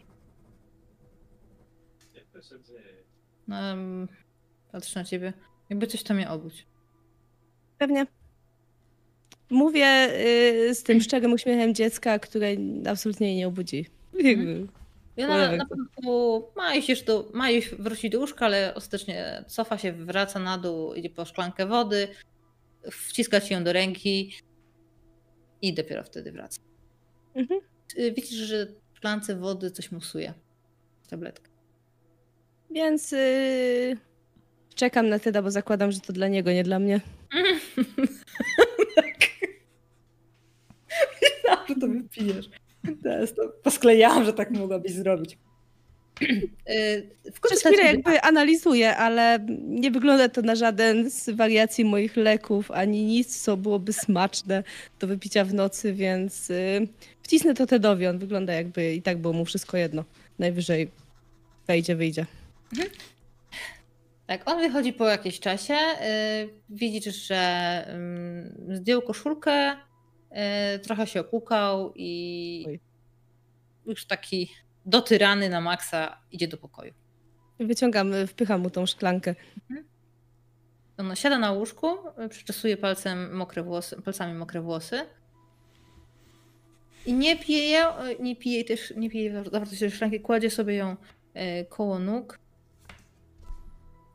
Em, Patrzę na ciebie. Jakby coś tam mnie obudź. Pewnie. Mówię y, z tym szczerym uśmiechem dziecka, które absolutnie jej nie obudzi. Jakby. I ona Whatever. na początku już do, wrócić do łóżka, ale ostatecznie cofa się, wraca na dół, idzie po szklankę wody, wciska ci ją do ręki i dopiero wtedy wraca. Mhm. Y, Widzisz, że w szklance wody coś musuje. Tabletkę. Więc y, czekam na Teda, bo zakładam, że to dla niego, nie dla mnie. <laughs> tak. Myślałam, że to wypijesz. Teraz to posklejałam, że tak mogłabyś zrobić. Y, W Przez chwilę jakby analizuję, ale nie wygląda to na żaden z wariacji moich leków, ani nic, co byłoby smaczne do wypicia w nocy, więc y, wcisnę to Tedowi. On wygląda jakby i tak było mu wszystko jedno. Najwyżej wejdzie, wyjdzie. Tak, on wychodzi po jakimś czasie. y, Widzisz, że ym, zdjął koszulkę, trochę się opłukał i Oj. już taki dotyrany na maksa idzie do pokoju. Wyciągam, y, wpycham mu tą szklankę. On siada na łóżku, y, przeczesuje palcem mokre włosy, palcami mokre włosy. I nie pije, nie pije też, nie pije zawartości tej szklanki, kładzie sobie ją koło nóg.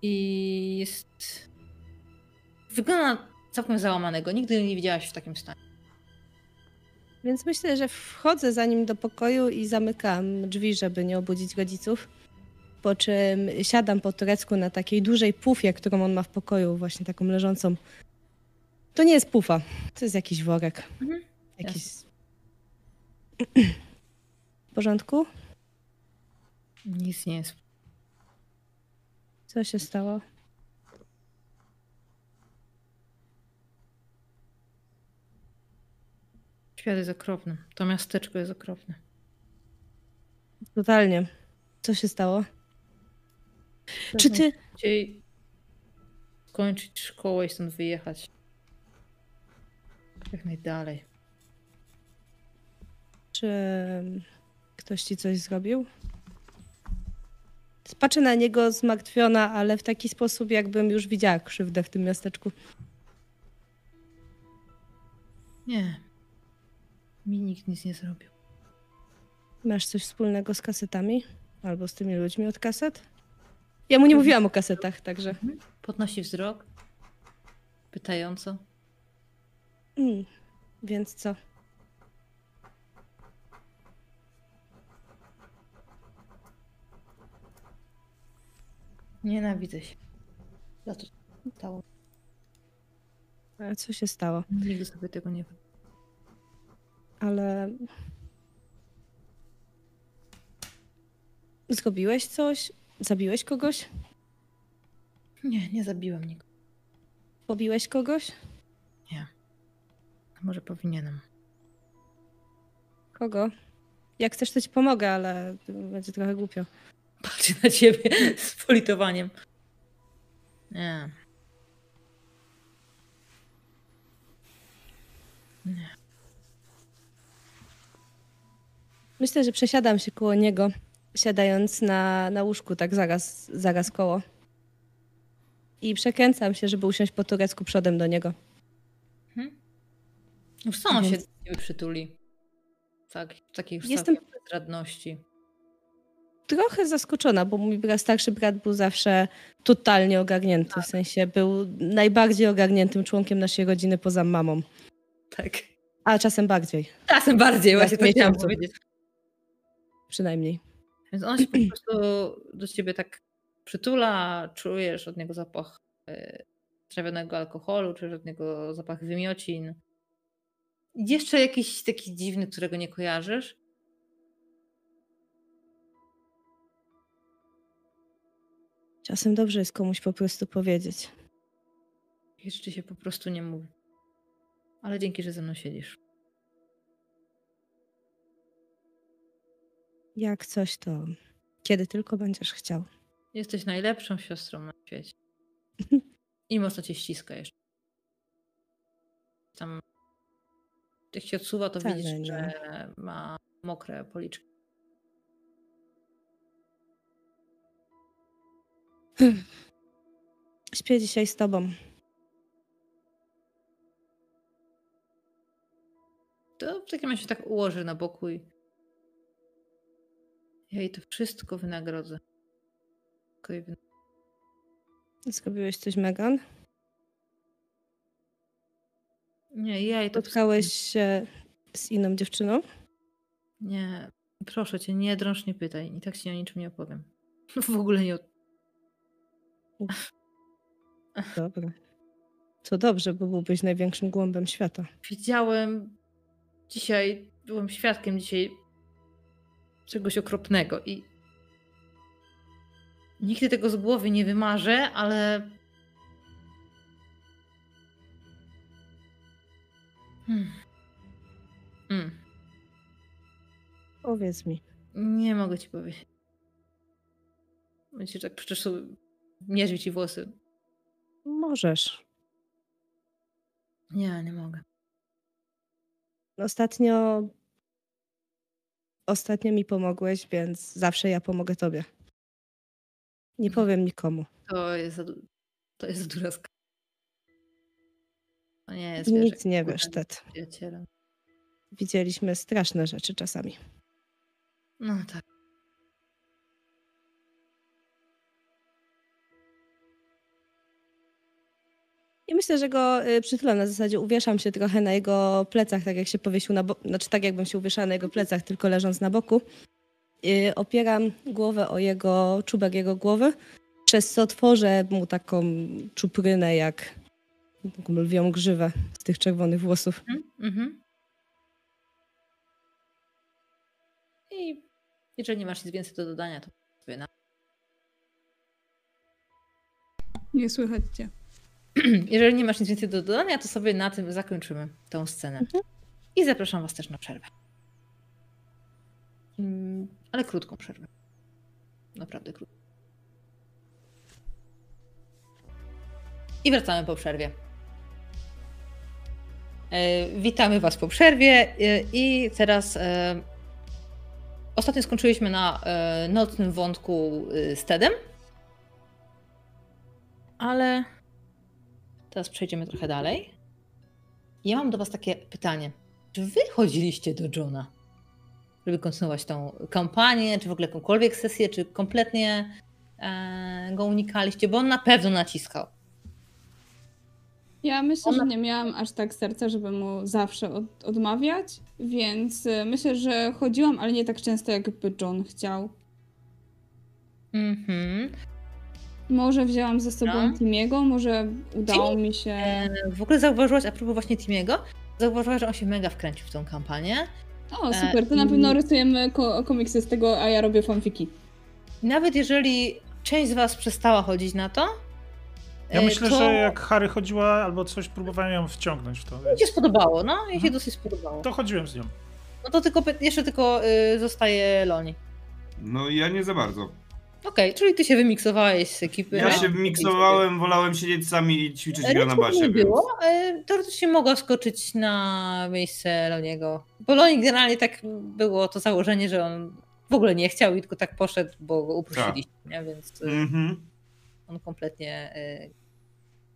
I jest. Wygląda całkiem załamanego. Nigdy nie widziałaś w takim stanie. Więc myślę, że wchodzę za nim do pokoju i zamykam drzwi, żeby nie obudzić rodziców. Po czym siadam po turecku na takiej dużej pufie, którą on ma w pokoju, właśnie taką leżącą. To nie jest pufa, to jest jakiś worek. Mhm, Jakiś... W porządku? Nic nie jest. Co się stało? Świat jest okropny. To miasteczko jest okropne. Totalnie. Co się stało? Czy ty... Chcieli skończyć szkołę i stąd wyjechać. Jak najdalej. Czy ktoś ci coś zrobił? Patrzę na niego zmartwiona, ale w taki sposób, jakbym już widziała krzywdę w tym miasteczku. Nie. Mi nikt nic nie zrobił. Masz coś wspólnego z kasetami? Albo z tymi ludźmi od kaset? Ja mu nie mówiłam o kasetach, także. Podnosi wzrok. Pytająco. Mm, więc co? Nienawidzę się. Za to co stało. A co się stało? Nigdy sobie tego nie Ale. Zrobiłeś coś? Zabiłeś kogoś? Nie, nie zabiłem nikogo. Pobiłeś kogoś? A Może powinienem. Kogo? Jak chcesz, to ci pomogę, ale będzie trochę głupio. Patrzę na ciebie <laughs> z politowaniem. Nie. Myślę, że przesiadam się koło niego, siadając na, na łóżku, tak zaraz, zaraz koło. I przekręcam się, żeby usiąść po turecku przodem do niego. Już co on się przytuli? Tak, w takiej już Jestem- bezradności. Trochę zaskoczona, bo mój brat, starszy brat był zawsze totalnie ogarnięty. W sensie był najbardziej ogarniętym członkiem naszej rodziny poza mamą. Tak. A czasem bardziej, Czasem bardziej, właśnie chciałam miesiącu. powiedzieć. Przynajmniej. Więc on się po prostu do ciebie tak przytula, czujesz od niego zapach y, trawionego alkoholu, czujesz od niego zapach wymiocin. Jeszcze jakiś taki dziwny, którego nie kojarzysz. Czasem dobrze jest komuś po prostu powiedzieć. Rzeczy się po prostu nie mówi. Ale dzięki, że ze mną siedzisz. Jak coś, to kiedy tylko będziesz chciał. Jesteś najlepszą siostrą na świecie. <laughs> I mocno cię ściska jeszcze. Tam jak się odsuwa, to Wcale widzisz, nie. że ma mokre policzki. <sighs> Śpię dzisiaj z tobą. To w takim razie tak ułożę na boku i ja jej to wszystko wynagrodzę. Tylko jej wyn- Zrobiłeś coś, Megan? Nie, ja jej to wszystko... Spotkałeś się z inną dziewczyną? Nie, proszę cię, nie drąż, nie pytaj. I tak ci o niczym nie opowiem. <laughs> W ogóle nie... <laughs> Dobra. To dobrze, bo byłbyś największym głąbem świata. Widziałem dzisiaj, byłem świadkiem dzisiaj czegoś okropnego i nigdy tego z głowy nie wymarzę, ale Hmm. Hmm. Powiedz mi. Nie mogę ci powiedzieć. Będzie tak przecież mierzyć ci włosy. Możesz. Nie, nie mogę. Ostatnio. Ostatnio mi pomogłeś, więc zawsze ja pomogę tobie. Nie powiem nikomu. To jest to jest duża skala. To nie jest, wiesz, nic nie wiesz, Ted. Widzieliśmy straszne rzeczy czasami. No tak. I myślę, że go y, przytulę na zasadzie uwieszam się trochę na jego plecach, tak jak się powiesił na boku, znaczy tak jakbym się uwieszała na jego plecach, tylko leżąc na boku. Y, Opieram głowę o jego, czubek jego głowy, przez co tworzę mu taką czuprynę, jak taką lwią grzywę z tych czerwonych włosów. Mhm, Mhm. I jeżeli nie masz nic więcej do dodania, to sobie na... Nie słychać cię. <clears throat> Jeżeli nie masz nic więcej do dodania, to sobie na tym zakończymy tą scenę. I zapraszam Was też na przerwę. Mm, Ale krótką przerwę. Naprawdę krótką. I wracamy po przerwie. E, Witamy Was po przerwie e, i teraz e, ostatnio skończyliśmy na nocnym wątku z Tedem. Ale Teraz przejdziemy trochę dalej. Ja mam do Was takie pytanie. Czy Wy chodziliście do Johna, żeby kontynuować tą kampanię, czy w ogóle jakąkolwiek sesję, czy kompletnie e, go unikaliście? Bo on na pewno naciskał. Ja myślę, że nie miałam aż tak serca, żeby mu zawsze od, odmawiać, więc y, myślę, że chodziłam, ale nie tak często, jakby John chciał. Mhm. Może wzięłam ze sobą No. Timiego, może udało mi się. E, w ogóle zauważyłaś, a propos właśnie Timiego, zauważyłaś, że on się mega wkręcił w tą kampanię. O, super, to na i- pewno rysujemy ko- komiksy z tego, a ja robię fanfiki. Nawet jeżeli część z Was przestała chodzić na to, Ja e, myślę, to że jak Harry chodziła albo coś, próbowałem ją wciągnąć w to. mi się spodobało, no, mi się Mhm. dosyć spodobało. to chodziłem z nią. No to tylko, jeszcze tylko y, zostaje Loni. No ja nie za bardzo. Okej, czyli ty się wymiksowałeś z ekipy. Ja się miksowałem, wolałem siedzieć sami i ćwiczyć grę na basie. nie Więc... było. y, Teoretycznie mogła skoczyć na miejsce Loniego. Bo Loni generalnie tak było to założenie, że on w ogóle nie chciał i tylko tak poszedł, bo go uprosiliście, nie? więc y, Mhm. on kompletnie y,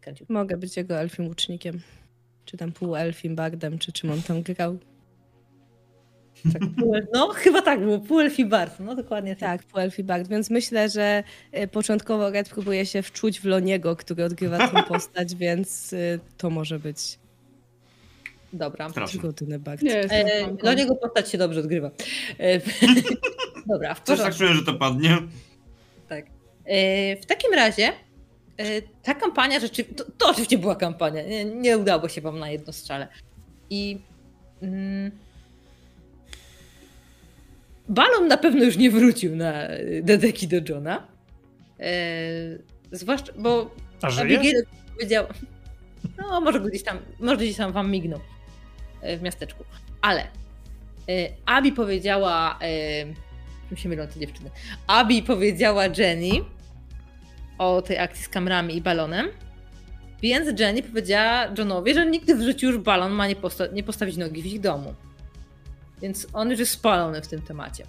kręcił. Mogę być jego elfim łucznikiem. Czy tam półelfim bardem, czy czym on tam grał. Tak, no chyba tak było, pół elfi bard, no dokładnie tak. Tak, półelfi bard. Więc myślę, że y, początkowo Red próbuje się wczuć w Loniego, który odgrywa tę <laughs> postać, więc y, to może być Dobra. Nie, jestem E. Loniego postać się dobrze odgrywa. E, <laughs> <laughs> Dobra, w Coś porządku. tak czuję, że to padnie. Tak. E, W takim razie e, ta kampania rzeczywiście, to, to oczywiście była kampania, nie, nie udało się wam na jedno strzale. I mm, Balon na pewno już nie wrócił na do deki do Johna. E, zwłaszcza, bo A żyje? Abigail powiedziała, no może gdzieś tam, może gdzieś tam wam mignął e, w miasteczku. Ale e, Abi powiedziała, e, mi się mylą te dziewczyny, Abi powiedziała Jenny o tej akcji z kamerami i balonem, więc Jenny powiedziała Johnowi, że nigdy w życiu już balon ma nie, posta- nie postawić nogi w ich domu. Więc on już jest spalony w tym temacie.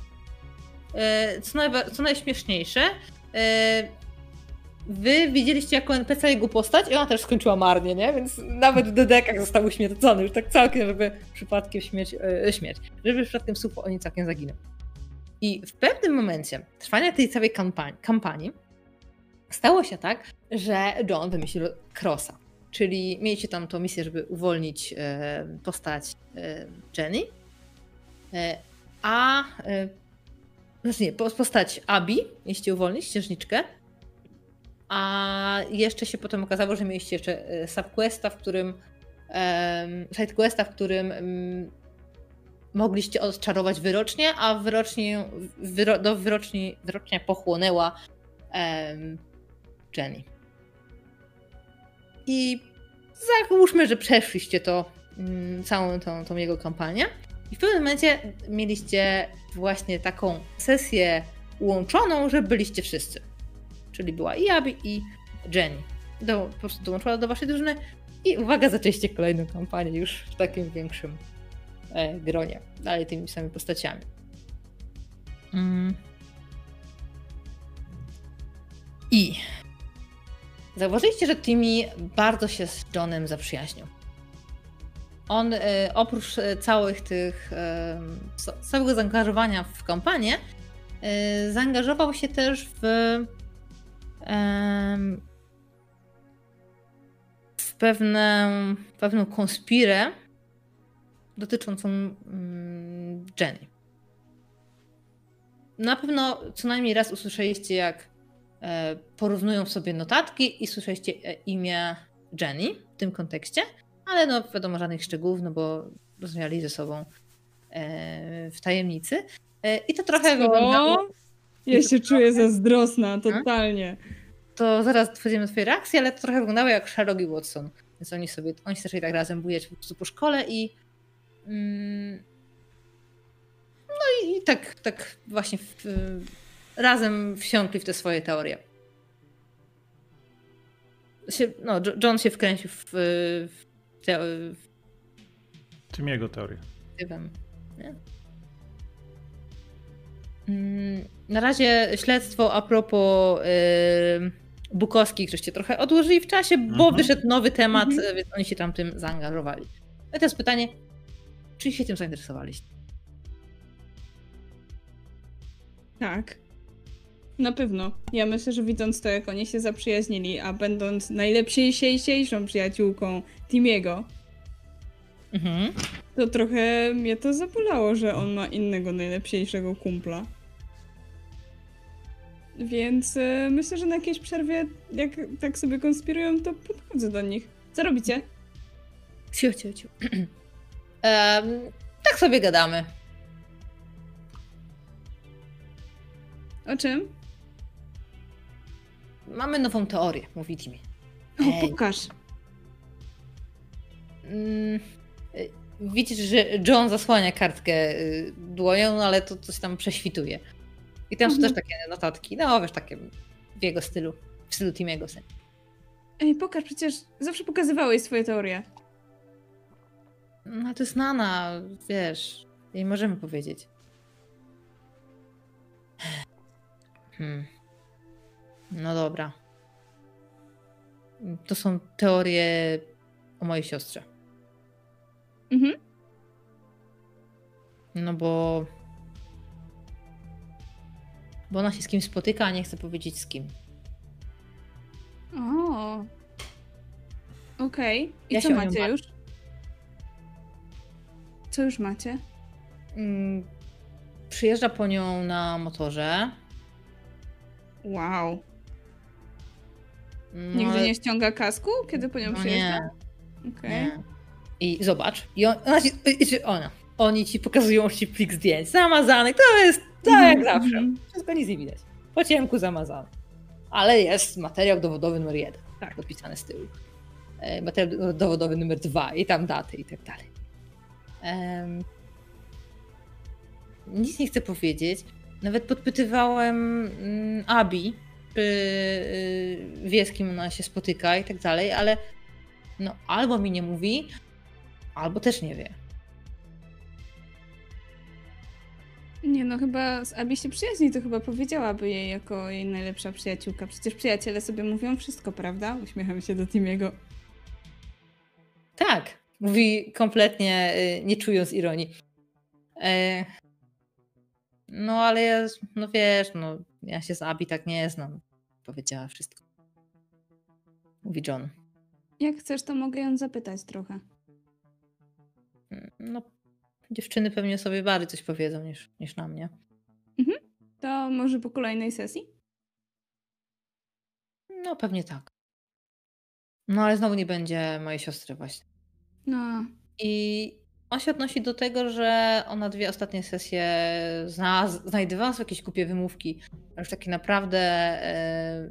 E, Co, najwa- co najśmieszniejsze, e, wy widzieliście jako NPC jego postać i ona też skończyła marnie, nie? Więc nawet w dedekach został uśmiercony, już tak całkiem, żeby przypadkiem śmierć, e, śmierć żeby przypadkiem sucho oni całkiem zaginął. I w pewnym momencie trwania tej całej kampanii, kampanii stało się tak, że John wymyślił Crossa. Czyli mieliście tam tą misję, żeby uwolnić e, postać e, Jenny, e, a e, znaczy nie, postać Abi, mieliście uwolnić księżniczkę, a jeszcze się potem okazało, że mieliście jeszcze e, subquesta, w którym sidequesta, w którym mm, mogliście odczarować wyrocznie, a wyrocznie, wyro, do wyroczni, wyrocznia pochłonęła Jenny. I załóżmy, że przeszliście to um, całą tą, tą jego kampanię. I w pewnym momencie mieliście właśnie taką sesję łączoną, że byliście wszyscy. Czyli była i Abby, i Jenny. Do, po prostu dołączyła do waszej drużyny i uwaga, zaczęliście kolejną kampanię już w takim większym e, gronie. Dalej tymi samymi postaciami. Mm. I zauważyliście, że Timmy bardzo się z Johnem zaprzyjaźnił. On e, oprócz e, całych tych, e, całego zaangażowania w kampanię, zaangażował się też w w pewne, pewną konspirę dotyczącą mm, Jenny. Na pewno co najmniej raz usłyszeliście, jak porównują sobie notatki i słyszeliście imię Jenny w tym kontekście, ale no wiadomo żadnych szczegółów, no bo rozmawiali ze sobą e, w tajemnicy. I to trochę Co? wyglądało... Ja się czuję zazdrosna, totalnie. To zaraz przejdziemy do twojej reakcji, ale to trochę wyglądało jak Sherlock i Watson. Więc oni sobie, oni zaczęli tak razem bujać po prostu po szkole i mm, no i, i tak, tak właśnie w, razem wsiąkli w te swoje teorie. Się, no, John się wkręcił w, w, te, w Tym jego teorię. Nie? Mm, na razie śledztwo a propos yy, Bukowskich, żeście trochę odłożyli w czasie, bo mhm. wyszedł nowy temat, mhm. więc oni się tam tym zaangażowali. No i teraz pytanie, czy się tym zainteresowaliście? Tak. Na pewno. Ja myślę, że widząc to, jak oni się zaprzyjaźnili, a będąc najlepszejszą przyjaciółką Timiego, mhm. to trochę mnie to zabolało, że on ma innego najlepszejszego kumpla. Więc y, myślę, że na jakiejś przerwie, jak tak sobie konspirują, to podchodzę do nich. Co robicie? Ciu, ciu, ciu. <clears throat> um, tak sobie gadamy. O czym? Mamy nową teorię, mówi Timmy. O, pokaż. Mm, y, widzisz, że John zasłania kartkę y, dłonią, no ale to coś tam prześwituje. I tam mhm. są też takie notatki, no wiesz, takie w jego stylu, w stylu Timiego. Ej, pokaż, przecież zawsze pokazywałeś swoje teorie. No to jest Nana, wiesz, nie możemy powiedzieć. <sighs> Hmm. No dobra. To są teorie o mojej siostrze. Mhm. No bo bo ona się z kimś spotyka, a nie chce powiedzieć z kim. O. Okej. Okay. I ja co macie już? Co już macie? Mm, przyjeżdża po nią na motorze. Wow. No, Nigdy nie ściąga kasku, kiedy po nią no przyjeżdża? Nie. Okay. nie. I zobacz. I on, ona, ona, oni ci pokazują ci plik zdjęć zamazanych. To jest tak jak zawsze. Wszystko nic nie widać. Po ciemku zamazane. Ale jest materiał dowodowy numer jeden. Tak, dopisany z tyłu. E, materiał dowodowy numer dwa i tam daty i tak dalej. Um, nic nie chcę powiedzieć. Nawet podpytywałem mm, Abi, wie z kim ona się spotyka i tak dalej, ale no albo mi nie mówi, albo też nie wie. Nie no, chyba z Abi się przyjaźni, to chyba powiedziałaby jej jako jej najlepsza przyjaciółka. Przecież przyjaciele sobie mówią wszystko, prawda? Uśmiecham się do Timiego. Tak, mówi kompletnie y, nie czując ironii. E, no ale ja, no wiesz, no ja się z Abi tak nie znam. Powiedziała wszystko. Mówi John. Jak chcesz, to mogę ją zapytać trochę. No, dziewczyny pewnie sobie bardziej coś powiedzą niż, niż na mnie. To może po kolejnej sesji? No, pewnie tak. No, ale znowu nie będzie mojej siostry właśnie. No, I on się odnosi do tego, że ona dwie ostatnie sesje zna, znajdowała sobie jakieś głupie wymówki. A Już takie naprawdę e,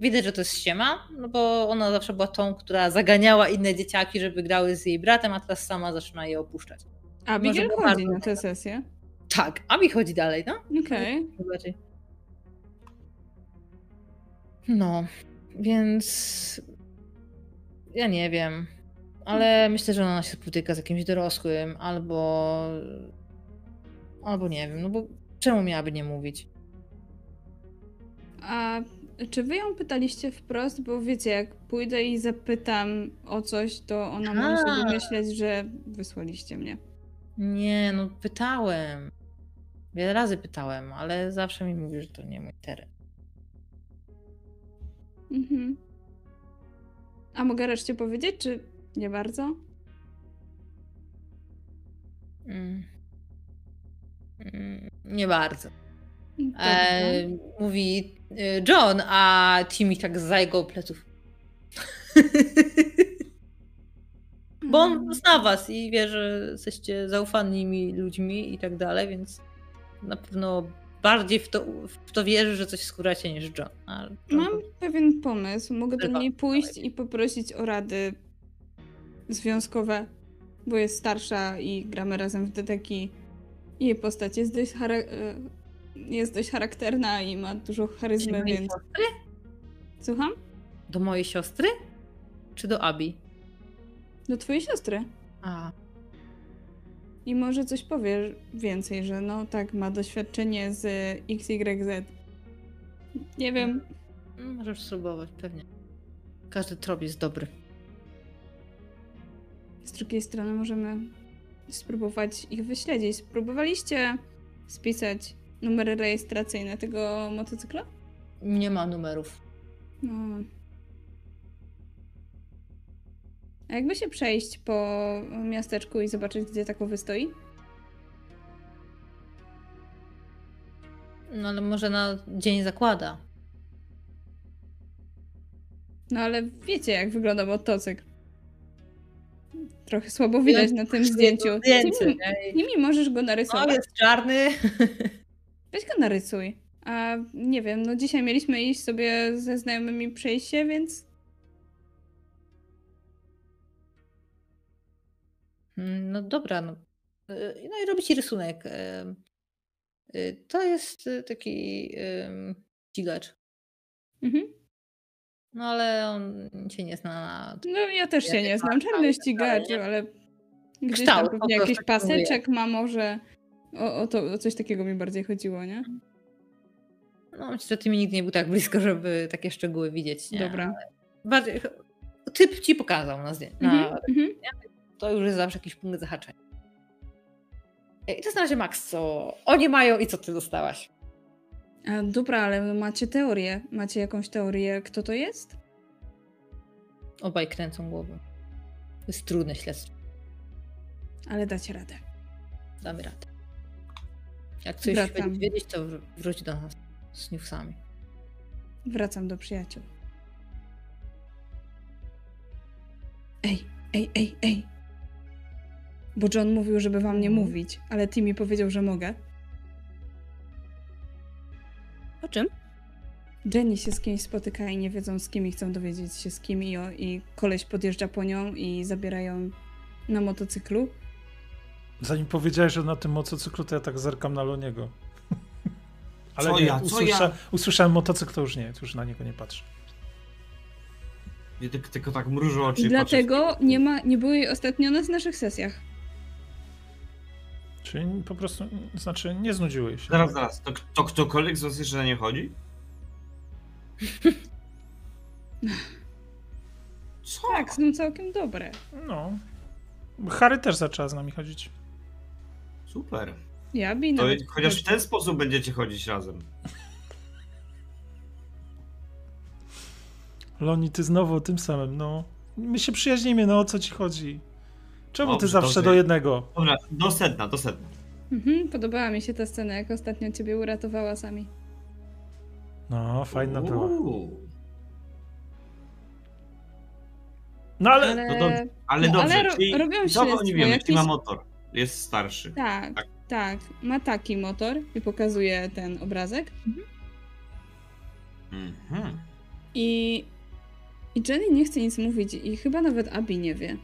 widać, że to jest ściema, no bo ona zawsze była tą, która zaganiała inne dzieciaki, żeby grały z jej bratem, a teraz sama zaczyna je opuszczać. Abigail było chodzi na tę sesję. Tak, a mi chodzi dalej, no? Okej. Bardziej. No, więc ja nie wiem, ale myślę, że ona się spotyka z jakimś dorosłym albo albo nie wiem, no bo czemu miałaby nie mówić? A czy wy ją pytaliście wprost? Bo wiecie, jak pójdę i zapytam o coś, to ona może sobie myśleć, że wysłaliście mnie. Nie, no pytałem. Wiele razy pytałem, ale zawsze mi mówi, że to nie mój teren. Mhm. A mogę reszcie powiedzieć, czy nie bardzo? Mm. Mm, Nie bardzo. E, mówi e, John, a Timmy tak za jego pleców. <laughs> Bo on zna was i wie, że jesteście zaufanymi ludźmi i tak dalej, więc na pewno bardziej w to, w to wierzy, że coś skóracie niż John. John Mam pewien pomysł. Mogę do niej pójść i poprosić o rady związkowe, bo jest starsza i gramy razem w deteki. Jej postać jest dość, e, jest dość charakterna i ma dużo Do charyzmy, mojej więc... siostry? Słucham? Do mojej siostry? Czy do Abi? Do twojej siostry. A, I może coś powie więcej, że no tak, ma doświadczenie z XYZ. Nie wiem. możesz spróbować, pewnie. Każdy trop jest dobry. Z drugiej strony możemy spróbować ich wyśledzić. Spróbowaliście spisać numery rejestracyjne tego motocykla? Nie ma numerów. No. A jakby się przejść po miasteczku i zobaczyć, gdzie takowy stoi? No ale może na dzień zakłada. No ale wiecie, jak wygląda motocykl. Trochę słabo widać na tym zdjęciu. Zdjęcie, Tymi, nie? tymi możesz go O, narysować. jest czarny. <laughs> Weź go narysuj. A nie wiem, no dzisiaj mieliśmy iść sobie ze znajomymi przejść się, więc Mm, No dobra, no. Y, No i robi ci rysunek. em, y, To jest taki ścigacz. Mhm. No ale on się nie zna na... No ja też się nie znam. Czarny ścigacz, ale gdzieś Kształt tam pewnie jakiś tak paseczek ma może. O, o, to, o coś takiego mi bardziej chodziło, nie? No myślę, że ty mi nigdy nie był tak blisko, żeby takie szczegóły widzieć, nie? Dobra. Bardziej... Typ ci pokazał na zdjęciu. Na... mhm. To już jest zawsze jakiś punkt zahaczenia. I to jest na razie Max, co oni mają i co ty dostałaś. A, dobra, ale macie teorię. Macie jakąś teorię, kto to jest? Obaj kręcą głową. To jest trudne śledztwo. Ale dacie radę. Damy radę. Jak coś Wracam. będziesz wiedzieć, to wr- wróć do nas z newsami. Wracam do przyjaciół. Ej, ej, ej, ej. Bo John mówił, żeby wam nie Mhm. mówić, ale Timmy powiedział, że mogę. O czym? Jenny się z kimś spotyka i nie wiedzą z kim i chcą dowiedzieć się z kim i, o, i koleś podjeżdża po nią i zabiera ją na motocyklu. Zanim powiedziałeś, że na tym motocyklu, to ja tak zerkam na Loniego. <laughs> Ale Co nie, ja, co usłysza, ja? usłyszałem motocykl, to już nie, to już na niego nie patrzę. Nie tylko, tylko tak mrużą oczy. Dlatego patrzę nie, ma, nie było jej ostatnio na naszych sesjach. Czyli po prostu, znaczy nie znudziły się. Zaraz, zaraz. To, to ktokolwiek z was jeszcze na nie chodzi? <laughs> Co? Tak, są całkiem dobre. No. Harry też zaczęła z nami chodzić. Super. Ja bi To nawet chociaż w ten sposób będziecie chodzić razem. Loni, ty znowu o tym samym, no. My się przyjaźnimy, no o co ci chodzi? Czemu ty zawsze do jednego? Dobra, do sedna, do sedna. Mhm, podobała mi się ta scena, jak ostatnio ciebie uratowała sami. No, fajna była. No ale, Ale, no dobrze. Ale No, dobrze, ale ro- czyli robią śledztwo, nim wiemy? jakieś- Czyli ma motor. Jest starszy. tak, Tak. tak, ma taki motor i pokazuje ten obrazek. Mhm. I, I Jenny nie chce nic mówić i chyba nawet Abi nie wie.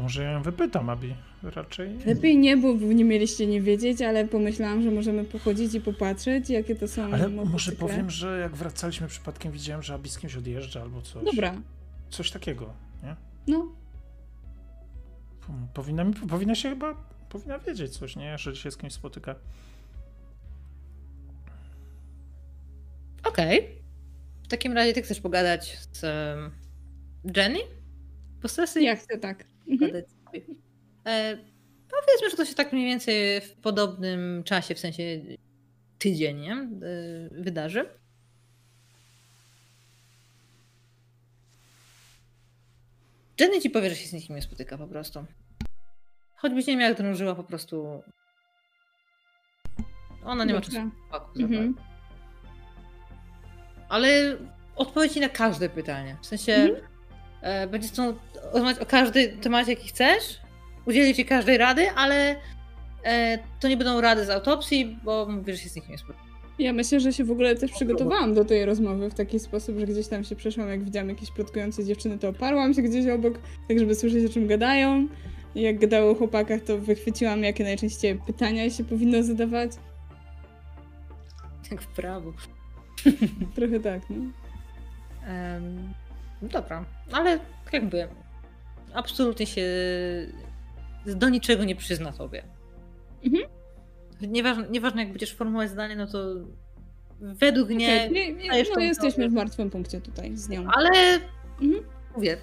Może ja ją wypytam, Abi. Raczej. Lepiej nie, bo nie mieliście nie wiedzieć, ale pomyślałam, że możemy pochodzić i popatrzeć, jakie to są Ale może powiem, że jak wracaliśmy przypadkiem, widziałem, że Abi z kimś odjeżdża albo coś. Dobra, Coś takiego, nie? no. Powinna, mi, powinna się chyba, powinna wiedzieć coś, nie? Że się z kimś spotyka. Okej. W takim razie ty chcesz pogadać z Jenny? Bo stresy Ja chcę tak. Mhm. E, powiedzmy, że to się tak mniej więcej w podobnym czasie, w sensie tydzień, nie? E, wydarzy. Jenny ci powie, że się z nikim nie spotyka po prostu. Choćbyś nie miała, jak drążyła po prostu. Ona nie ma Dobra. czasu. Mhm. Ale odpowiedzi na każde pytanie. W sensie Mhm. E, będzie z tą rozmawiać o każdym temacie, jaki chcesz. Udzieli ci każdej rady, ale e, to nie będą rady z autopsji, bo mówisz, że się z nikim nie spotyka. Ja myślę, że się w ogóle też przygotowałam do tej rozmowy w taki sposób, że gdzieś tam się przeszłam, jak widziałam jakieś plotkujące dziewczyny, to oparłam się gdzieś obok, tak żeby słyszeć o czym gadają. I jak gadały o chłopakach, to wychwyciłam, jakie najczęściej pytania się powinno zadawać. Jak w prawo. Trochę tak, no. No dobra, ale jakby absolutnie się do niczego nie przyzna tobie. Mhm. Nieważne, nieważne jak będziesz formułować zdanie, no to według mnie, Okej, nie, nie, no jesteśmy w martwym punkcie tutaj z nią. ale Mhm. mówię,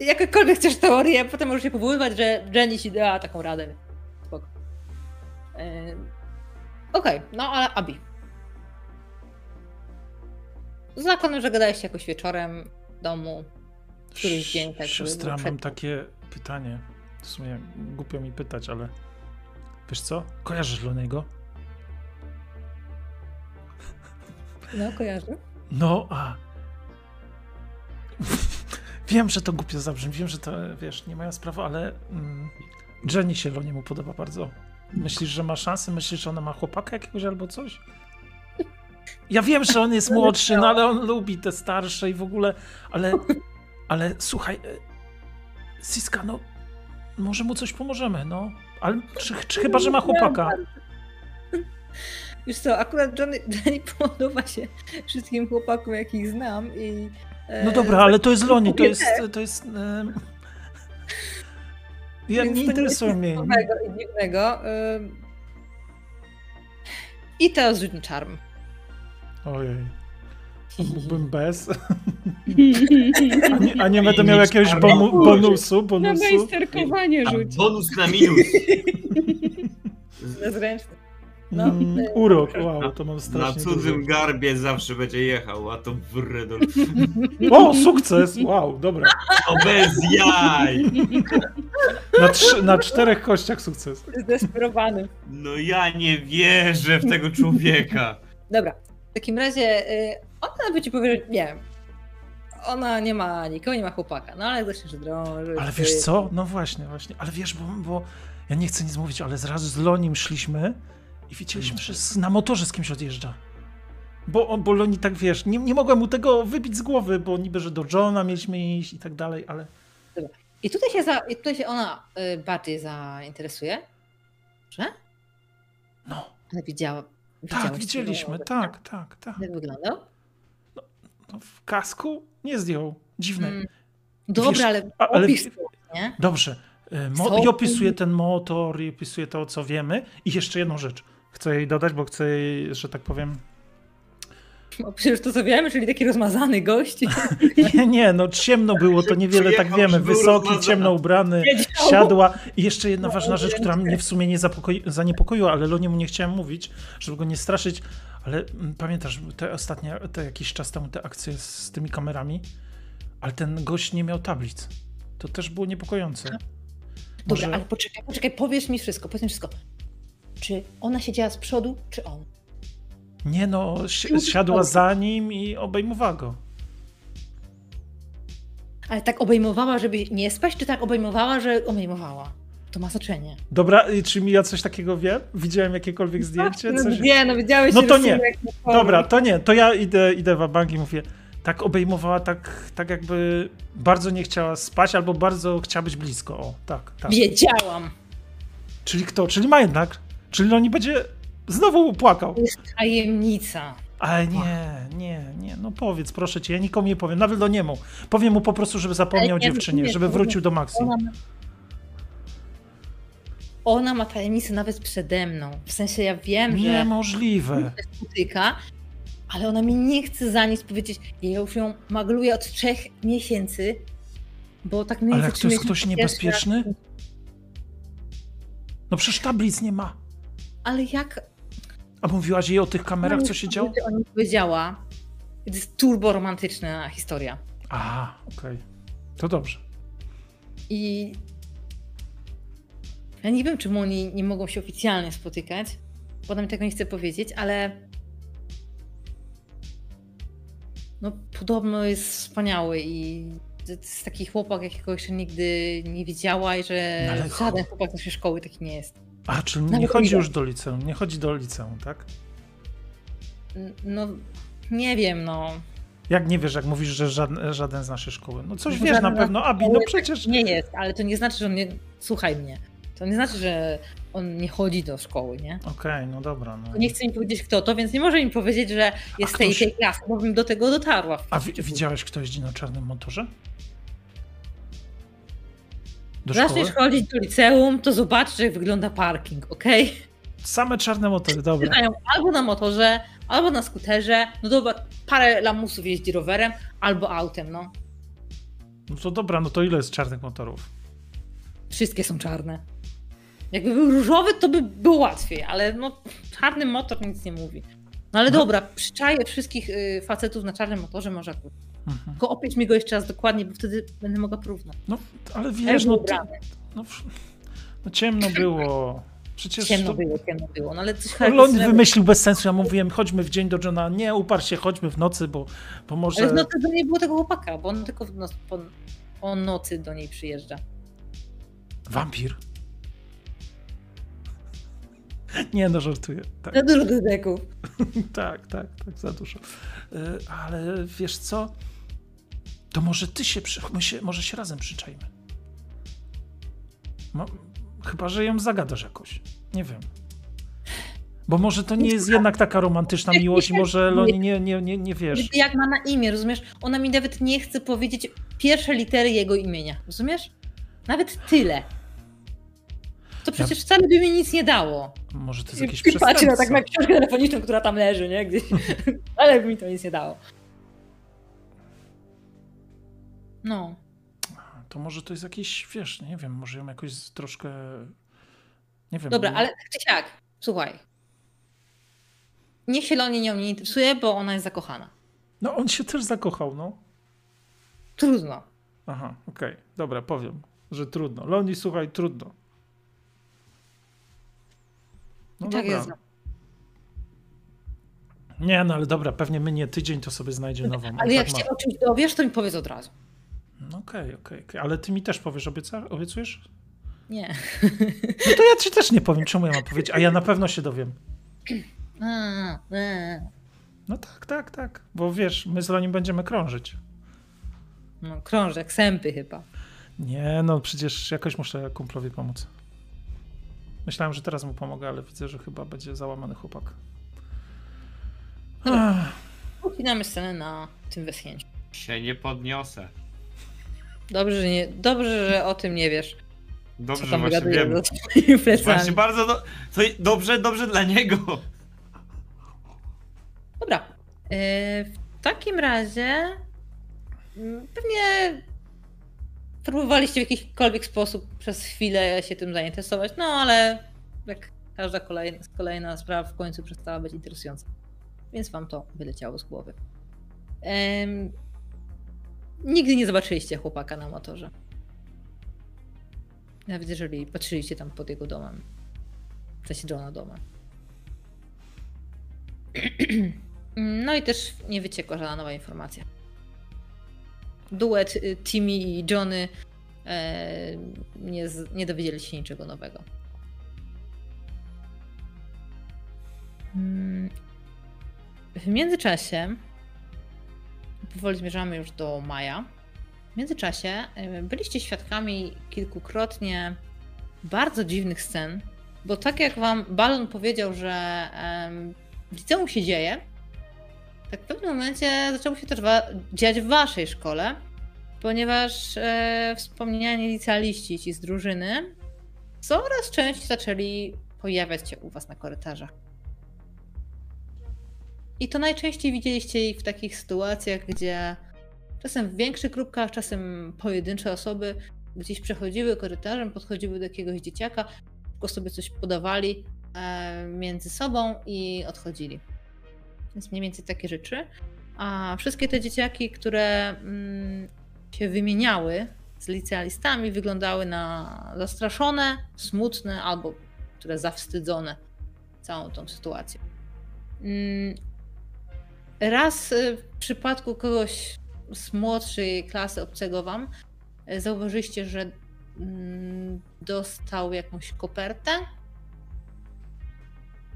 jakakolwiek chcesz teorię, potem możesz się powoływać, że Jenny ci dała taką radę. Spoko. Em, Okej, no ale Abi. Zakładam, że gadaliście jakoś wieczorem domu. któryś dzień, tak, Siostra, mam takie pytanie. W sumie głupio mi pytać, ale wiesz co? Kojarzysz Lonego? No, kojarzę. No, a. <laughs> wiem, że to głupio zabrzmi, wiem, że to, wiesz, nie moja sprawa, ale mm, Jenny się Loniemu podoba bardzo. Myślisz, że ma szansę? Myślisz, że ona ma chłopaka jakiegoś albo coś? Ja wiem, że on jest młodszy, no ale on lubi te starsze i w ogóle, ale, ale słuchaj, e, Siska, no, może mu coś pomożemy, no. Ale czy, czy chyba, że ma chłopaka? Wiesz co, akurat Johnny, Jenny podoba się wszystkim chłopakom, jakich znam i... e, No dobra, ale to jest Loni, to jest, to jest... em, Ja nie to interesuje mnie. nowego i dziwnego. I teraz rzuć na czarm. Ojej. Mógłbym <laughs> bez. <laughs> A nie, a nie będę miał jakiegoś bomu, bonusu, Na bonusu. majsterkowanie A rzuć. bonus na minus. <laughs> Bezręczny. No, Mm, e, urok, wow, to mam Na strasznie cudzym dużo. garbie zawsze będzie jechał, a to wredol. O, sukces! Wow, dobra. To bez jaj! Na, trz- na czterech kościach sukces. Zdesperowany. No ja nie wierzę w tego człowieka. Dobra, w takim razie y, ona by ci powiedziała, nie ona nie ma nikogo, nie ma chłopaka, no ale zaczniesz drążyć. Ale wiesz co? No właśnie, właśnie. Ale wiesz, bo, bo ja nie chcę nic mówić, ale zrazu z Lonim szliśmy i widzieliśmy, że na motorze z kimś odjeżdża. Bo, bo Loni tak, wiesz, nie, nie mogłem mu tego wybić z głowy, bo niby, że do Johna mieliśmy iść i tak dalej, ale... I tutaj się, za, i tutaj się ona y, bardziej zainteresuje, że? No, Ale widziała. Tak, widzieliśmy, tak, tak, tak. Jak wyglądał? No, w kasku nie zdjął. Dziwne. Mm. Dobra, Wiesz, ale ale- opis, nie? Dobrze. E, Mo-? I opisuje ten motor, i opisuje to, co wiemy. I jeszcze jedną rzecz chcę jej dodać, bo chcę jej, że tak powiem, No, przecież to co wiemy, czyli taki rozmazany gość. <laughs> Nie, nie, no ciemno było, to niewiele tak wiemy. Wysoki, ciemno ubrany, siadła. I jeszcze jedna ważna rzecz, która mnie w sumie nie zaniepokoiła, ale Loniemu nie chciałem mówić, żeby go nie straszyć, ale mm, pamiętasz te ostatnie, te jakiś czas temu te akcje z tymi kamerami, ale ten gość nie miał tablic. To też było niepokojące. Dobra, Może- ale poczekaj, poczekaj, powiesz mi wszystko, powiedz mi wszystko. Czy ona siedziała z przodu, czy on? Nie no, si- siadła za nim i obejmowała go. Ale tak obejmowała, żeby nie spać, czy tak obejmowała, że obejmowała? To ma znaczenie. Dobra, czy mi ja coś takiego wiem? Widziałem jakiekolwiek zdjęcie? Coś... nie, no widziałeś, No to nie. Dobra, to nie, to ja idę, idę w bank i mówię, tak obejmowała, tak, tak jakby bardzo nie chciała spać, albo bardzo chciała być blisko. O, tak, tak. Wiedziałam. Czyli kto? Czyli ma jednak. Czyli on nie będzie znowu płakał. To jest tajemnica. Ale nie, nie, nie, no powiedz, proszę cię, ja nikomu nie powiem, nawet do niemu. Powiem mu po prostu, żeby zapomniał nie, dziewczynie, nie, żeby to- wrócił do Maxi. Ona ma... Ona ma tajemnicę nawet przede mną. W sensie ja wiem, że Niemożliwe. spotyka, ale ona mi nie chce za nic powiedzieć. Ja już ją magluję od trzech miesięcy, bo tak mniej Ale jak to jest ktoś niebezpieczny? No przecież tablic nie ma. Ale jak A mówiłaś jej o tych kamerach, ona co się działo? o nim powiedziała, to jest turbo romantyczna historia. Aha, okej. To dobrze. I ja nie wiem, czemu oni nie mogą się oficjalnie spotykać. Potem tego nie chcę powiedzieć, ale no podobno jest wspaniały i to jest taki chłopak, jakiego jeszcze nigdy nie widziała i że No ale żaden chłopak z naszej szkoły taki nie jest. A, czyli nie chodzi ile? już do liceum, nie chodzi do liceum, tak? No nie wiem, no. Jak nie wiesz, jak mówisz, że żaden, żaden z naszej szkoły? No coś No wiesz na pewno, Abi, no przecież... Nie jest, ale to nie znaczy, że on nie... Słuchaj mnie. To nie znaczy, że on nie chodzi do szkoły, nie? Okej, no dobra. No. Nie chce mi powiedzieć kto to, więc nie może mi powiedzieć, że jest z tej, ktoś- tej klasy, bo bym do tego dotarła. w A końcu. widziałeś, kto jeździ na czarnym motorze? Do Zaczniesz szkoły? chodzić do liceum, to zobaczysz, jak wygląda parking, okej? Same czarne motory, dobra. Wydają albo na motorze, albo na skuterze, no dobra, parę lamusów jeździ rowerem, albo autem, no. No to dobra, no to ile jest czarnych motorów? Wszystkie są czarne. Jakby był różowy, to by było łatwiej, ale no czarny motor nic nie mówi. No ale No. dobra, przyczaję wszystkich y, facetów na czarnym motorze, może akurat. Mhm. Tylko opisz mi go jeszcze raz dokładnie, bo wtedy będę mogła porównać. No, ale wiesz, no, ty, no, no ciemno było. Przecież Ciemno to... było, ciemno było, no ale coś Lon wymyślił bez sensu, ja mówiłem, chodźmy w dzień do Johna, nie, uparł się, chodźmy w nocy, bo, bo może... Ale no to nie było tego chłopaka, bo on tylko w noc, po, po nocy do niej przyjeżdża. Wampir. Nie, no żartuję. Tak, Za dużo dedeków. <laughs> tak, tak, tak, za dużo. Y, Ale wiesz co? To może ty się, my się, może się razem przyczajmy. No, chyba, że ją zagadasz jakoś. Nie wiem. Bo może to nie jest jednak taka romantyczna <laughs> miłość i może Loni nie, nie, nie, nie wiesz. Jak ma na imię, rozumiesz? Ona mi nawet nie chce powiedzieć pierwsze litery jego imienia, rozumiesz? Nawet tyle. To przecież wcale by mi nic nie dało. Może to jest jakieś I patrzę na przestępstwo. tak na książkę telefoniczną, która tam leży, nie? Gdzieś. <laughs> Ale by mi to nic nie dało. No. To może to jest jakieś, wiesz, nie wiem, może ją jakoś troszkę. Nie wiem. Dobra, bo- ale tak czy siak, słuchaj. Niech się Loni nią nie interesuje, bo ona jest zakochana. No on się też zakochał, no. Trudno. Aha, okej, dobra, powiem, że trudno. Loni, słuchaj, trudno. No tak dobra. jest. Nie, no ale dobra, pewnie minie tydzień, to sobie znajdzie nową. Ale jak tak się ma. o czymś dowiesz, to mi powiedz od razu. No Okej, okej, okej. Ale ty mi też powiesz, obieca... obiecujesz? Nie. No to ja ci też nie powiem, czemu ja mam powiedzieć, a ja na pewno się dowiem. A. No tak, tak, tak. Bo wiesz, my z Lonim będziemy krążyć. No, krążek, sępy chyba. Nie, no przecież jakoś muszę kumplowi pomóc. Myślałem, że teraz mu pomogę, ale widzę, że chyba będzie załamany chłopak. Ach, Ucinamy scenę na tym wyschnięciu. Się nie podniosę. Dobrze, że nie, dobrze, że o tym nie wiesz. Dobrze, co że właśnie wiem. Właśnie bardzo do... to dobrze, dobrze dla niego. Dobra. E, W takim razie mm, pewnie próbowaliście w jakikolwiek sposób przez chwilę się tym zainteresować, no ale jak każda kolejna, kolejna sprawa w końcu przestała być interesująca. Więc wam to wyleciało z głowy. Em, nigdy nie zobaczyliście chłopaka na motorze. Nawet jeżeli patrzyliście tam pod jego domem. Johna domem. <clears throat> No i też nie wyciekła żadna nowa informacja. Duet y, Timmy i Johnny e, nie, nie dowiedzieli się niczego nowego. Mm. W międzyczasie, powoli zmierzamy już do maja, w międzyczasie e, byliście świadkami kilkukrotnie bardzo dziwnych scen, bo tak jak wam Balon powiedział, że em, liceum się dzieje, tak w pewnym momencie zaczęło się też dziać w waszej szkole, ponieważ e, wspomniani licealiści ci z drużyny coraz częściej zaczęli pojawiać się u was na korytarzach. I to najczęściej widzieliście ich w takich sytuacjach, gdzie czasem w większych grupkach, czasem pojedyncze osoby gdzieś przechodziły korytarzem, podchodziły do jakiegoś dzieciaka, tylko sobie coś podawali e, między sobą i odchodzili. Więc mniej więcej takie rzeczy. A wszystkie te dzieciaki, które mm, się wymieniały z licealistami, wyglądały na zastraszone, smutne albo które zawstydzone całą tą sytuacją. Mm, Raz y, w przypadku kogoś z młodszej klasy obcego wam y, zauważyliście, że mm, dostał jakąś kopertę,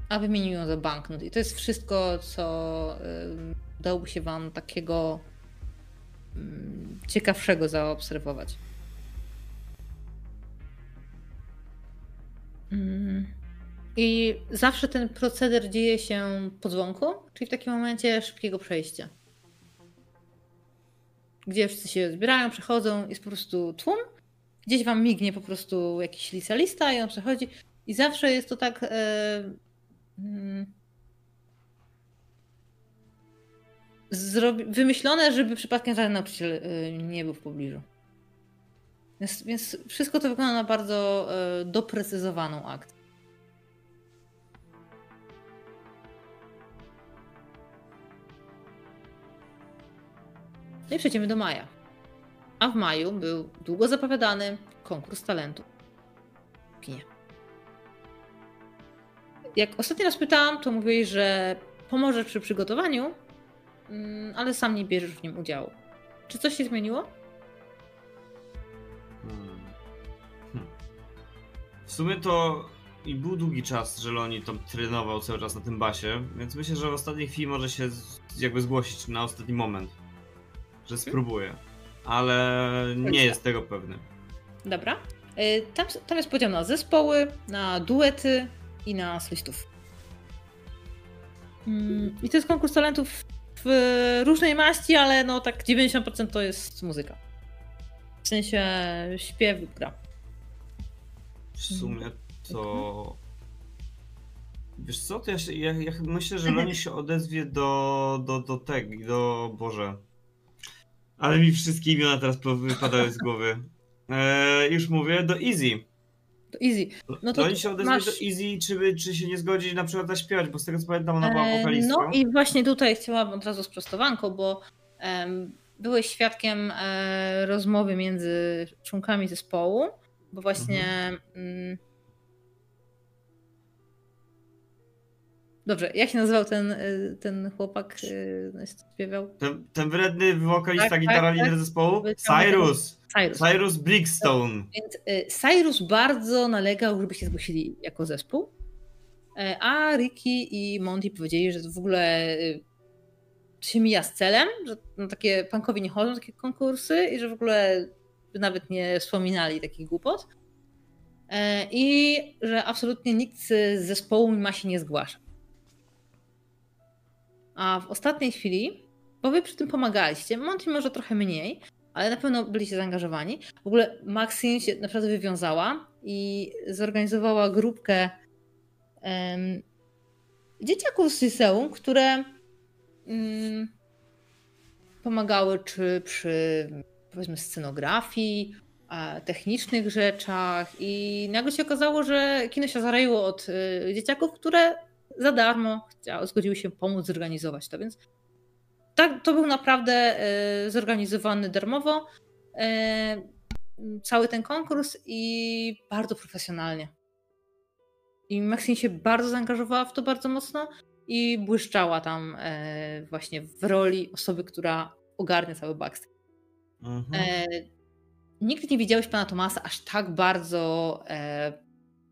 a wymienił ją za banknot. I to jest wszystko, co ym, dałoby się wam takiego ym, ciekawszego zaobserwować. Mm. I zawsze ten proceder dzieje się po dzwonku, czyli w takim momencie szybkiego przejścia. Gdzie wszyscy się zbierają, przechodzą, jest po prostu tłum. Gdzieś wam mignie po prostu jakiś licealista i on przechodzi. I zawsze jest to tak. E, mm, zrobi- wymyślone, żeby przypadkiem żaden nauczyciel e, nie był w pobliżu. Więc, więc wszystko to wygląda na bardzo e, doprecyzowaną akcję. No i przejdziemy do maja. A w maju był długo zapowiadany konkurs talentu. kinie. Jak ostatni raz pytałam, to mówiłeś, że pomożesz przy przygotowaniu, mm, ale sam nie bierzesz w nim udziału. Czy coś się zmieniło? Hmm. Hmm. W sumie to i był długi czas, że Loni tam trenował cały czas na tym basie, więc myślę, że w ostatniej chwili może się jakby zgłosić na ostatni moment, że spróbuje. Ale nie jest tego pewny. Dobra. Y, Tam, tam jest podział na zespoły, na duety i na solistów. Mm, I to jest konkurs talentów w różnej maści, ale no tak 90% to jest muzyka. W sensie śpiew gra. W sumie to... Wiesz co, to ja, się, ja, ja myślę, że Loni się odezwie do, do, do tego, do... Boże. Ale mi wszystkie imiona teraz wypadały z głowy. E, już mówię, do Easy. To easy. No to Loni się odezwie masz- do Easy, czy, czy się nie zgodzi na przykład zaśpiewać, bo z tego co pamiętam ona była E, wokalistką. No i właśnie tutaj chciałabym od razu sprostowanko, bo em, byłeś świadkiem e, rozmowy między członkami zespołu, bo właśnie. Mm, Dobrze, jak się nazywał ten, y, ten chłopak, y, co śpiewał? Ten, ten wredny wokalista, Tak, gitara, tak, lider tak. zespołu? Cyrus! Cyrus. Cyrus Brickstone. Więc y, Cyrus bardzo nalegał, żeby się zgłosili jako zespół, e, a Ricky i Monty powiedzieli, że to w ogóle się mija z celem, że no, takie punkowi nie chodzą na takie konkursy i że w ogóle nawet nie wspominali takich głupot. E, I że absolutnie nikt z zespołu ma się nie zgłasza. A w ostatniej chwili, bo wy przy tym pomagaliście, Monty może trochę mniej, ale na pewno byliście zaangażowani. W ogóle Maxine się naprawdę wywiązała i zorganizowała grupkę em, dzieciaków z liceum, które mm, pomagały czy przy powiedzmy scenografii, technicznych rzeczach i nagle się okazało, że kino się zaraiło od y, dzieciaków, które za darmo chciały, zgodziły się pomóc zorganizować to, więc tak, to był naprawdę y, zorganizowany darmowo y, cały ten konkurs i bardzo profesjonalnie. I Maxine się bardzo zaangażowała w to bardzo mocno i błyszczała tam e, właśnie w roli osoby, która ogarnia cały backstage. Mhm. Nigdy nie widziałeś pana Tomasa aż tak bardzo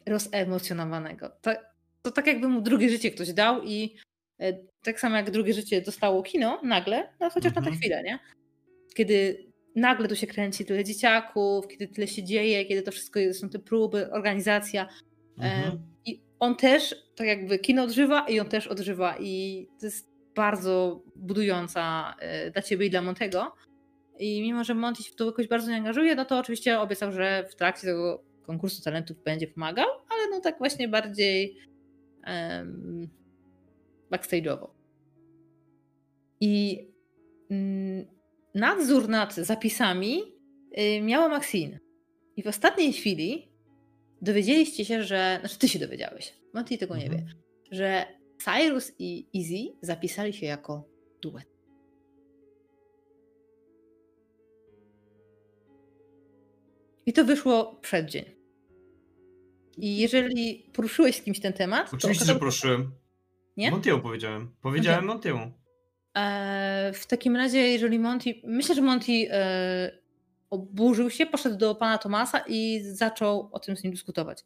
rozemocjonowanego. To, to tak jakby mu drugie życie ktoś dał i e, tak samo jak drugie życie dostało kino nagle, no chociaż na tę Mhm. chwilę, nie? Kiedy nagle tu się kręci tyle dzieciaków, kiedy tyle się dzieje, kiedy to wszystko są te próby, organizacja. E, Mhm. I on też, tak jakby kino odżywa i on też odżywa i to jest bardzo budująca e, dla ciebie i dla Montego. I mimo, że Monty się w to jakoś bardzo nie angażuje, no to oczywiście obiecał, że w trakcie tego konkursu talentów będzie pomagał, ale no tak właśnie bardziej um, backstage'owo. I mm, nadzór nad zapisami y, miała Maxine. I w ostatniej chwili dowiedzieliście się, że. Znaczy, ty się dowiedziałeś. Monty tego nie Mhm. wie. Że Cyrus i Easy zapisali się jako duet. I to wyszło przed dzień. I jeżeli poruszyłeś z kimś ten temat. Oczywiście, że prosiłem. Nie? Montiemu powiedziałem. Powiedziałem Montiemu. E, w takim razie, jeżeli Monty. Myślę, że Monty e, oburzył się, poszedł do pana Tomasa i zaczął o tym z nim dyskutować.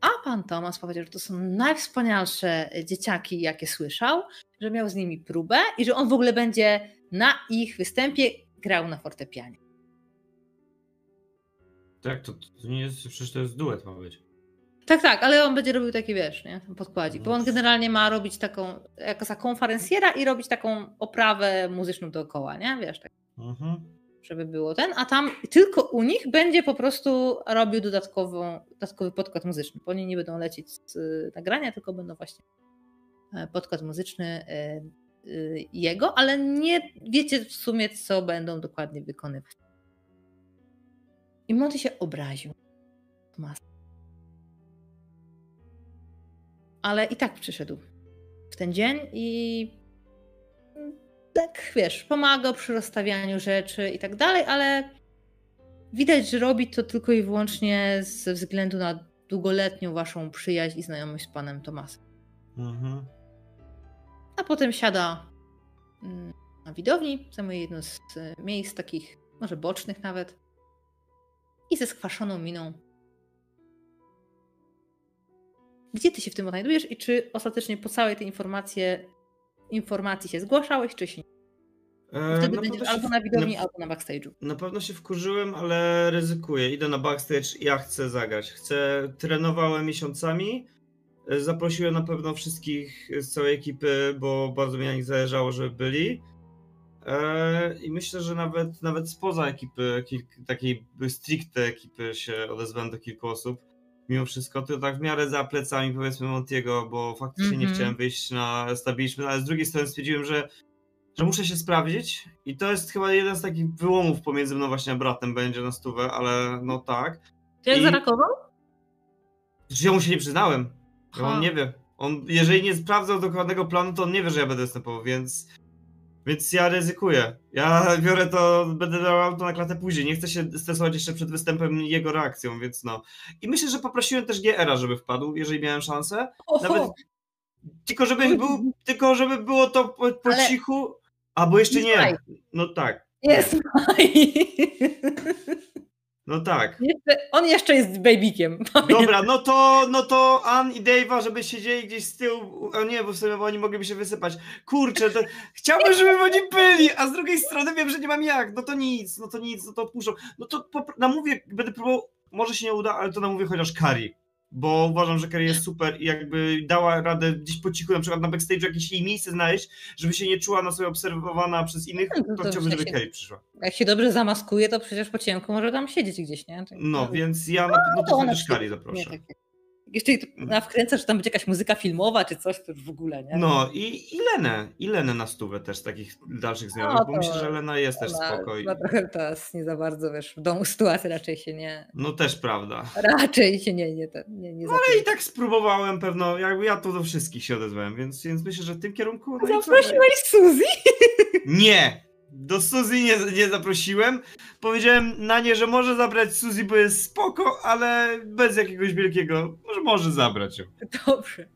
A pan Tomas powiedział, że to są najwspanialsze dzieciaki, jakie słyszał, że miał z nimi próbę i że on w ogóle będzie na ich występie grał na fortepianie. Tak, to, to nie jest, przecież to jest duet ma być. Tak, tak, ale on będzie robił taki, wiesz, nie? Podkładzik, bo on No. generalnie ma robić taką, jako za konferencjera i robić taką oprawę muzyczną dookoła, nie? Wiesz, tak. Mhm. żeby było ten, a tam tylko u nich będzie po prostu robił dodatkową, dodatkowy podkład muzyczny. Bo oni nie będą lecieć z y, nagrania, tylko będą właśnie e, podkład muzyczny y, y, jego, ale nie wiecie w sumie, co będą dokładnie wykonywać. I Monty się obraził. Tomas. Ale i tak przyszedł w ten dzień i tak, wiesz, pomagał przy rozstawianiu rzeczy i tak dalej, ale widać, że robi to tylko i wyłącznie ze względu na długoletnią waszą przyjaźń i znajomość z panem Tomasem. Mhm. A potem siada mm, na widowni, zajmuje jedno z e, miejsc takich, może bocznych nawet, i ze skwaszoną miną. Gdzie ty się w tym odnajdujesz i czy ostatecznie po całej tej informacji, informacji się zgłaszałeś, czy się nie? E, Wtedy na będziesz albo na widowni, na- albo na backstage'u. Na pewno się wkurzyłem, ale ryzykuję. Idę na backstage, ja chcę zagrać. Chcę, trenowałem miesiącami. E, Zaprosiłem na pewno wszystkich z całej ekipy, bo bardzo mi na nich zależało, żeby byli. E, I myślę, że nawet, nawet spoza ekipy, takiej stricte ekipy się odezwałem do kilku osób. Mimo wszystko, to tak w miarę za plecami powiedzmy Montiego, bo faktycznie nie Mhm. chciałem wyjść na stabiliczny, ale z drugiej strony stwierdziłem, że że muszę się sprawdzić i to jest chyba jeden z takich wyłomów pomiędzy mną właśnie a bratem będzie na stówę, ale no tak. Czy jak I- zareagował? Że ja mu się nie przyznałem, on nie wie. On, jeżeli nie sprawdzał dokładnego planu, to on nie wie, że ja będę występował, więc więc ja ryzykuję. Ja biorę to, będę dał to na klatę później. Nie chcę się stresować jeszcze przed występem jego reakcją, więc no. I myślę, że poprosiłem też GR-a, żeby wpadł, jeżeli miałem szansę. Nawet tylko żeby, był, tylko żeby było to po, po Ale- cichu, albo jeszcze nie. No tak, Jest Maj. No tak. Jeszcze- On jeszcze jest babykiem. <laughs> Dobra, no to, no to Ann i Dave'a, żeby siedzieli gdzieś z tyłu, a nie, bo w sumie oni mogliby się wysypać. Kurczę, to chciałbym, żeby oni byli, a z drugiej strony wiem, że nie mam jak, no to nic, no to nic, no to odpuszczą. No to namówię, będę próbował, może się nie uda, ale to namówię chociaż Kari. Bo uważam, że Kerry jest super i jakby dała radę gdzieś po cichu, na przykład na backstage'u jakieś jej miejsce znaleźć, żeby się nie czuła na sobie obserwowana przez innych, No to to chciałbym, żeby Kerry przyszła. Jak się dobrze zamaskuje, to przecież po ciemku może tam siedzieć gdzieś, nie? To- No, więc ja na pewno to to ona też Kerry Nie, zaproszę. tak. Jeszcze jej na wkręca, że tam będzie jakaś muzyka filmowa czy coś, to już w ogóle, nie? No i, i Lenę, i Lenę na stówę też takich dalszych znajomych, No bo to- myślę, że Lena jest też Ona spoko. i- ma trochę teraz nie za bardzo, wiesz, w domu <laughs> sytuacja raczej się nie, No też prawda. raczej się nie, nie, nie, nie, No ale i tak spróbowałem pewno, jakby ja tu do wszystkich się odezwałem, więc, więc myślę, że w tym kierunku... No? Zaprosiłeś Suzy? Nie! Do Suzy nie, nie zaprosiłem. Powiedziałem na nie, że może zabrać Suzy, bo jest spoko, ale bez jakiegoś wielkiego. Może może zabrać ją. Dobrze.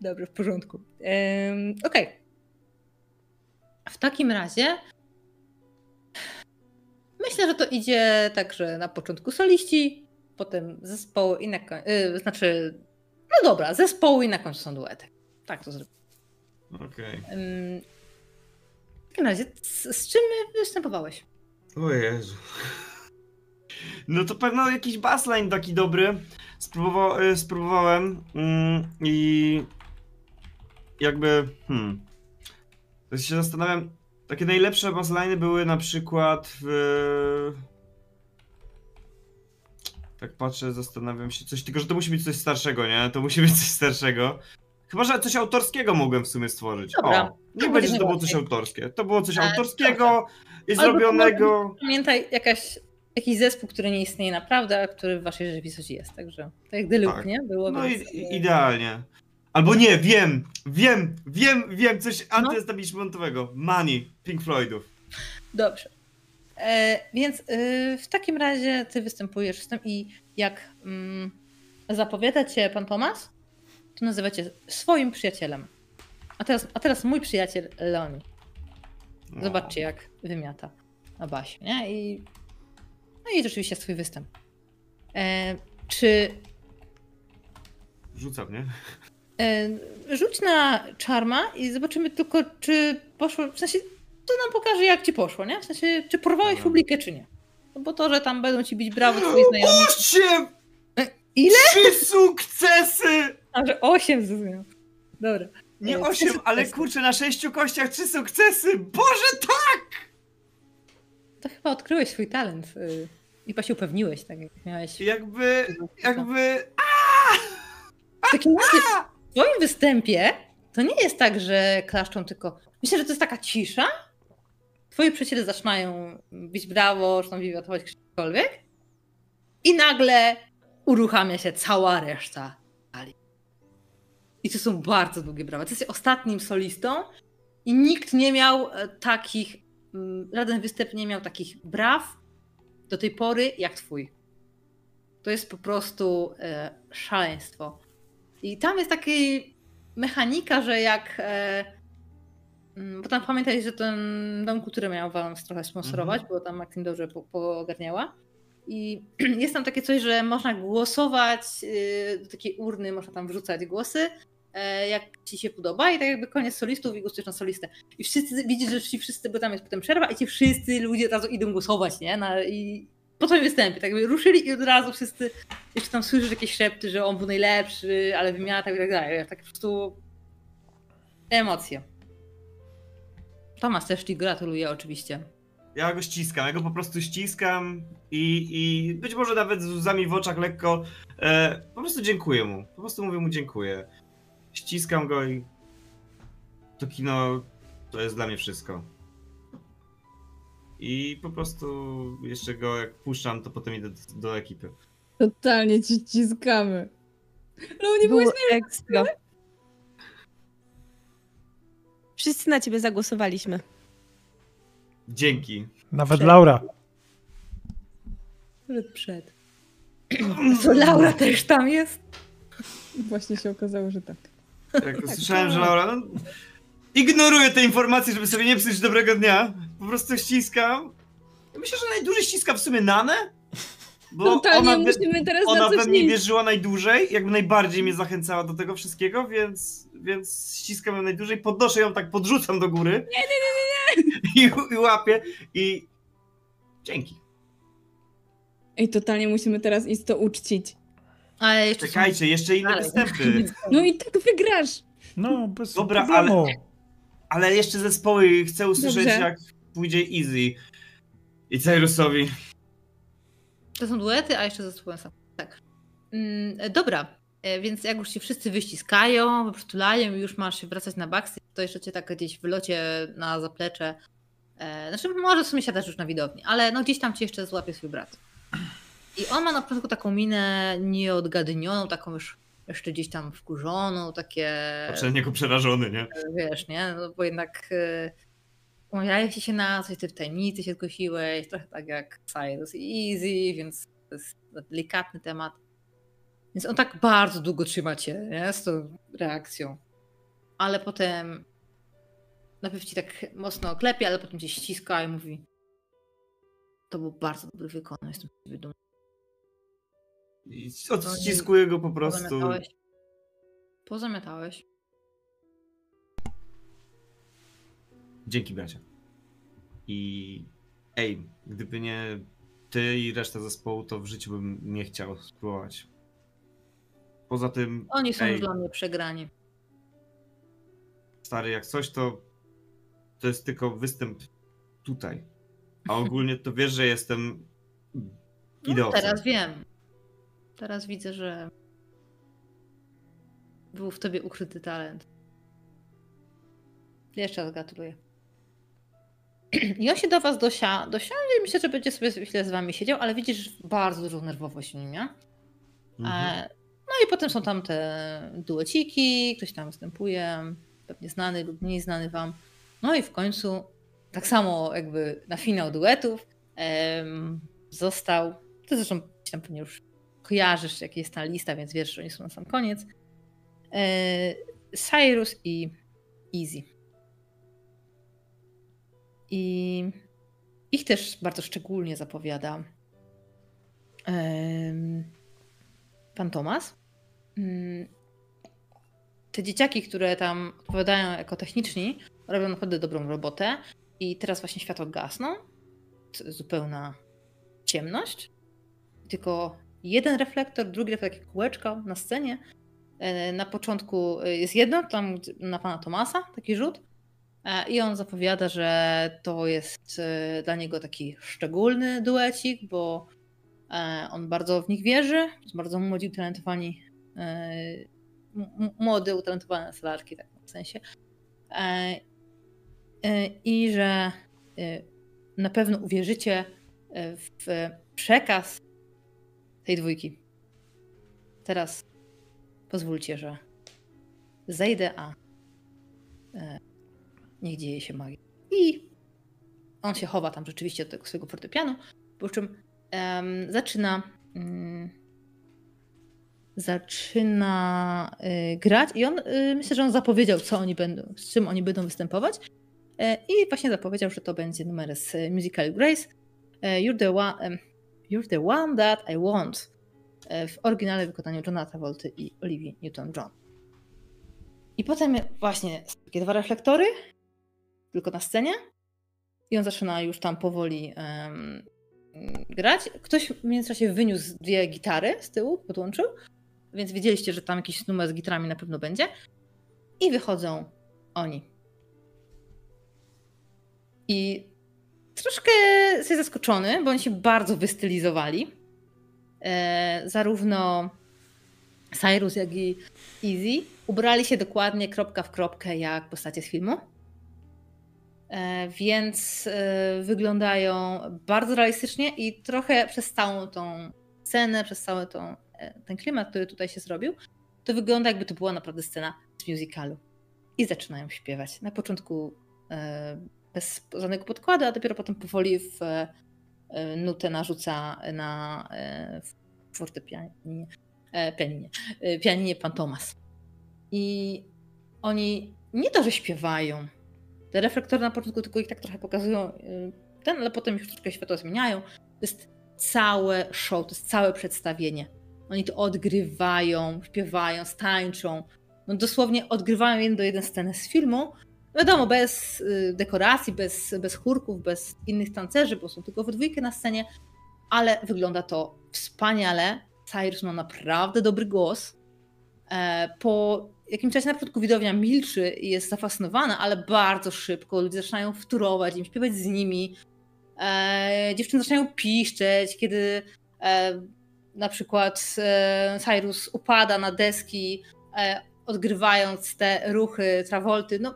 Dobrze, w porządku. Em, Okej. W takim razie myślę, że to idzie tak, że na początku soliści, potem zespoły i na końcu, znaczy, no dobra, zespoły i na końcu są duety. Tak to zrobię. Okej. Em, W takim razie, z, z czym występowałeś? O Jezu. No to pewno jakiś bassline taki dobry. Spróbowa y, spróbowałem mm, i jakby hmm. To się zastanawiam. Takie najlepsze bassliny były na przykład w tak patrzę, zastanawiam się coś, tylko że to musi być coś starszego, nie? To musi być coś starszego. Chyba, że coś autorskiego mogłem w sumie stworzyć. Dobra. O, To będzie, że to było coś autorskie. To było coś E, autorskiego i zrobionego. Pamiętaj, jakaś, jakiś zespół, który nie istnieje naprawdę, a który w waszej rzeczywistości jest. Także to jak Deluxe, Tak. nie? Było, No więc, i, i, idealnie. Albo nie, wiem, wiem, wiem, wiem, coś No. antyestablishmentowego. Money, Pink Floydów. Dobrze. E, więc y, w takim razie ty występujesz z tym i jak mm, zapowiada cię pan Tomas, to nazywacie swoim przyjacielem. A teraz, a teraz mój przyjaciel Leoni. Zobaczcie, jak wymiata na basie, nie? I, no i rzeczywiście swój występ. E, czy Rzucam, nie? e, rzuć na czarma i zobaczymy tylko, czy poszło. W sensie, to nam pokaże, jak ci poszło, nie? W sensie, czy porwałeś Dobra. publikę, czy nie. No bo to, że tam będą ci bić brawo twoi znajomi. Osiem! Ile? Trzy sukcesy! A że 8 zrozumiał. Dobra. Nie E, osiem, trzy ale kurczę, na sześciu kościach trzy sukcesy! Boże, tak! To chyba odkryłeś swój talent. y, I chyba się upewniłeś, tak jak miałeś. Jakby, jakby... W takim razie w twoim występie to nie jest tak, że klaszczą tylko. Myślę, że to jest taka cisza. Twoi przyjaciele zaczynają bić brawo, czy tam wiwatować cokolwiek. I nagle uruchamia się cała reszta. I to są bardzo długie brawa. Ty jesteś ostatnim solistą i nikt nie miał e, takich, mm, żaden występ nie miał takich braw do tej pory jak twój. To jest po prostu e, szaleństwo. I tam jest taka mechanika, że jak. E, mm, bo tam pamiętaj, że ten dom kultury miał wam trochę sponsorować, bo tam Maxim dobrze po- poogarniała. I <clears throat> jest tam takie coś, że można głosować y, do takiej urny, można tam wrzucać głosy, jak ci się podoba, i tak jakby koniec solistów i głosujesz na solistę. I wszyscy widzisz, że ci wszyscy, bo tam jest potem przerwa, i ci wszyscy ludzie od razu idą głosować, nie? Na, I po twoim występie, tak jakby ruszyli i od razu wszyscy jeszcze tam słyszysz jakieś szepty, że on był najlepszy, ale wymiatał i tak dalej. Tak po prostu emocje. Tomasz też ci gratuluję oczywiście. Ja go ściskam, ja go po prostu ściskam i, i być może nawet z łzami w oczach lekko. E, po prostu dziękuję mu. Po prostu mówię mu dziękuję. Ściskam go i to kino to jest dla mnie wszystko. I po prostu jeszcze go jak puszczam, to potem idę do, do ekipy. Totalnie ci ściskamy. No nie Było byłeś ekstra. Wszyscy na ciebie zagłosowaliśmy. Dzięki. Nawet Laura. Przed. <clears throat> przed. Co Laura też tam jest? Właśnie się okazało, że tak. Jak usłyszałem, że Laura. No, ignoruję te informacje, żeby sobie nie psuć dobrego dnia. Po prostu ściskam. Myślę, że najdłużej ściska w sumie Nanę. Bo Totalnie ona, musimy teraz ona na we mnie wierzyła najdłużej, jakby najbardziej mnie zachęcała do tego wszystkiego, więc, więc ściskam ją najdłużej, podnoszę ją tak, podrzucam do góry. Nie, nie, nie, nie, nie. <laughs> I, I łapię i dzięki. Ej, totalnie musimy teraz iść to uczcić. Ale jeszcze są- Czekajcie, jeszcze inne dalej. występy. <laughs> No i tak wygrasz. No, bez Dobra, problemu. Ale jeszcze zespoły chcę usłyszeć, Dobrze. jak pójdzie Easy i Cyrusowi. To są duety, a jeszcze zespołem sam. Tak. Mm, dobra, e, więc jak już się wszyscy wyściskają, wyprostulają i już masz się wracać na backstage, to jeszcze cię tak gdzieś w locie na zaplecze. E, znaczy, może w sumie siadasz już na widowni, ale no gdzieś tam cię jeszcze złapie swój brat. I on ma na początku taką minę nieodgadnioną, taką już jeszcze gdzieś tam wkurzoną, takie Patrzę niego przerażony, nie? wiesz, nie? No bo jednak y, umawialiście się na coś, ty w tajemnicy się zgłosiłeś, trochę tak jak Cyrus Easy, więc to jest delikatny temat. Więc on tak bardzo długo trzyma cię, nie? Z tą reakcją. Ale potem najpierw ci tak mocno oklepie, ale potem cię ściska i mówi to był bardzo dobry wykon, jestem z ciebie dumny. I odciskuję go po prostu. Pozamiatałeś. Pozamiatałeś. Dzięki bracia. I ej, gdyby nie ty i reszta zespołu, to w życiu bym nie chciał spróbować. Poza tym, Oni są ej, już dla mnie przegrani. stary, jak coś, to to jest tylko występ tutaj. A ogólnie to wiesz, że jestem No, ideowcem. teraz wiem. Teraz widzę, że był w tobie ukryty talent. Jeszcze raz gratuluję. <clears throat> I on się do was dosia, dosiądzie i myślę, że będzie sobie chwilę z wami siedział, ale widzisz bardzo dużą nerwowość w nim, nie? Mhm. E, No i potem są tam te dueciki, ktoś tam występuje, pewnie znany lub mniej znany wam. No i w końcu, tak samo jakby na finał duetów, em, został, ty zresztą tam pewnie już kojarzysz, jaka jest ta lista, więc wiesz, że oni są na sam koniec, e, Cyrus i Easy. I ich też bardzo szczególnie zapowiada pan Tomas. Mm, Te dzieciaki, które tam odpowiadają jako techniczni, robią naprawdę dobrą robotę i teraz właśnie światło gasną. Zupełna ciemność. Tylko jeden reflektor, drugi reflektor, takie kółeczko na scenie. E, Na początku jest jedno, tam na pana Tomasa, taki rzut. E, I on zapowiada, że to jest e, dla niego taki szczególny duecik, bo e, on bardzo w nich wierzy. Są bardzo młodzi, utalentowani, e, m- m- młode, utalentowane salarki, tak w sensie. E, e, I że e, na pewno uwierzycie e, w przekaz tej dwójki. Teraz pozwólcie, że zejdę, a e, niech dzieje się magia. I on się chowa tam rzeczywiście do tego swojego fortepianu, po czym em, zaczyna mm, zaczyna y, grać i on, y, myślę, że on zapowiedział, co oni będą, z czym oni będą występować e, i właśnie zapowiedział, że to będzie numer z musical Grace e, You're the one, You're the one that I want e, w oryginalnym wykonaniu Johna Travolty i Olivia Newton-John. I potem właśnie takie dwa reflektory, tylko na scenie i on zaczyna już tam powoli em, grać. Ktoś w międzyczasie wyniósł dwie gitary z tyłu, podłączył, więc wiedzieliście, że tam jakiś numer z gitarami na pewno będzie. I wychodzą oni. I troszkę jesteś zaskoczony, bo oni się bardzo wystylizowali. E, zarówno Cyrus, jak i Easy ubrali się dokładnie kropka w kropkę jak postacie z filmu. E, więc e, wyglądają bardzo realistycznie i trochę przez całą tą scenę, przez cały tą, e, ten klimat, który tutaj się zrobił, to wygląda jakby to była naprawdę scena z musicalu. I zaczynają śpiewać. Na początku e, bez żadnego podkładu, a dopiero potem powoli w e, nutę narzuca na e, fortepianie, e, pianinie, e, pianinie pan Tomas. I oni nie to, że śpiewają, te reflektory na początku tylko ich tak trochę pokazują ten, ale potem już troszkę światło zmieniają. To jest całe show, to jest całe przedstawienie. Oni to odgrywają, śpiewają, stańczą. No dosłownie odgrywają jeden do jeden scenę z filmu. Wiadomo, bez y, dekoracji, bez, bez chórków, bez innych tancerzy, bo są tylko we dwójkę na scenie, ale wygląda to wspaniale. Cyrus ma naprawdę dobry głos. E, po jakimś czasie na początku widownia milczy i jest zafascynowana, ale bardzo szybko ludzie zaczynają wturować im, śpiewać z nimi. E, dziewczyny zaczynają piszczeć, kiedy e, na przykład Cyrus upada na deski, odgrywając te ruchy Travolty. No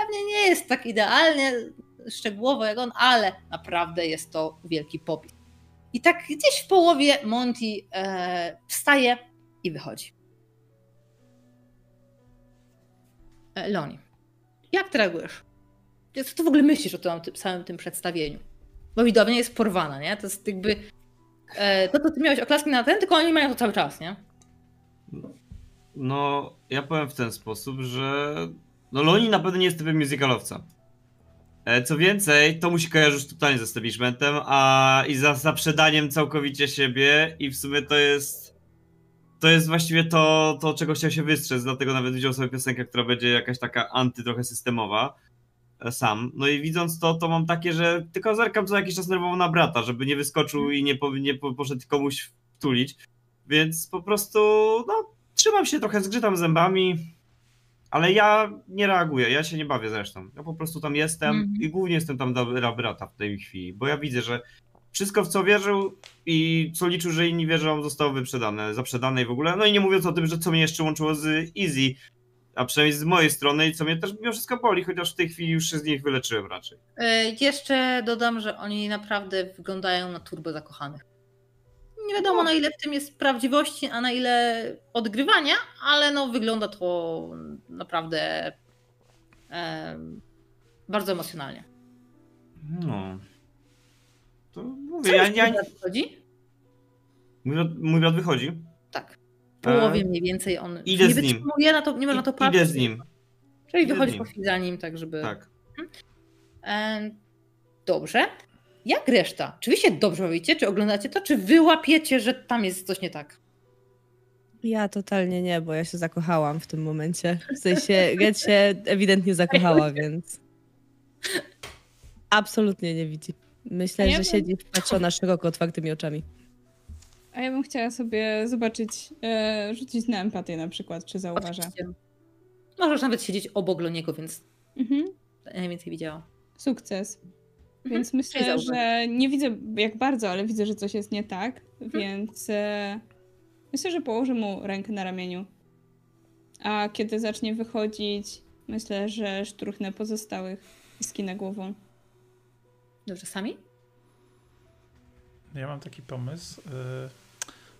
pewnie nie jest tak idealnie szczegółowo jak on, ale naprawdę jest to wielki popis. I tak gdzieś w połowie Monty e, wstaje i wychodzi. E, Loni, jak ty reagujesz? Co ty w ogóle myślisz o tym, samym tym przedstawieniu? Bo widownia jest porwana, nie? To jest jakby e, to, co ty miałeś oklaski na ten, tylko oni mają to cały czas, nie? No, ja powiem w ten sposób, że no Loni na pewno nie jest typem musicalowca. E, Co więcej, to musi kojarzyć totalnie ze establishmentem, a i za zaprzedaniem całkowicie siebie i w sumie to jest to jest właściwie to, to czego chciał się wystrzec, dlatego nawet wziął sobie piosenkę, która będzie jakaś taka anty trochę systemowa e, sam. No i widząc to, to mam takie, że tylko zerkam co jakiś czas nerwowo na brata, żeby nie wyskoczył i nie, po, nie po, poszedł komuś wtulić. Więc po prostu, no, trzymam się trochę, zgrzytam zębami, ale ja nie reaguję, ja się nie bawię zresztą. Ja po prostu tam jestem Mhm. i głównie jestem tam dla brata w tej chwili, bo ja widzę, że wszystko w co wierzył i co liczył, że inni wierzą, zostało wyprzedane, zaprzedane i w ogóle. No i nie mówiąc o tym, że co mnie jeszcze łączyło z Easy, a przynajmniej z mojej strony i co mnie też mimo wszystko boli, chociaż w tej chwili już się z nich wyleczyłem raczej. E, Jeszcze dodam, że oni naprawdę wyglądają na turbo zakochanych. Nie wiadomo na ile w tym jest prawdziwości, a na ile odgrywania, ale no wygląda to naprawdę em, bardzo emocjonalnie. No. To mówię, ja, ja, mój, brat, mój brat wychodzi. Tak. W połowie mniej więcej on idę nie z nim. na to, nie można to patrzeć. idę z nim, Czyli idę wychodzi po chwili za nim, tak żeby... tak. Em, Dobrze. Jak reszta? Czy wy się dobrze bawicie? Czy oglądacie to? Czy wy łapiecie, że tam jest coś nie tak? Ja totalnie nie, bo ja się zakochałam w tym momencie. W sensie, Red się ewidentnie zakochała, więc absolutnie nie widzi. Myślę, ja że bym- siedzi wpatrzona szeroko otwartymi oczami. A ja bym chciała sobie zobaczyć, e, rzucić na empatię na przykład, czy zauważa. Oczywiście. Możesz nawet siedzieć obok Loniego, więc Mhm. najwięcej widziała. Sukces. Więc Mhm. myślę, Czyli zauważ. że nie widzę jak bardzo, ale widzę, że coś jest nie tak, Mhm. więc e, myślę, że położę mu rękę na ramieniu. A kiedy zacznie wychodzić, myślę, że szturchnę pozostałych i skinę głową. Dobrze, sami? Ja mam taki pomysł. y,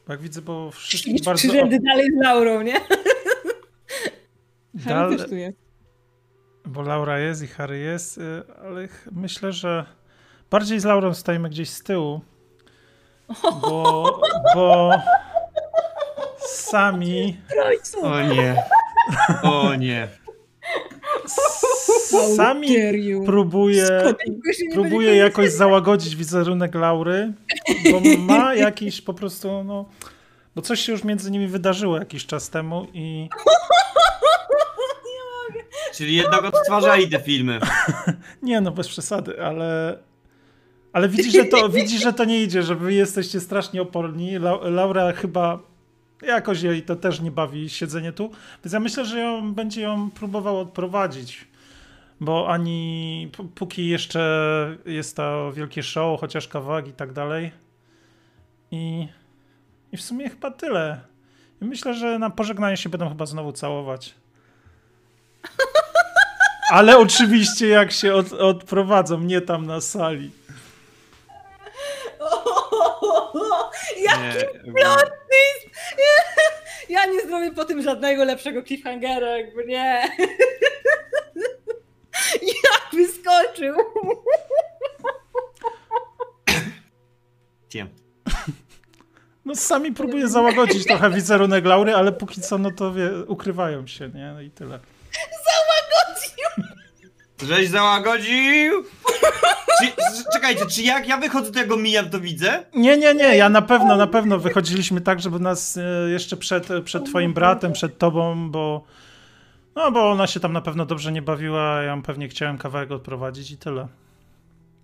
Bo jak widzę, bo wszystkich Siedzisz bardzo. trzy rzędy dalej z Laurą, nie? Harry Dal- też tu jest. Bo Laura jest i Harry jest, y, ale myślę, że bardziej z Laurą stajemy gdzieś z tyłu. Bo, <laughs> bo sami, O nie. O nie. sami próbuje, próbuje jakoś załagodzić wizerunek Laury, bo ma <laughs> jakiś po prostu, no, bo coś się już między nimi wydarzyło jakiś czas temu i <laughs> Czyli jednak odtwarzali te filmy. <laughs> Nie, no bez przesady, ale. Ale widzi, że to, <laughs> widzi, że to nie idzie, że wy jesteście strasznie oporni. La, Laura chyba jakoś jej to też nie bawi siedzenie tu. Więc ja myślę, że ją będzie ją próbował odprowadzić. Bo ani póki jeszcze jest to wielkie show, chociaż kawałek i tak dalej. I, I w sumie chyba tyle. I myślę, że na pożegnanie się będą chyba znowu całować. Ale oczywiście jak się od, odprowadzą, nie tam na sali. <laughs> Jaki Nie, plot twist! <laughs> Ja nie zrobię po tym żadnego lepszego cliffhangera, jakby nie. <laughs> Jak wyskoczył! nie. No sami próbuję załagodzić trochę wizerunek Laury, ale póki co no to wie, ukrywają się, nie? No i tyle. Żeś załagodził? Czy, czekajcie, czy jak ja wychodzę, to ja go mijam, to widzę? Nie, nie, nie, ja na pewno, na pewno wychodziliśmy tak, żeby nas e, jeszcze przed, przed twoim bratem, przed tobą, bo no bo ona się tam na pewno dobrze nie bawiła, ja pewnie chciałem kawałek odprowadzić i tyle.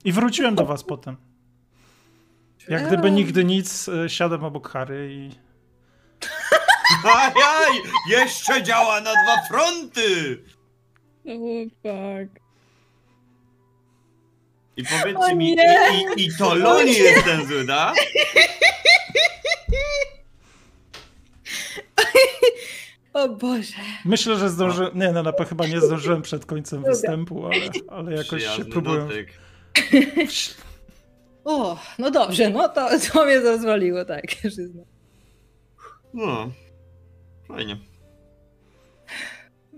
I wróciłem do was potem. Jak gdyby nigdy nic, e, siadłem obok Harry i, Ajaj! Jeszcze działa na dwa fronty! Oh fuck. I powiedzcie mi, i, i, i to Loni jest ten zły, da? O Boże. Myślę, że zdążyłem. Nie, no na pewno chyba nie zdążyłem przed końcem Dobra. występu, ale, ale jakoś się Przyjazny próbuję. dotyk. O, no dobrze, no to, to mnie zazwoliło, tak. No. Fajnie.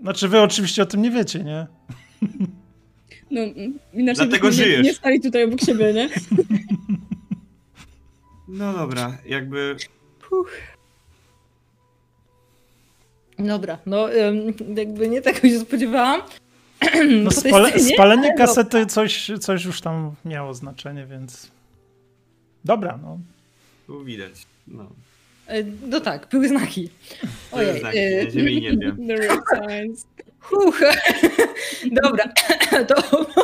Znaczy, wy oczywiście o tym nie wiecie, nie? No, inaczej Dlatego byśmy nie, żyjesz. nie stali tutaj obok siebie, nie? No dobra, jakby Dobra, no jakby nie tego się spodziewałam. <clears throat> No, spale, scenie, spalenie ale no. kasety coś, coś już tam miało znaczenie, więc. Dobra, no. tu widać. No. E, No tak, były znaki. Ojej. znaki e, ziemi i niebie. Red. Huch. <laughs> Dobra, to podsumujmy.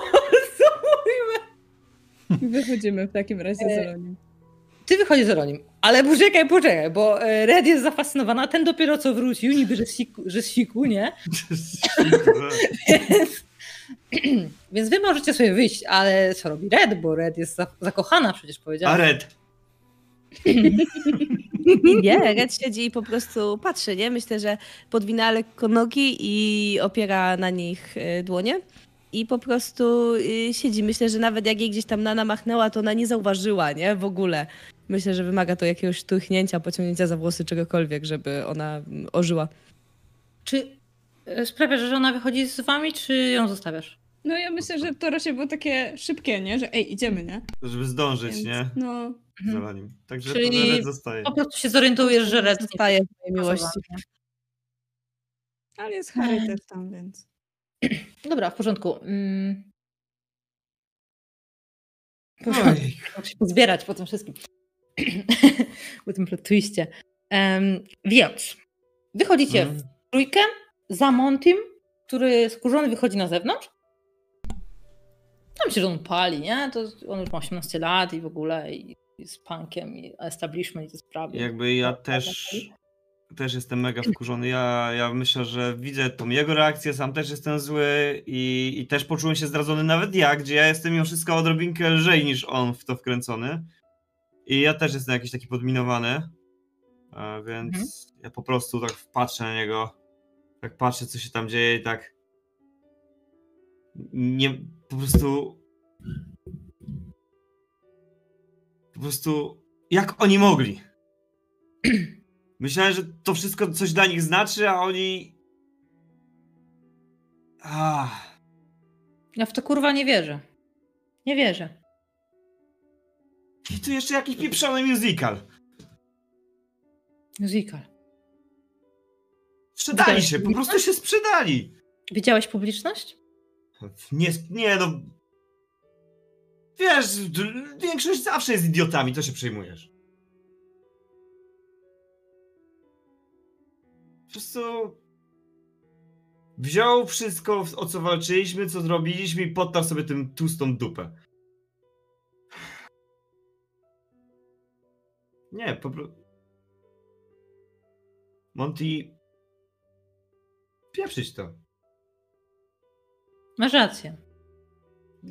Wychodzimy w takim razie z Elonim. Ty wychodzisz z Ronim, ale poczekaj, poczekaj, bo e, Red jest zafascynowana, a ten dopiero co wrócił, niby, że z siku, że z siku nie? <laughs> Więc, <clears throat> więc wy możecie sobie wyjść, ale co robi Red, bo Red jest za, zakochana przecież A powiedziała. <laughs> Nie, Red siedzi i po prostu patrzy, nie? Myślę, że podwina lekko nogi i opiera na nich y, dłonie. I po prostu y, siedzi. Myślę, że nawet jak jej gdzieś tam Nana machnęła, to ona nie zauważyła, nie? W ogóle. Myślę, że wymaga to jakiegoś szturchnięcia, pociągnięcia za włosy, czegokolwiek, żeby ona mm, ożyła. Czy e, sprawiasz, że ona wychodzi z wami, czy ją zostawiasz? No ja myślę, że to raczej było takie szybkie, nie? Że ej, idziemy, nie? żeby zdążyć, Więc, nie? No, Za nim. Także Czyli-. Red zostaje. Po prostu się zorientujesz, że Red Zostaje w mojej miłości. ale jest Harry też tam, więc... <clears throat> Dobra, w porządku. Mm. Muszę się pozbierać po tym wszystkim. <clears throat> po tym plot twiście. Em, więc wychodzicie Mm. w trójkę za Montim, który skurzony wychodzi na zewnątrz. Tam się, że on pali, nie? To on już ma 18 lat i w ogóle i jest punkiem i establishment i te sprawy. Jakby ja też, też jestem mega wkurzony. Ja, ja myślę, że widzę tą jego reakcję, sam też jestem zły i, i też poczułem się zdradzony nawet ja, gdzie ja jestem mimo wszystko odrobinkę lżej niż on w to wkręcony. I ja też jestem jakiś taki podminowany. Więc Mhm. ja po prostu tak patrzę na niego, tak patrzę co się tam dzieje i tak nie, po prostu po prostu jak oni mogli? <clears throat> Myślałem, że to wszystko coś dla nich znaczy, a oni. Ah, Ja w to kurwa nie wierzę. Nie wierzę. I tu jeszcze jakiś pieprzony musical. Musical. Sprzedali się, po prostu się sprzedali. Widziałeś publiczność? Nie, nie no. Wiesz, większość zawsze jest idiotami, to się przejmujesz. Po prostu. Wziął wszystko, o co walczyliśmy, co zrobiliśmy i podtarł sobie tym tłustą dupę. Nie, po prostu. Monty. Pieprzyć to. Masz rację.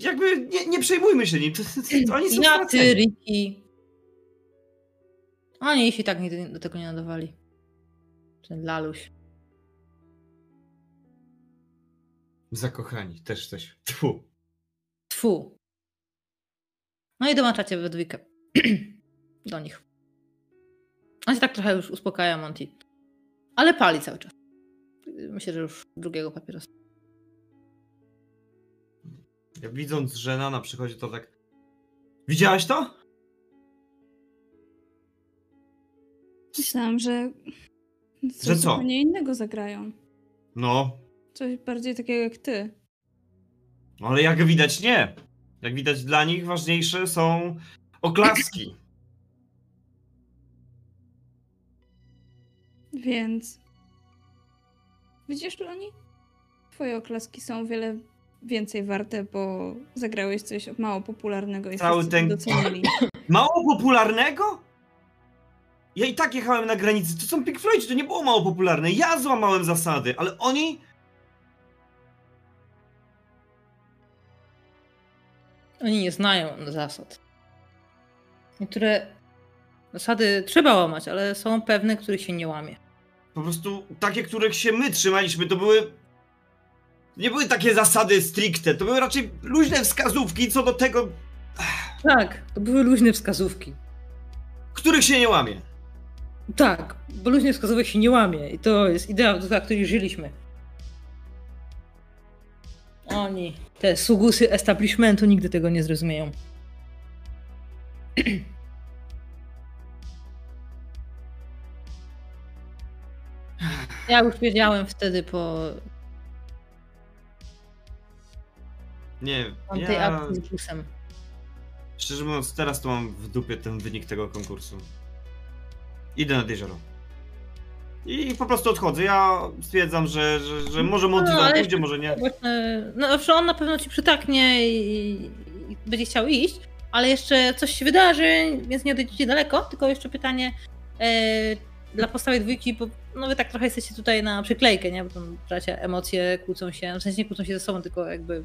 Jakby nie, nie przejmujmy się nim. To, to, to oni są Ja, straceni. ty, Ricky. Oni się tak nigdy do tego nie nadawali. Ten laluś. Zakochani, też coś. Tfu. Tfu. No i dołączacie we dwójkę. <clears throat> do nich. On się tak trochę już uspokaja, Monty. Ale pali cały czas. Myślę, że już drugiego papierosa. Ja widząc, że Nana przychodzi, to tak. Widziałaś to? Myślałam, że coś Że co? zupełnie innego zagrają. No, Coś bardziej takiego jak ty. ale jak widać, nie. Jak widać, dla nich ważniejsze są oklaski. Więc... Widzisz, Loni? Twoje oklaski są o wiele więcej warte, bo zagrałeś coś mało popularnego i Cały wszyscy ten- docenili. <laughs> Mało popularnego? Ja i tak jechałem na granicy. To są Pink Floyd, to nie było mało popularne. Ja złamałem zasady, ale oni. Oni nie znają zasad. Niektóre zasady trzeba łamać, ale są pewne, których się nie łamie. Po prostu takie, których się my trzymaliśmy, to były. Nie były takie zasady stricte, to były raczej luźne wskazówki co do tego, Tak, to były luźne wskazówki. których się nie łamie. Tak, bo luźne wskazówek się nie łamie i to jest idea, za której żyliśmy. Oni, te sługusy establishmentu nigdy tego nie zrozumieją. <clears throat> Ja już wiedziałem wtedy po Nie, ja... akcji z busem. Szczerze mówiąc, teraz to mam w dupie ten wynik tego konkursu. Idę nad jezioro. I po prostu odchodzę. Ja stwierdzam, że, że, że może Monty No, no, ale pójdzie, może nie. Właśnie, no zawsze on na pewno ci przytaknie i, i będzie chciał iść, ale jeszcze coś się wydarzy, więc nie odejdziecie daleko, tylko jeszcze pytanie e, dla podstawy dwójki, bo no wy tak trochę jesteście tutaj na przyklejkę, nie? Bo tam bracia emocje kłócą się, w sensie nie kłócą się ze sobą, tylko jakby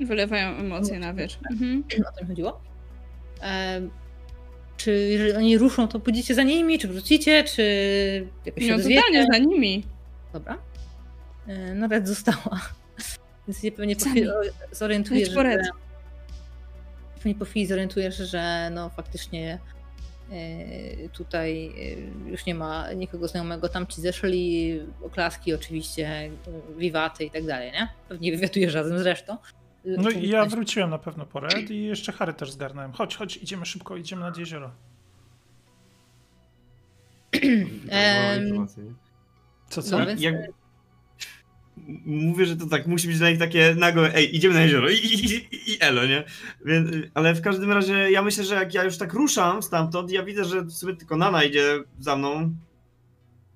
Wylewają emocje na wierzch. Mhm. o tym chodziło. E, czy jeżeli oni ruszą, to pójdziecie za nimi, czy wrócicie, czy jakoś się No totalnie za nimi. Dobra. E, Nawet została. <laughs> Więc się pewnie po chwili zorientujesz, że... Pewnie po chwili zorientujesz, że no faktycznie e, tutaj e, już nie ma nikogo znajomego. Tam ci zeszli oklaski oczywiście, e, wiwaty i tak dalej, nie? Pewnie wywiatujesz razem z resztą. No i ja wróciłem na pewno po Red i jeszcze Harry też zgarnąłem. Chodź, chodź, idziemy szybko, idziemy nad jezioro. Nie? Co, co? No więc- Jak... Mówię, że to tak musi być dla nich takie nagłe, ej, idziemy na jezioro i, i, i, i elo, nie? Więc, y, ale w każdym razie ja myślę, że jak ja już tak ruszam stamtąd, ja widzę, że w sumie tylko Nana idzie za mną,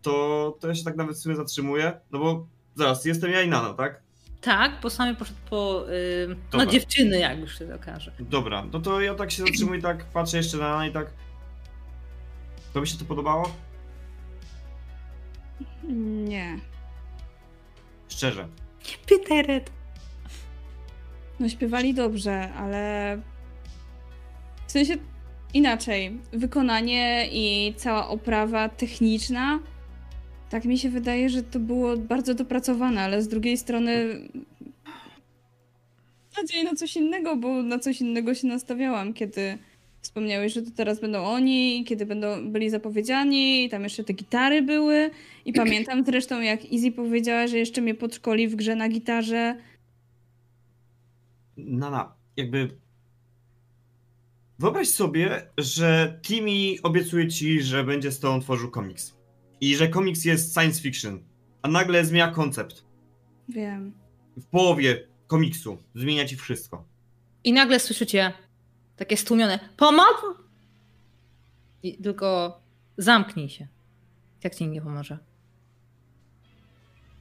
to, to ja się tak nawet w sumie zatrzymuję, no bo zaraz, jestem ja i Nana, tak? Tak, bo sami poszedł po y, no, dziewczyny, jak już się okaże. Dobra, no to ja tak się zatrzymuję, tak patrzę jeszcze na Nana i tak... To mi się to podobało? Nie. Szczerze. Pyteret. No śpiewali dobrze, ale w sensie inaczej. Wykonanie i cała oprawa techniczna. Tak mi się wydaje, że to było bardzo dopracowane, ale z drugiej strony nadzieję na coś innego, bo na coś innego się nastawiałam, kiedy wspomniałeś, że to teraz będą oni, kiedy będą byli zapowiedziani, i tam jeszcze te gitary były. I pamiętam zresztą, jak Izzy powiedziała, że jeszcze mnie podszkoli w grze na gitarze. Nana, jakby. Wyobraź sobie, że Timmy obiecuje ci, że będzie z tobą tworzył komiks. I że komiks jest science fiction. A nagle zmienia koncept. Wiem. W połowie komiksu zmienia ci wszystko. I nagle słyszycie takie stłumione pomoc! I tylko zamknij się. Jak ci nie pomoże.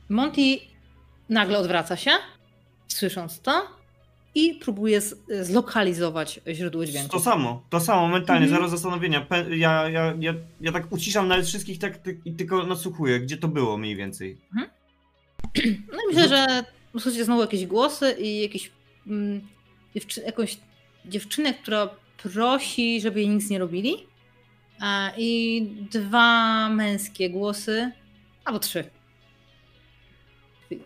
Monty nagle odwraca się, słysząc to, i próbuje z- zlokalizować źródło dźwięku. To samo, to samo, mentalnie, Mhm. zero zastanowienia. Ja, ja, ja, ja tak uciszam nawet wszystkich tak, ty- i tylko nasłuchuję, gdzie to było mniej więcej. <clears throat> No i myślę, że usłyszycie znowu jakieś głosy i jakieś, mm, dziewczy- jakąś dziewczynę, która prosi, żeby jej nic nie robili. A, I dwa męskie głosy, albo trzy.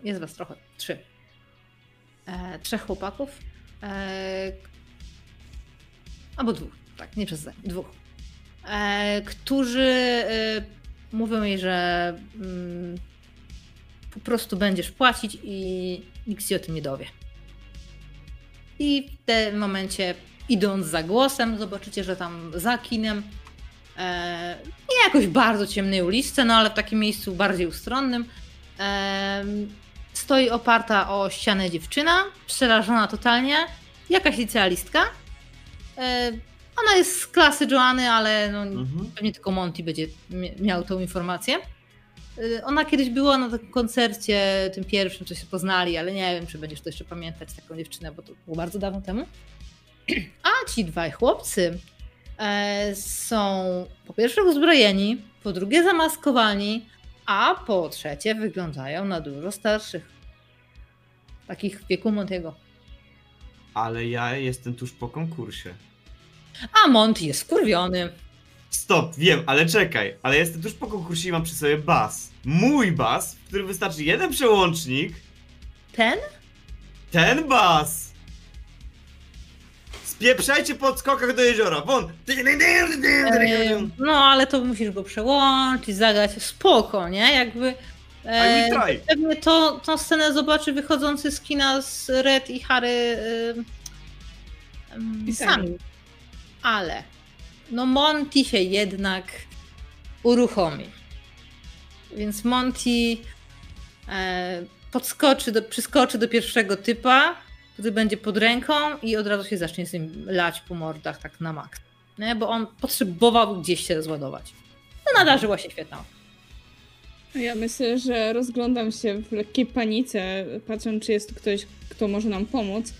Jest was trochę, trzy. E, trzech chłopaków. E, albo dwóch, tak, nie przez dwóch. E, którzy e, mówią jej, że mm, po prostu będziesz płacić i nikt się o tym nie dowie. I w tym momencie, idąc za głosem, zobaczycie, że tam za kinem, e, nie jakoś bardzo ciemnej uliczce, no ale w takim miejscu bardziej ustronnym, e, stoi oparta o ścianę dziewczyna, przerażona totalnie, jakaś licealistka. E, ona jest z klasy Joanny, ale no, Mhm. pewnie tylko Monty będzie mia- miał tą informację. Y, Ona kiedyś była na takim koncercie, tym pierwszym, co się poznali, ale nie wiem, czy będziesz to jeszcze pamiętać taką dziewczynę, bo to było bardzo dawno temu. <clears throat> A ci dwaj chłopcy e, są po pierwsze uzbrojeni, po drugie zamaskowani, a po trzecie wyglądają na dużo starszych. Takich w wieku Montiego. Ale ja jestem tuż po konkursie. A Monty jest skurwiony. Stop, wiem, ale czekaj. Ale jestem tuż po konkursie i mam przy sobie bas. Mój bas, w którym wystarczy jeden przełącznik. Ten? Ten bas! Spieprzajcie po skokach do jeziora, won! E, no, ale to musisz go przełączyć, zagrać spoko, nie? Jakby. I will try. pewnie to, tą scenę zobaczy wychodzący z kina z Red i Harry e, em, I sami. Ale no Monty się jednak uruchomi. Więc Monty e, podskoczy do, przyskoczy do pierwszego typa, który będzie pod ręką i od razu się zacznie z nim lać po mordach tak na maks. Nie? Bo on potrzebował gdzieś się rozładować. No nadarzyła się świetna. Ja myślę, że rozglądam się w lekkiej panice, patrząc, czy jest tu ktoś, kto może nam pomóc.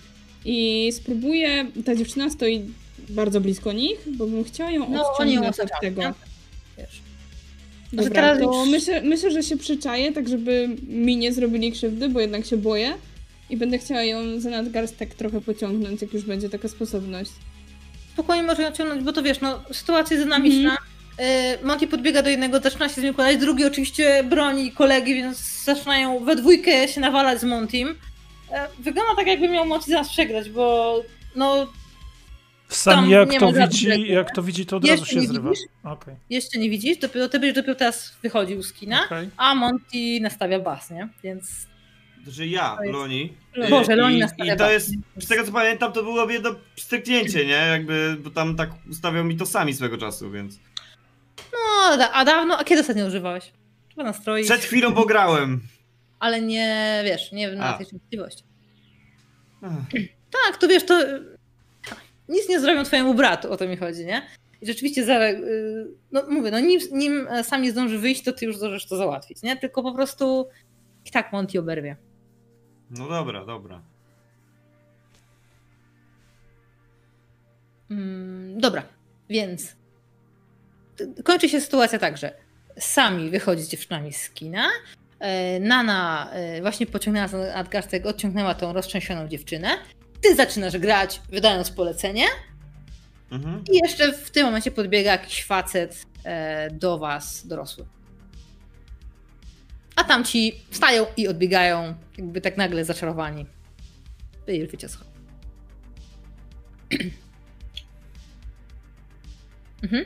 I spróbuję. Ta dziewczyna stoi bardzo blisko nich, bo bym chciała ją No, odciągnąć od tego. nie? Wiesz. Może Dobra, to myślę, myślę, że się przyczaję, tak żeby mi nie zrobili krzywdy, bo jednak się boję. I będę chciała ją za nadgarstek trochę pociągnąć, jak już będzie taka sposobność. spokojnie może ją ciągnąć, bo to wiesz, no sytuacja jest dynamiczna. Y, Monty podbiega do jednego, zaczyna się z nim układać, drugi oczywiście broni kolegi, więc zaczynają we dwójkę się nawalać z Montym. E, Wygląda tak, jakby miał Monty zaraz przegrać, bo no Sam jak to ma żadnych widzi, reguł, jak to widzi, to od Jeszcze razu się nie zrywa. Okej, jeszcze nie widzisz, dopiero, ty będziesz dopiero teraz wychodził z kina, okej. a Monty nastawia bas, nie? Więc Że ja, To jest- Loni. Boże, Loni I, I to jest, z tego co pamiętam, to było jedno stryknięcie, nie? Jakby, bo tam tak ustawiał mi to sami swego czasu, więc... no, a dawno, a kiedy ostatnio używałeś? Chyba nastroi, Przed chwilą pograłem. ale nie, wiesz, nie na tej częstotliwości. <clears throat> Tak, to wiesz, to y, nic nie zrobią twojemu bratu, o to mi chodzi, nie? I rzeczywiście, za, y, no mówię, no nim, nim e, sam nie zdąży wyjść, to ty już zdążysz to załatwić, nie? Tylko po prostu i tak Monty oberwie. No dobra, dobra. Mm, dobra, więc kończy się sytuacja tak, że sami wychodzi z dziewczynami z kina. e, Nana e, właśnie pociągnęła za nadgarstek, odciągnęła tą roztrzęsioną dziewczynę. Ty zaczynasz grać, wydając polecenie. Mhm. I jeszcze w tym momencie podbiega jakiś facet e, do was, dorosły. A tamci wstają i odbiegają, jakby tak nagle zaczarowani. Wy już wiecie co. mhm.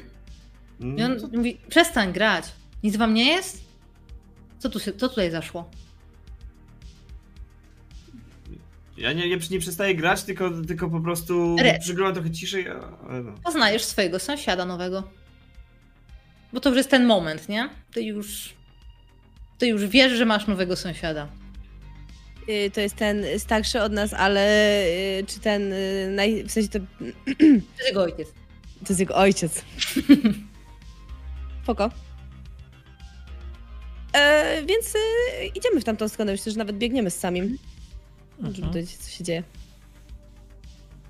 I on No, mówi, przestań grać. Nic wam nie jest? Co, tu co tutaj zaszło? ja nie, nie, nie przestaję grać, tylko, tylko po prostu przyglądam trochę ciszej, ale no. Poznajesz swojego sąsiada nowego. Bo to już jest ten moment, nie? Ty już... Ty już wiesz, że masz nowego sąsiada. Y, To jest ten starszy od nas, ale y, czy ten, y, naj... w sensie to, <clears throat> To jest jego ojciec. to jest jego ojciec. <laughs> Spoko. E, więc idziemy w tamtą stronę. Myślę, że nawet biegniemy z samim, żeby dowiedzieć, co się dzieje.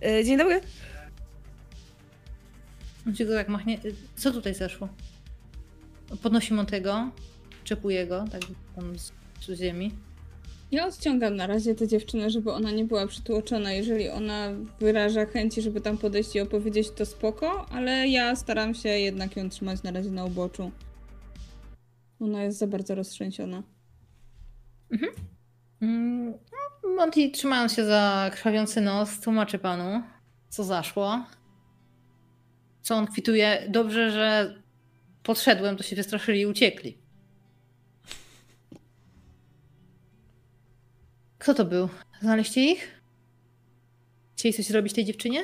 E, dzień dobry. On ci go jak machnie. Co tutaj zaszło? Podnosi Montego, czepuje go, tak tam z, z ziemi. Ja odciągam na razie tę dziewczynę, żeby ona nie była przytłoczona. Jeżeli ona wyraża chęci, żeby tam podejść i opowiedzieć, to spoko, ale ja staram się jednak ją trzymać na razie na uboczu. Ona jest za bardzo roztrzęsiona. Mm, no, Monty, trzymając się za krwawiący nos, tłumaczy panu, co zaszło. Co on kwituje. Dobrze, że podszedłem, to się wystraszyli i uciekli. Kto to był? Znaleźliście ich? Chcieli coś zrobić tej dziewczynie?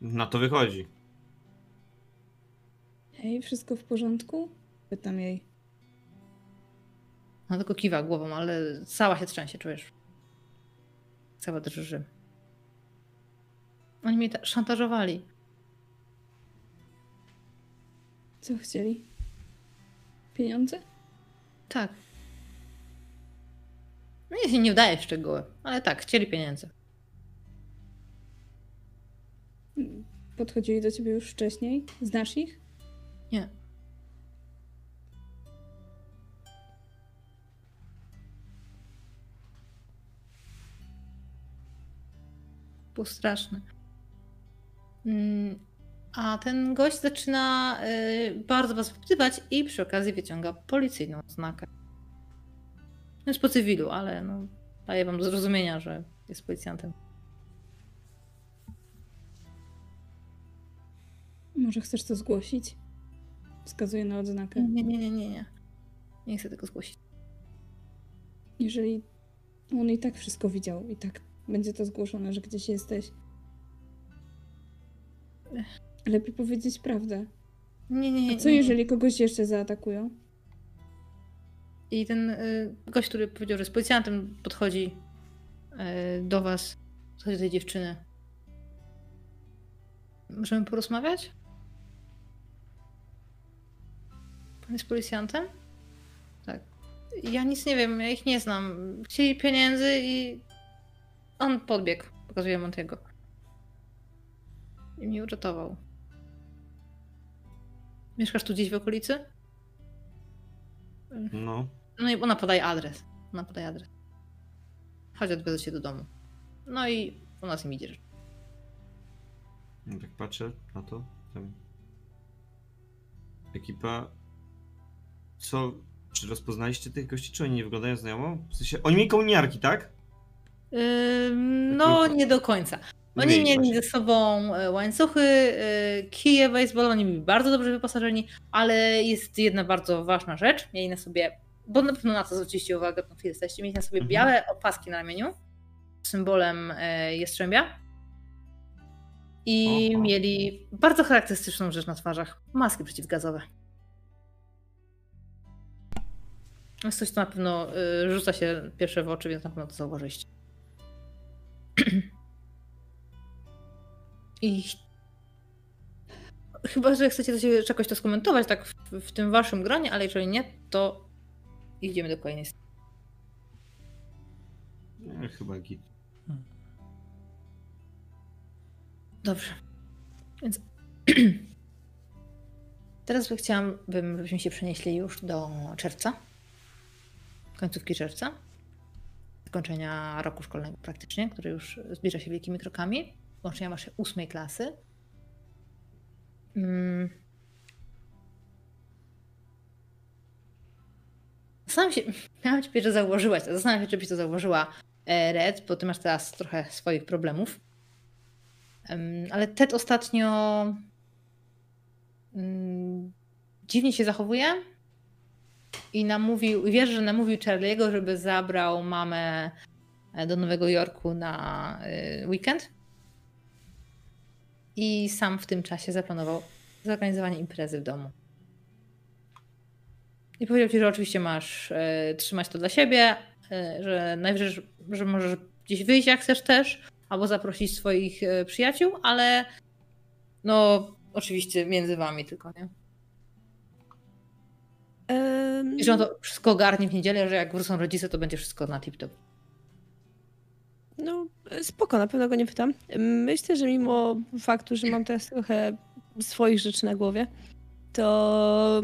Na to wychodzi. Hej, wszystko w porządku? Pytam jej. Ona tylko kiwa głową, ale cała się trzęsie, czujesz? Cała drży. Oni mnie ta- szantażowali. Co chcieli? Pieniądze? Tak. No nie, nie wdaję w szczegóły, ale tak, chcieli pieniędzy. podchodzili do ciebie już wcześniej? Znasz ich? Nie. Było straszne. Mm, A ten gość zaczyna y, bardzo was wpytywać i przy okazji wyciąga policyjną znakę. Jest po cywilu, ale no, daje wam do zrozumienia, że jest policjantem. Może chcesz to zgłosić? Wskazuje na odznakę. Nie, nie, nie, nie, nie. Nie chcę tego zgłosić. Jeżeli on i tak wszystko widział, i tak będzie to zgłoszone, że gdzieś jesteś. Lepiej powiedzieć prawdę. Nie, nie, nie. A co jeżeli kogoś jeszcze zaatakują? I ten y, gość, który powiedział, że jest policjantem, podchodzi y, do was, podchodzi do tej dziewczyny. Możemy porozmawiać? Pan jest policjantem? Tak. Ja nic nie wiem, ja ich nie znam. Chcieli pieniędzy i on podbiegł. Pokazuje Montiego. I mnie uratował. Mieszkasz tu gdzieś w okolicy? No. No i ona podaje adres. Ona podaje adres. Chodź, odwiedzę cię do domu. No i u nas im idzie. No Tak patrzę na to. Tam. Ekipa. Co? Czy rozpoznaliście tych gości, czy oni nie wyglądają znajomo? W sensie, oni mieli kominiarki, tak? Ym, no, nie do końca. Oni Mieli mieli właśnie. ze sobą e, łańcuchy, e, kije baseballowe, oni byli bardzo dobrze wyposażeni, ale jest jedna bardzo ważna rzecz. Mieli na sobie, bo na pewno na to zwróciliście uwagę, na jesteście, mieli na sobie Mhm. białe opaski na ramieniu symbolem e, jastrzębia. I Oho. mieli bardzo charakterystyczną rzecz na twarzach. Maski przeciwgazowe. Jest coś, co na pewno y, rzuca się pierwsze w oczy, więc na pewno to zauważyliście. <clears throat> I chyba, że chcecie czegoś to skomentować tak w, w tym waszym gronie, ale jeżeli nie, to idziemy do kolejnej strony. Nie, chyba git. Dobrze. Więc <clears throat> teraz by chciałam, bym, żebyśmy się przenieśli już do czerwca. Końcówki czerwca. Zakończenia roku szkolnego praktycznie, który już zbliża się wielkimi krokami. Łącznie masz ósmej klasy. Mm. Zastanawiam się, <laughs> miałam ci powiedzieć, że zauważyłaś to. Zastanawiam się, czy byś to zauważyła e, Red, bo ty masz teraz trochę swoich problemów. Em, Ale Ted ostatnio mm, dziwnie się zachowuje i namówił, wierzę, że namówił Charlie'ego, żeby zabrał mamę e, do Nowego Jorku na y, weekend. I sam w tym czasie zaplanował zorganizowanie imprezy w domu. I powiedział ci, że oczywiście masz e, trzymać to dla siebie, e, że najwyżej, że, że możesz gdzieś wyjść jak chcesz też, albo zaprosić swoich e, przyjaciół, ale no oczywiście między wami tylko, nie? Em, I że on to wszystko ogarnie w niedzielę, że jak wrócą rodzice, to będzie wszystko na tip-top. No, spoko, na pewno go nie pytam. Myślę, że mimo faktu, że mam teraz trochę swoich rzeczy na głowie, to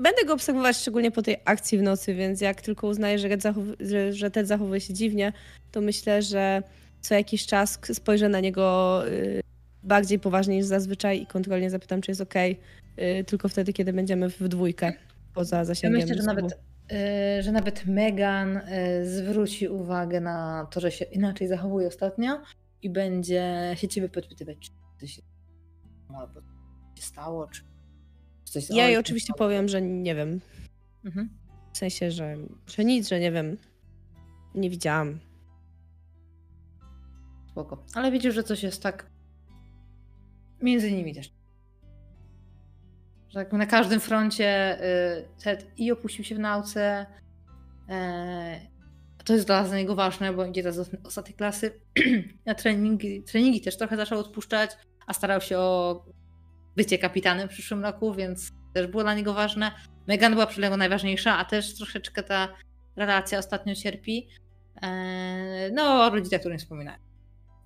będę go obserwować szczególnie po tej akcji w nocy, więc jak tylko uznaję, że, zachow- że, Ted zachowuje się dziwnie, to myślę, że co jakiś czas spojrzę na niego y, bardziej poważnie niż zazwyczaj i kontrolnie zapytam, czy jest y, tylko wtedy, kiedy będziemy w dwójkę poza Ja zasięgiem. myślę, że nawet, y, że nawet Megan y, zwróci uwagę na to, że się inaczej zachowuje ostatnio i będzie się ciebie podpytywać, czy coś się stało, czy coś z Ja jej ojcem oczywiście powiem, że nie wiem. Mhm. W sensie, że, że nic, że nie wiem. Nie widziałam. Spoko. Ale widzisz, że coś jest tak między nimi też. Że tak na każdym froncie y, Ted i opuścił się w nauce. E, to jest dla niego ważne, bo idzie teraz do ostatniej klasy. <clears throat> Na treningi, treningi też trochę zaczął odpuszczać, a starał się o bycie kapitanem w przyszłym roku, więc też było dla niego ważne. Megan była przy niego najważniejsza, a też troszeczkę ta relacja ostatnio cierpi. E, no, o rodzicach, o którym wspominałem.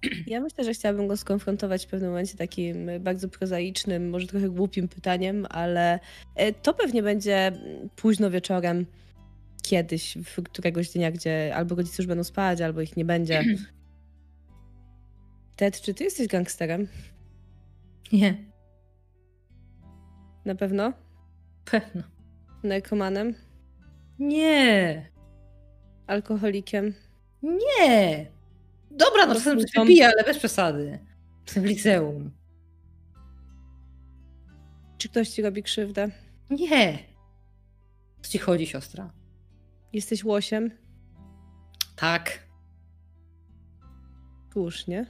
<clears throat> Ja myślę, że chciałabym go skonfrontować w pewnym momencie takim bardzo prozaicznym, może trochę głupim pytaniem, ale e, to pewnie będzie późno wieczorem, kiedyś, w któregoś dnia, gdzie albo rodzice już będą spać, albo ich nie będzie. <clears throat> Ted, czy ty jesteś gangsterem? Nie, Na pewno? pewno. Narkomanem? Nie, Alkoholikiem? nie. Dobra, no czasem coś wypiję, ale bez przesady. W liceum. Czy ktoś ci robi krzywdę? Nie. Co ci chodzi, siostra? Jesteś łosiem? Tak. Słusznie.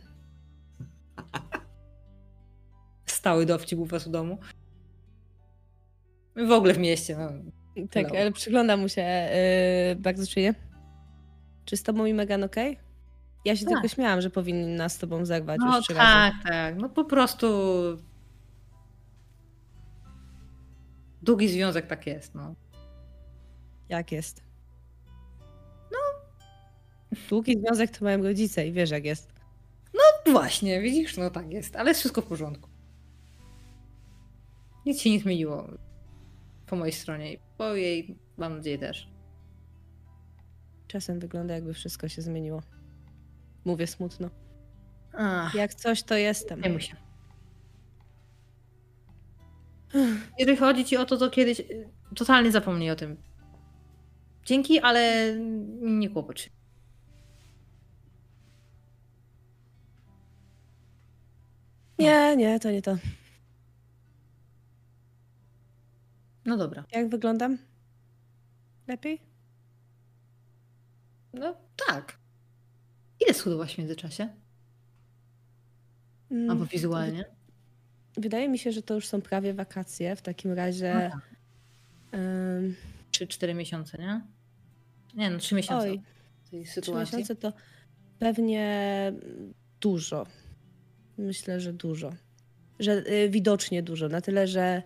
Stały dowcip u was w domu. W ogóle w mieście. No. Tak, ale przygląda mu się yy, bardzo czuje. Czy z tobą i Megan okej? Ja się Tak. tylko śmiałam, że powinna z tobą zerwać No już trzy razy. tak, tak. No po prostu. Długi związek tak jest, no. Jak jest? No. Długi związek to mają rodzice i wiesz jak jest. No właśnie, widzisz, no tak jest, ale jest wszystko w porządku. Nic się nie zmieniło po mojej stronie i po jej, mam nadzieję, też. Czasem wygląda jakby wszystko się zmieniło. Mówię smutno. Ach, Jak coś to jestem. nie się. Jeżeli chodzi ci o to, to kiedyś y, totalnie zapomnij o tym. Dzięki, ale nie kłopocz się. Nie, nie, to nie to. No dobra. Jak wyglądam? Lepiej? No tak. Ile schudłaś w międzyczasie? Mm, Albo wizualnie? Wydaje mi się, że to już są prawie wakacje. W takim razie. No tak. ym, Czy cztery miesiące, nie? Nie, no trzy miesiące oj, tej trzy sytuacji. miesiące to pewnie dużo. Myślę, że dużo. Że y, widocznie dużo. Na tyle, że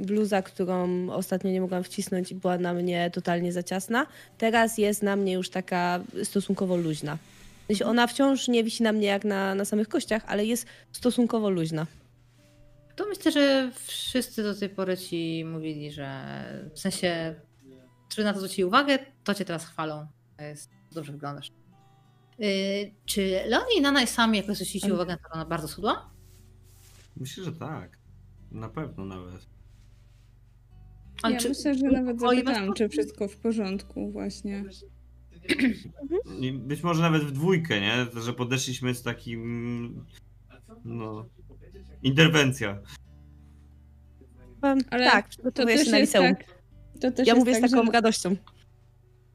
bluza, którą ostatnio nie mogłam wcisnąć i była na mnie totalnie za ciasna, teraz jest na mnie już taka stosunkowo luźna. Ona wciąż nie wisi na mnie jak na, na samych kościach, ale jest stosunkowo luźna. To myślę, że wszyscy do tej pory ci mówili, że w sensie, czy na to zwrócili uwagę, to cię teraz chwalą. To jest, dobrze wyglądasz. Yy, czy Leonie i Nana sami jakoś zwrócili uwagę na to, że ona bardzo schudła? Myślę, że tak. Na pewno nawet. A ja czy- myślę, że nawet zapytałam, czy wszystko w porządku właśnie. I Być może nawet w dwójkę, nie? Że podeszliśmy z takim. No. Interwencja. Ale tak, to przygotowuję też się na jest liceum. tak, to też ja mówię tak, z taką że, radością.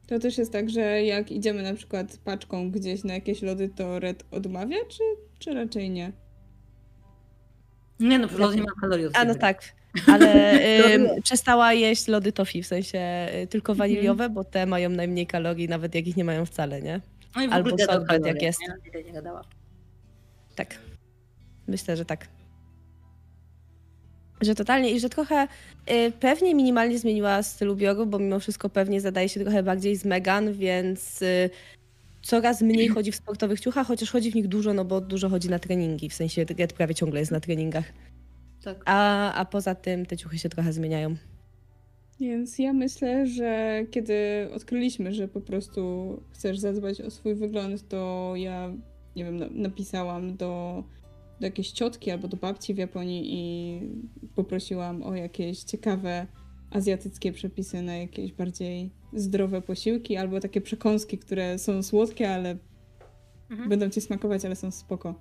To też jest tak, że jak idziemy na przykład paczką gdzieś na jakieś lody, to Red odmawia, czy, czy raczej nie? Nie no, lody nie ma kalorii od A no tak, <laughs> ale ym, przestała jeść lody toffee, w sensie y, tylko waniliowe, bo te mają najmniej kalorii, nawet jak ich nie mają wcale, nie? No i w Albo ogóle sorbet, jak kaloriach, jest. Nie? Nie gadała. Tak. Myślę, że tak. Że totalnie i że trochę y, pewnie minimalnie zmieniła styl ubioru, bo mimo wszystko pewnie zadaje się trochę bardziej z Megan, więc y, coraz mniej chodzi w sportowych ciuchach, chociaż chodzi w nich dużo, no bo dużo chodzi na treningi, w sensie Red prawie ciągle jest na treningach. Tak. A, a poza tym te ciuchy się trochę zmieniają. Więc ja myślę, że kiedy odkryliśmy, że po prostu chcesz zadbać o swój wygląd, to ja, nie wiem, na- napisałam do, do jakiejś ciotki albo do babci w Japonii i poprosiłam o jakieś ciekawe azjatyckie przepisy na jakieś bardziej zdrowe posiłki albo takie przekąski, które są słodkie, ale Mhm. będą ci smakować, ale są spoko.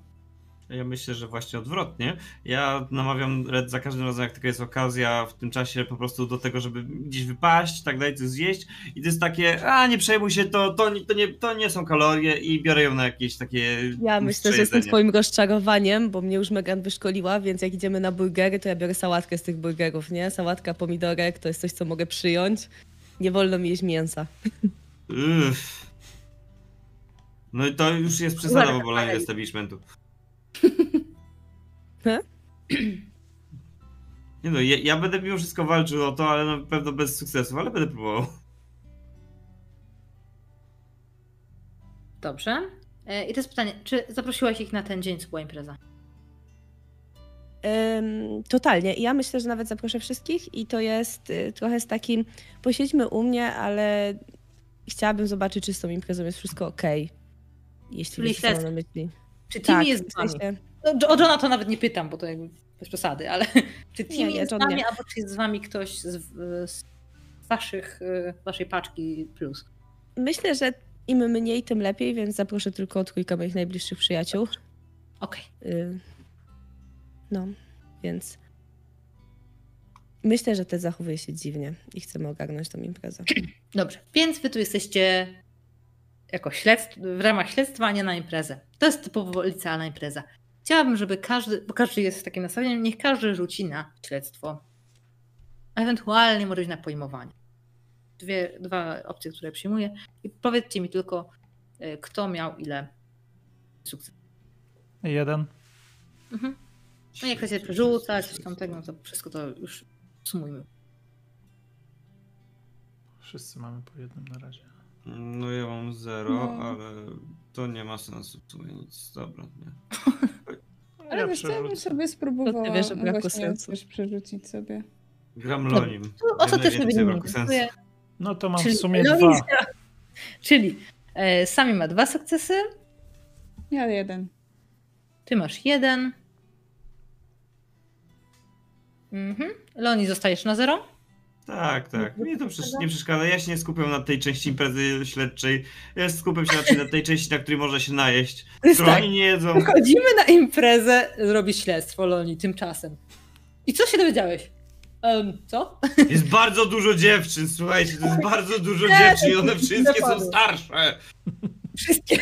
Ja myślę, że właśnie odwrotnie. Ja namawiam Red za każdym razem, jak tylko jest okazja w tym czasie po prostu do tego, żeby gdzieś wypaść, tak dalej, coś zjeść. I to jest takie, a nie przejmuj się, to, to, nie- to, nie, to nie są kalorie i biorę ją na jakieś takie Ja myślę, że jestem twoim rozczarowaniem, bo mnie już Megan wyszkoliła, więc jak idziemy na burgery, to ja biorę sałatkę z tych burgerów, nie? Sałatka pomidorek to jest coś, co mogę przyjąć. Nie wolno mi jeść mięsa. Uff. No i to już jest przesada w obalaniu establishmentu. <laughs> Nie no, ja, ja będę mimo wszystko walczył o to, ale na pewno bez sukcesu, ale będę próbował. Dobrze. E, I to jest pytanie, czy zaprosiłaś ich na ten dzień, co była impreza? Totalnie. I Ja myślę, że nawet zaproszę wszystkich i to jest y, trochę z takim, posiedźmy u mnie, ale chciałabym zobaczyć, czy z tą imprezą jest wszystko okej. Jeśli Czyli wiecie, co mam myśli. Czy Timmy Tak, jest z wami? sensie- No, O Johna to nawet nie pytam, bo to jakby bez przesady, ale <laughs> czy Timmy nie, jest z wami, nie. albo czy jest z wami ktoś z, z waszych, y, waszej paczki plus? Myślę, że im mniej, tym lepiej, więc zaproszę tylko trójkę moich najbliższych przyjaciół. Okej. Y, No, więc myślę, że te zachowuje się dziwnie i chcemy ogarnąć tą imprezę. <clears throat> Dobrze, więc wy tu jesteście jako śledstw, w ramach śledztwa, a nie na imprezę. To jest typowo licealna impreza. Chciałabym, żeby każdy, bo każdy jest w takim nastawieniem, niech każdy rzuci na śledztwo. Ewentualnie może być na pojmowanie. Dwie, dwa opcje, które przyjmuję. I powiedzcie mi tylko, y, kto miał ile sukcesów. Jeden. Mhm. No jak chcecie przerzucać, coś tamtego, no to wszystko to już sumujmy. Wszyscy mamy po jednym na razie. No ja mam zero, No. ale to nie ma sensu w sumie nic. Dobra, nie. <laughs> Ale Ja wiesz co, ja bym sobie spróbowała To wiesz o braku właśnie sensu. też przerzucić sobie. Gram. Lonim. Tu ostatecznie Najwięcej wynik nie braku sensu. No to mam Czyli w sumie Loni dwa. zero. <laughs> Czyli e, Sami ma dwa sukcesy, Ja jeden. ty masz jeden. Mhm. Loni zostajesz na zero. Tak, tak. Mnie to przecież nie przeszkadza. Ja się nie skupiam na tej części imprezy śledczej. Ja skupiam się raczej na tej części, na której można się najeść. Którą tak. oni nie jedzą. Wychodzimy na imprezę zrobić śledztwo Loni tymczasem. I co się dowiedziałeś? Em, co? Jest bardzo dużo dziewczyn, słuchajcie, to jest bardzo dużo Nie, dziewczyn i one wszystkie są starsze. Wszystkie.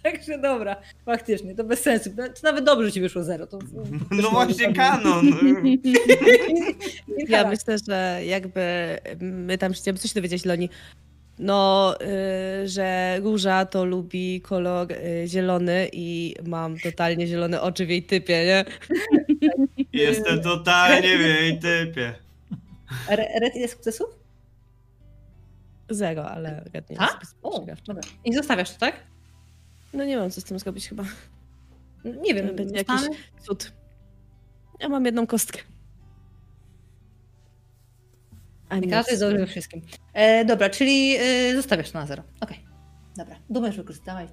<laughs> Także dobra, faktycznie, to bez sensu. To nawet dobrze że ci wyszło zero. To... <laughs> No właśnie kanon. Ja myślę, że jakby my tam chcieliśmy coś dowiedzieć Loni. No, y, że róża to lubi kolor y, zielony i mam totalnie zielone oczy w jej typie, nie? <laughs> Jestem totalnie w jej typie. Re- Red ile sukcesów? Zero, ale red nie Tak? jest O, spostrzegawczy. dobra. I zostawiasz to, tak? No nie wiem, co z tym zrobić chyba. Nie wiem, Będzie jakiś cud. Ja mam jedną kostkę. A Nie każdy jest dobry we wszystkim. E, dobra, czyli e, zostawiasz to na zero. Okej. Dobra. Dumę, że wykorzystałeś.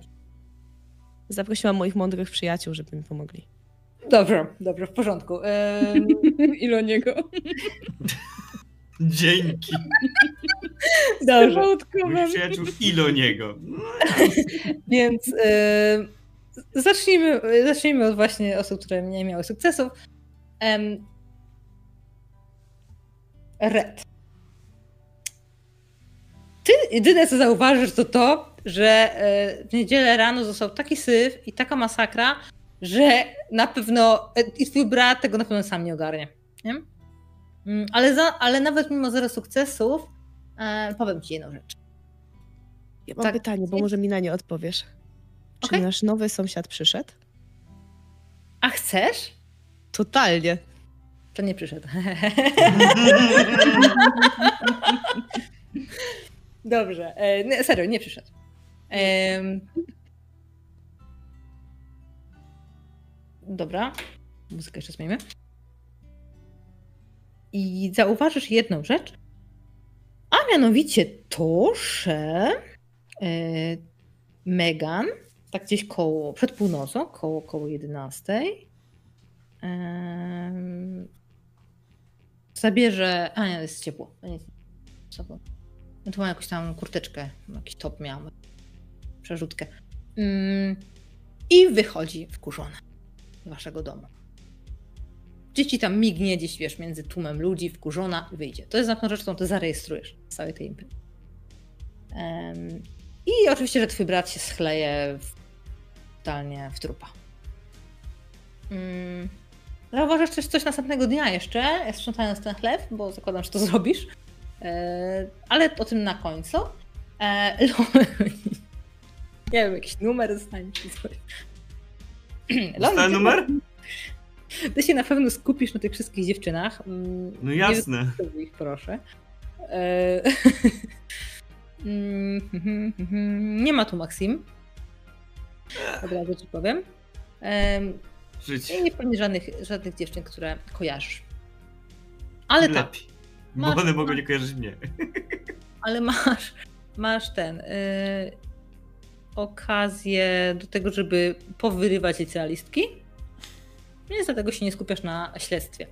Zaprosiłam moich mądrych przyjaciół, żeby mi pomogli. Dobrze, dobrze, w porządku. <laughs> Em, Iloniego. <laughs> Dzięki. <laughs> dobrze. Mój przyjaciół Iloniego. <laughs> Więc e, zacznijmy, zacznijmy od właśnie osób, które nie miały sukcesów. Em, Red. Ty jedyne co zauważysz to to, że e, w niedzielę rano został taki syf i taka masakra, że na pewno e, i twój brat tego na pewno sam nie ogarnie. Nie? Mm, Ale, za, ale nawet mimo zero sukcesów, e, powiem ci jedną rzecz. Ja mam Tak. pytanie, bo może mi na nie odpowiesz. Czy Okej. nasz nowy sąsiad przyszedł? A chcesz? Totalnie. To nie przyszedł. <laughs> Dobrze. E, nie, serio, nie przyszedł. Em, Dobra. Muzykę jeszcze zmienimy. I zauważysz jedną rzecz, a mianowicie to, że e, Megan, tak gdzieś koło, przed północą, koło, koło 11, em, zabierze. A nie, jest ciepło. Nie-? No tu mam jakąś tam kurteczkę, jakiś top miałam. Przerzutkę. Mm, I wychodzi wkurzona z waszego domu. Gdzieś ci tam mignie, gdzieś wiesz, między tłumem ludzi, wkurzona i wyjdzie. To jest na pewno rzecz, którą ty zarejestrujesz z całej tej imprezy. Em, I oczywiście, że twój brat się schleje w, totalnie w trupa. Mm, Zauważysz też coś następnego dnia jeszcze, sprzątając ten chleb, bo zakładam, że to <laughs> zrobisz. E, ale o tym na końcu. E, <laughs> nie wiem, jakiś numer zostanie czy coś. Dostałem numer? Ty się na pewno skupisz na tych wszystkich dziewczynach. Mm, No nie jasne. wykorzystujmy ich, proszę. E, <laughs> mm. Nie ma tu Maxim. Od razu ci powiem. Em, Żyć. I nie pewnie żadnych, żadnych dziewczyn, które kojarzysz. Ale tak. Bo one mogą nie kojarzyć mnie. ale masz, masz ten. Y, okazję do tego, żeby powyrywać licealistki. Więc dlatego się nie skupiasz na śledztwie.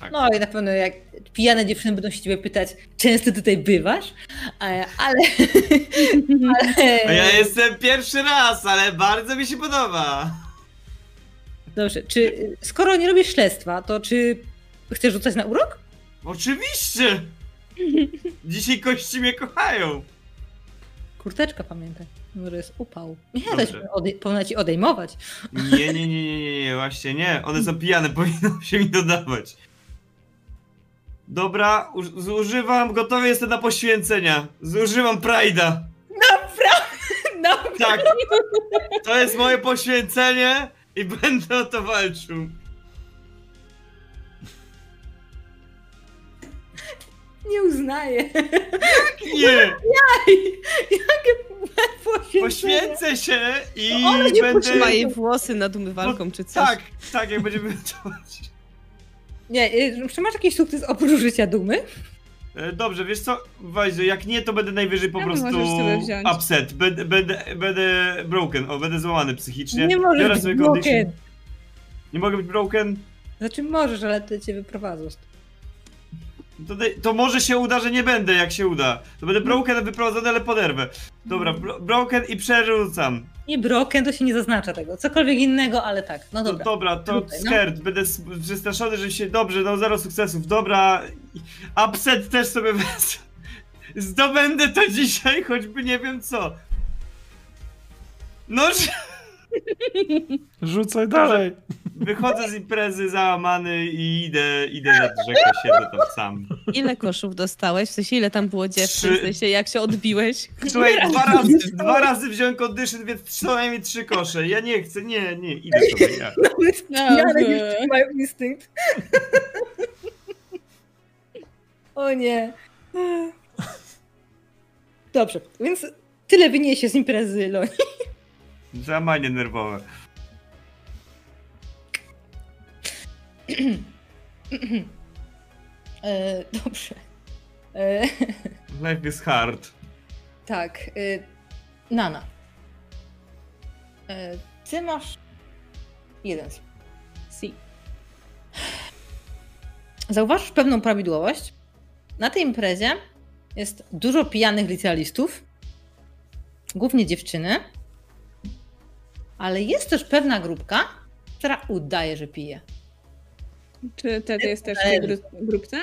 Tak. No i na pewno jak pijane dziewczyny będą się ciebie pytać, często tutaj bywasz, E, ale... <laughs> ale ja jestem pierwszy raz, ale bardzo mi się podoba. Dobrze, czy skoro nie robisz śledztwa, to czy chcesz rzucać na urok? Oczywiście! <laughs> Dzisiaj kości mnie kochają. Kurteczka pamiętaj, może jest upał. Nie, Dobrze. dać odej- odejmować. Nie, nie, nie, nie, nie, nie, właśnie nie. One są pijane, <laughs> powinno się mi dodawać. Dobra, zużywam, gotowy jestem na poświęcenia. Zużywam Pride'a. No, <laughs> Tak. To jest moje poświęcenie i będę o to walczył. Nie uznaję. Nie! Jakie poświęcenie. Poświęcę się i No one nie będę... Jej włosy nad umywalką czy coś. Tak, tak, jak będziemy <laughs> to Nie, y, czy masz jakiś sukces oprócz życia dumy? E, Dobrze, wiesz co, Wajzo, jak nie, to będę najwyżej po Ja prostu upset. Będę, będę, będę broken, o, będę złamany psychicznie. Nie możesz Biorę być broken. condition. Nie mogę być broken? Znaczy możesz, ale to cię wyprowadzą. To, to może się uda, że nie będę, jak się uda. To będę broken, wyprowadzony, ale poderwę. Dobra, bro, broken i przerzucam. Nie broken, to się nie zaznacza tego. Cokolwiek innego, ale tak. No dobra. dobra, to Tutaj, no. Będę przestraszony, że się... Dobrze, no zero sukcesów. Dobra. Upset też sobie wezmę. Zdobędę to dzisiaj, choćby nie wiem co. No, że- Rzucaj dalej. wychodzę z imprezy załamany i idę, idę nad rzekę, siedzę tam sam. Ile koszów dostałeś? W sensie ile tam było dziewczyn? Trzy. W sensie jak się odbiłeś? Słuchaj, dwa razy, dwa razy wziąłem condition, więc co najmniej trzy kosze. Ja nie chcę, nie, nie, idę sobie ja. Pijane dziewczyny mają instynkt. <laughs> o nie. Dobrze, więc tyle wyniesie z imprezy Loni. Załamanie nerwowe. <clears throat> E, dobrze. E, <laughs> Life is hard. tak. E, Nana. E, ty masz jeden. Si. Zauważysz pewną prawidłowość. Na tej imprezie jest dużo pijanych licealistów, głównie dziewczyny, ale jest też pewna grupka, która udaje, że pije. Czy Ted jest też w tej gru- grupce?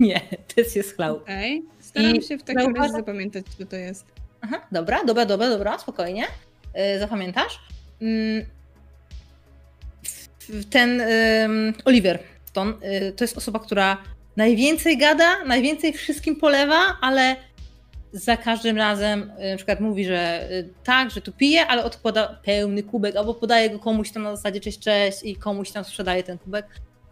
Nie, to jest chlał. Okej. Staram I się w takim razie zapamiętać, co to jest. Aha, dobra, dobra, dobra, dobra, spokojnie. Yy, zapamiętasz? W- ten ym, Oliver Stone y, to jest osoba, która najwięcej gada, najwięcej wszystkim polewa, ale za każdym razem y, na przykład mówi, że y, tak, że tu pije, ale odkłada pełny kubek, albo podaje go komuś tam na zasadzie cześć, cześć i komuś tam sprzedaje ten kubek.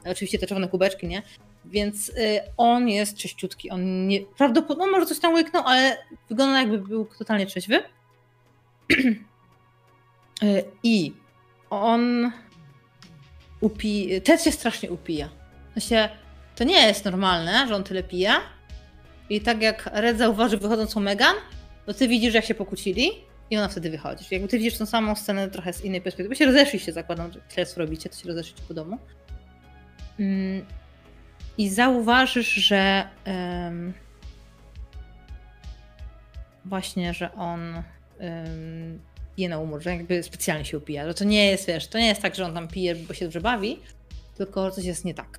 Oczywiście te czerwone kubeczki, nie? Więc y, on jest czyściutki. On nie, prawdopodobnie no, może coś tam łyknął, ale wygląda jakby był totalnie trzeźwy. <clears throat> I on upi... Ted się strasznie upija. Sensie, to nie jest normalne, że on tyle pije. I tak jak Red zauważy wychodzącą Megan, to ty widzisz, jak się pokłócili i ona wtedy wychodzi. Jakby ty widzisz tą samą scenę trochę z innej perspektywy. Bo się rozeszliście, zakładam, że śledztwo robicie, to się rozeszliście po domu. Mm, I zauważysz, że em, właśnie, że on em, pije na umór, że jakby specjalnie się upija. Że to nie jest, wiesz, to nie jest tak, że on tam pije, bo się dobrze bawi, tylko coś jest nie tak.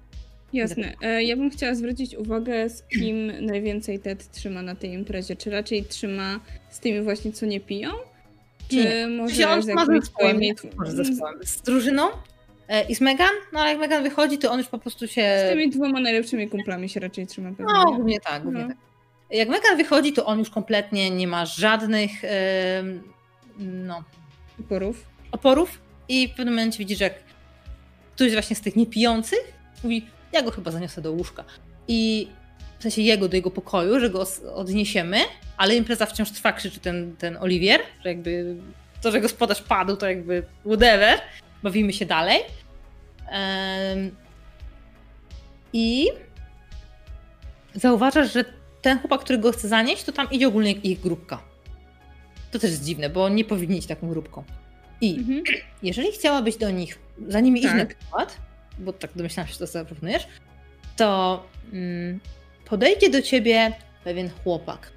Jasne. E, Ja bym chciała zwrócić uwagę, z kim <clears throat> najwięcej Ted trzyma na tej imprezie. Czy raczej trzyma z tymi właśnie, co nie piją? Czy Nie. może on z? Może z drużyną e, i z Megan, no ale jak Megan wychodzi, to on już po prostu się... Z tymi dwoma najlepszymi kumplami się raczej trzyma pewnie. No, nie? głównie tak, głównie No. tak. Jak Megan wychodzi, to on już kompletnie nie ma żadnych no, Porów. oporów i w pewnym momencie widzisz, jak któryś właśnie z tych niepijących mówi, ja go chyba zaniosę do łóżka. I w sensie jego do jego pokoju, że go odniesiemy, ale impreza wciąż trwa, krzyczy ten, ten Oliwier, że jakby to, że gospodarz padł, to jakby whatever. Bawimy się dalej. Em, I zauważasz, że ten chłopak, który go chce zanieść, to tam idzie ogólnie ich grupka. To też jest dziwne, bo nie powinni iść taką grupką. I Mhm. <clears throat> jeżeli chciałabyś do nich, za nimi iść Tak. na przykład, bo tak domyślam się, że to zaproponujesz, to mm, podejdzie do ciebie pewien chłopak.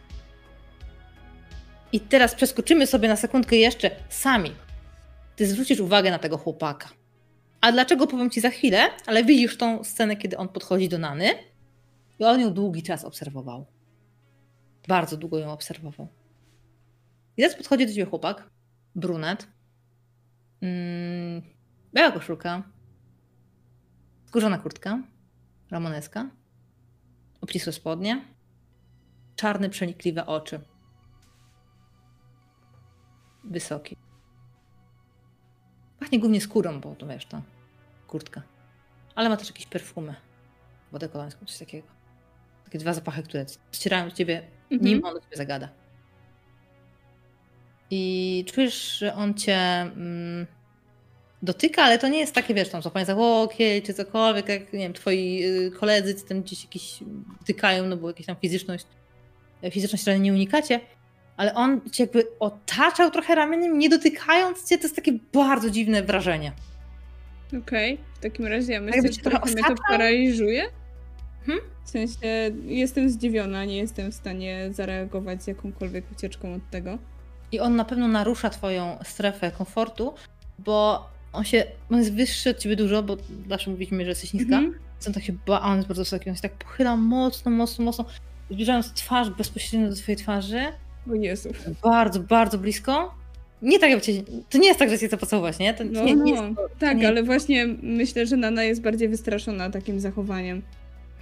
I teraz przeskoczymy sobie na sekundkę jeszcze sami. Ty zwrócisz uwagę na tego chłopaka. A dlaczego powiem ci za chwilę, ale widzisz tą scenę, kiedy on podchodzi do Nany i on ją długi czas obserwował. Bardzo długo ją obserwował. I teraz podchodzi do ciebie chłopak, brunet, mm, biała koszulka, skórzana kurtka, ramoneska, obcisłe spodnie, czarne, przenikliwe oczy. Wysoki. Pachnie głównie skórą, bo to wiesz, to kurtka. Ale ma też jakieś perfumy. Wodę kolańską, coś takiego. Takie dwa zapachy, które ścierają do ciebie, Mhm. nim on do ciebie zagada. I czujesz, że on cię mm, dotyka, ale to nie jest takie, wiesz, tam złapanie za łokieć czy cokolwiek, jak, nie wiem, twoi y, koledzy ci tam gdzieś jakiś tykają, no bo jakieś tam fizyczność, fizyczność raczej nie unikacie, ale on cię jakby otaczał trochę ramieniem, nie dotykając cię, to jest takie bardzo dziwne wrażenie. Okej, w takim razie ja myślę, że trochę mnie to paraliżuje. Hmm? W sensie jestem zdziwiona, nie jestem w stanie zareagować z jakąkolwiek ucieczką od tego. I on na pewno narusza twoją strefę komfortu, bo on się, on jest wyższy od ciebie dużo, bo zawsze mówiliśmy, że jesteś niska, Mhm. więc on tak się ba, on jest bardzo wysoki, on się tak pochyla mocno, mocno, mocno, zbliżając twarz bezpośrednio do twojej twarzy, O Jezu. bardzo, bardzo blisko. Nie tak, cię, to nie jest tak, że cię chce pocałować, nie? To No, nie, nie no. to, Tak, nie- ale właśnie myślę, że Nana jest bardziej wystraszona takim zachowaniem.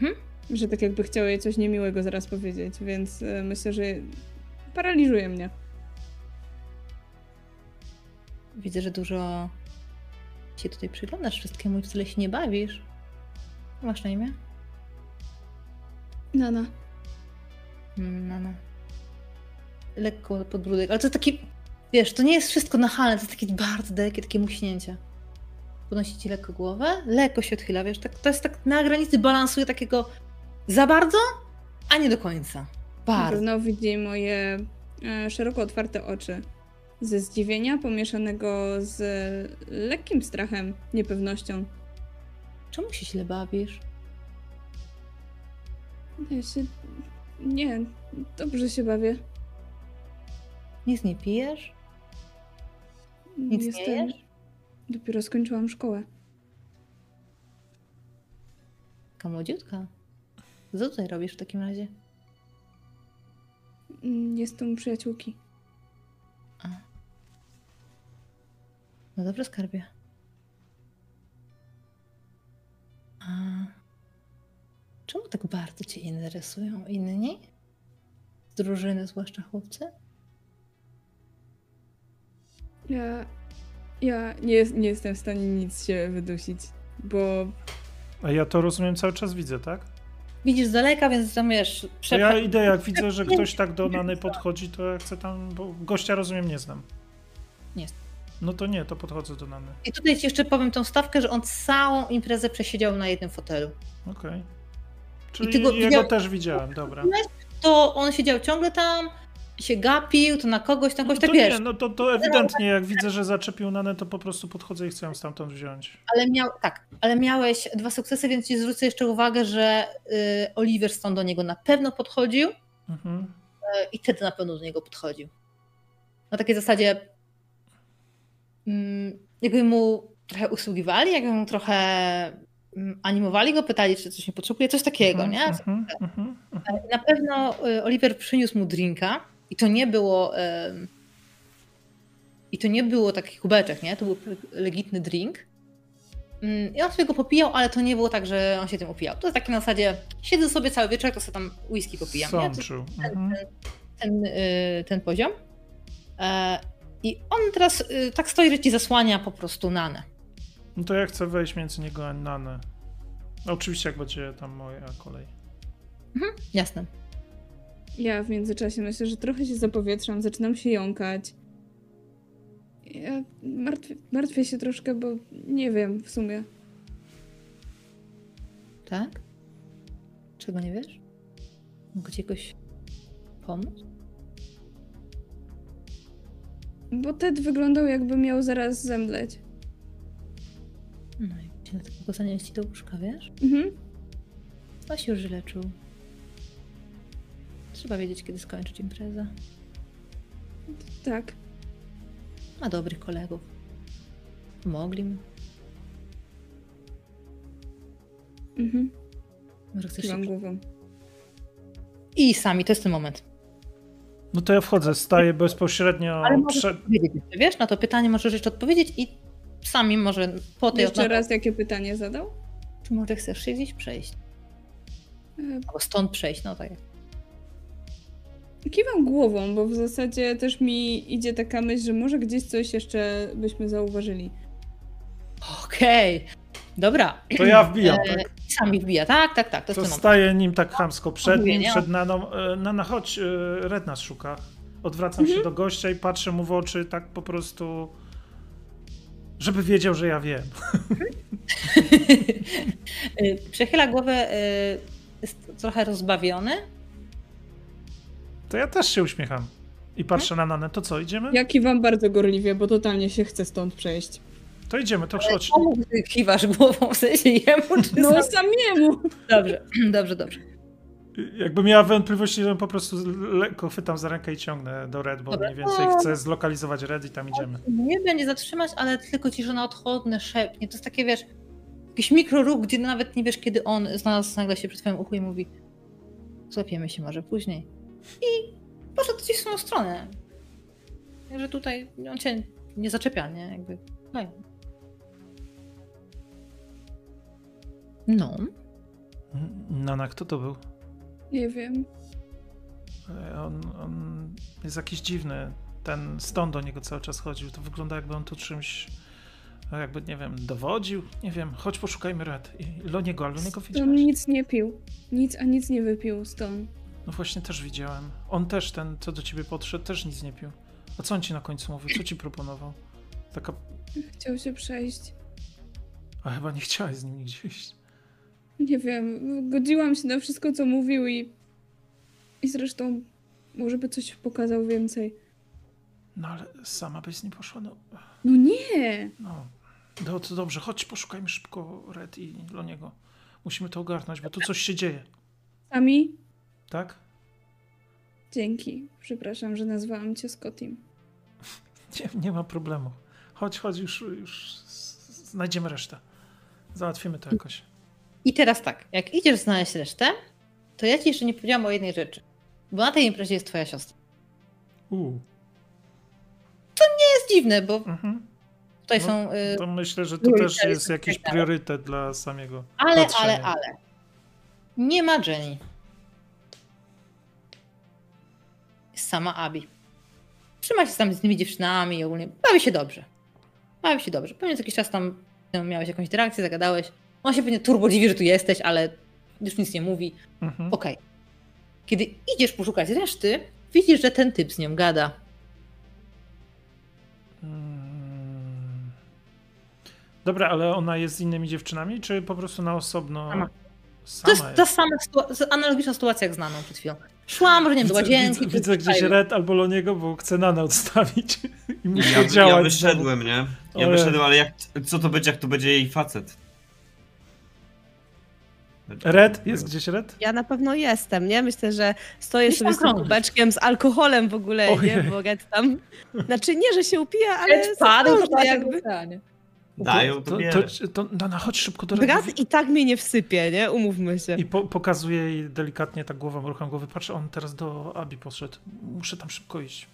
Hmm? Że tak jakby chciała jej coś niemiłego zaraz powiedzieć, więc e, myślę, że paraliżuje mnie. Widzę, że dużo się tutaj przyglądasz wszystkiemu i wcale się nie bawisz. Masz na imię? Nana. Mm, no. Lekko podbródek, ale to taki, wiesz, to nie jest wszystko nachalne, to jest takie bardzo dalekie, takie muśnięcie. Podnosi ci lekko głowę, lekko się odchyla, wiesz, tak, to jest tak na granicy balansuje takiego za bardzo, a nie do końca. Bardzo. pewno widzi moje e, szeroko otwarte oczy. Ze zdziwienia pomieszanego z lekkim strachem, niepewnością. Czemu się źle bawisz? Ja się... Nie, dobrze się bawię. Nic nie pijesz? Nic nie jesz? Dopiero skończyłam szkołę. Taka młodziutka. Co tutaj robisz w takim razie? Mm, Jestem u przyjaciółki. No dobrze, skarbie. A czemu tak bardzo cię interesują inni? Z drużyny, zwłaszcza chłopcy? Ja... Ja nie, jest- nie jestem w stanie nic się wydusić, bo A ja to rozumiem cały czas widzę, tak? Widzisz z daleka, więc tam wiesz, To ja idę, jak widzę, że ktoś tak do <laughs> Nany podchodzi, to ja chcę tam, bo gościa rozumiem, nie znam. Nie. No to nie, to podchodzę do Nany. I tutaj ci jeszcze powiem tą stawkę, że on całą imprezę przesiedział na jednym fotelu. Okej. Czyli ty go jego widział- też widziałem, dobra. To on siedział ciągle tam, się gapił, to na kogoś, na No kogoś, to tak wiesz. nie, no to, to ewidentnie, jak widzę, że zaczepił Nanę, to po prostu podchodzę i chcę ją stamtąd wziąć. Ale miał, tak, ale miałeś dwa sukcesy, więc ci zwrócę jeszcze uwagę, że y, Oliver Stone do niego na pewno podchodził y, Mhm. i wtedy na pewno do niego podchodził. Na takiej zasadzie jakby mu trochę usługiwali, jakby mu trochę mm, animowali go, pytali, czy coś nie potrzebuje, coś takiego, nie? Mhm, mhm, mhm. Na pewno y, Oliver przyniósł mu drinka i to nie było i to nie było taki kubeczek, nie? To był legitny drink. Mm, I on sobie go popijał, ale to nie było tak, że on się tym upijał. To jest takie na zasadzie, siedzę sobie cały wieczór, to sobie tam whisky popijam, Sączył. Mhm. ten, y, ten poziom. I on teraz y, tak stoi, że ci zasłania po prostu nanę. No to ja chcę wejść między niego a Nanę. Oczywiście, jak będzie tam moja kolej. Jasne. ja w międzyczasie myślę, że trochę się zapowietrzam, zaczynam się jąkać. Ja martwię, martwię się troszkę, bo nie wiem w sumie. Tak? Czego nie wiesz? Mogę ci jakoś pomóc? Bo Ted wyglądał jakby miał zaraz zemdleć. No i się dlatego go zanieść do łóżka, wiesz? Mhm. To się już leczył. Trzeba wiedzieć, kiedy skończyć imprezę. Tak. Ma dobrych kolegów. Pomogli mu. Mhm. Może chcesz się... Głową. I sami, to jest ten moment. No to ja wchodzę, staję bezpośrednio Ale możesz jeszcze, wiesz? Na to pytanie możesz jeszcze odpowiedzieć i sami może po tej Jeszcze na- raz jakie pytanie zadał? Czy może chcesz się gdzieś przejść? E, Albo stąd przejść, no tak. Kiwam głową, bo w zasadzie też mi idzie taka myśl, że może gdzieś coś jeszcze byśmy zauważyli. Okej. Dobra. To ja wbijam, E, tak? Sami wbija. Tak, tak, tak. To To staję nim tak chamsko przed nim, przed Naną. E, Nana, chodź, e, Red nas szuka. Odwracam Mhm. się do gościa i patrzę mu w oczy tak po prostu, żeby wiedział, że ja wiem. <laughs> Y, Przechyla głowę, y, jest trochę rozbawiony. To ja też się uśmiecham. I patrzę na Nanę. To co, idziemy? Ja kiwam bardzo gorliwie, bo totalnie się chcę stąd przejść. To idziemy, to chodź. Komu ty kiwasz głową, w sensie jemu czy No sam? samiemu! Dobrze, <clears throat> dobrze, dobrze. Jakby miała wątpliwości, to po prostu lekko chwytam za rękę i ciągnę do Red, bo Dobra. mniej więcej chcę zlokalizować Red i tam idziemy. Nie będzie zatrzymać, ale tylko ci, że na odchodne szepnie. To jest takie, wiesz, jakiś mikroruch, gdzie nawet nie wiesz, kiedy on znalazł nagle się przy twoim uchu i mówi złapiemy się może później. I poszedł gdzieś w tą stronę. Że tutaj on cię nie zaczepia, nie? Jakby. No. No. Nana, kto to był? Nie wiem. E, On, on jest jakiś dziwny. Ten stąd do niego cały czas chodził. To wygląda jakby on tu czymś, e, jakby, nie wiem, dowodził. Nie wiem, chodź poszukajmy Red. I Loniego, ale Loniego On widziałeś? nic nie pił. Nic, a nic nie wypił stąd. No właśnie też widziałem. On też, ten, co do ciebie podszedł, też nic nie pił. A co on ci na końcu mówił? Co ci proponował? Taka... Chciał się przejść. A chyba nie chciałeś z nim nigdzie iść. Nie wiem. Godziłam się na wszystko, co mówił i... I zresztą może by coś pokazał więcej. No ale sama byś z nim poszła? No, No nie! no. No to dobrze, chodź poszukajmy szybko Red i Loniego. Musimy to ogarnąć, bo tu coś się dzieje. Sami? Tak? Dzięki. Przepraszam, że nazwałam cię Scottim. <laughs> Nie, nie ma problemu. Chodź, chodź, już, już znajdziemy resztę. Załatwimy to jakoś. I teraz tak, jak idziesz znaleźć resztę, to ja ci jeszcze nie powiedziałam o jednej rzeczy. Bo na tej imprezie jest twoja siostra. Uuu. To jest dziwne, bo Mhm. tutaj No, są. y, To myślę, że to też jest jakiś tak priorytet dla samego. ale, patrzenia. ale, ale. Nie ma Jenny. Jest sama Abi. Trzyma się tam z tymi dziewczynami i ogólnie bawi się dobrze. Bawi się dobrze. Pewnie co jakiś czas tam miałeś jakąś interakcję, zagadałeś. On się pewnie turbo dziwi, że tu jesteś, ale już nic nie mówi. Mhm. Okej. Kiedy idziesz poszukać reszty, widzisz, że ten typ z nią gada. Mm. Dobra, ale ona jest z innymi dziewczynami, czy po prostu na osobno? Sama. Sama To jest ta sama sytua- analogiczna sytuacja jak znaną przed chwilą. Szłam, że nie wiem, do Widzę, łazienki. widzę, gdzieś tutaj. Red albo Loniego, bo chcę Nanę odstawić <laughs> i muszę Ja, działać. ja wyszedłem, nie? Ja wyszedłem, ale jak, co to będzie, jak to będzie jej facet? Red? Jest gdzieś Red? Ja na pewno jestem, nie? Myślę, że stoję Gdzieś sobie tam z tym krążysz. kubeczkiem z alkoholem w ogóle, nie? Ojej. Bo Red tam... Znaczy nie, że się upija, ale Red padł, zazdroszczę to jakby. jakby. Dają, to to, bierę. to, to Nana, chodź szybko do Red. Brat i tak mnie nie wsypie, nie? Umówmy się. I po, pokazuje jej delikatnie tak głową, ruchem głowy. Patrz, on teraz do Abi poszedł. Muszę tam szybko iść.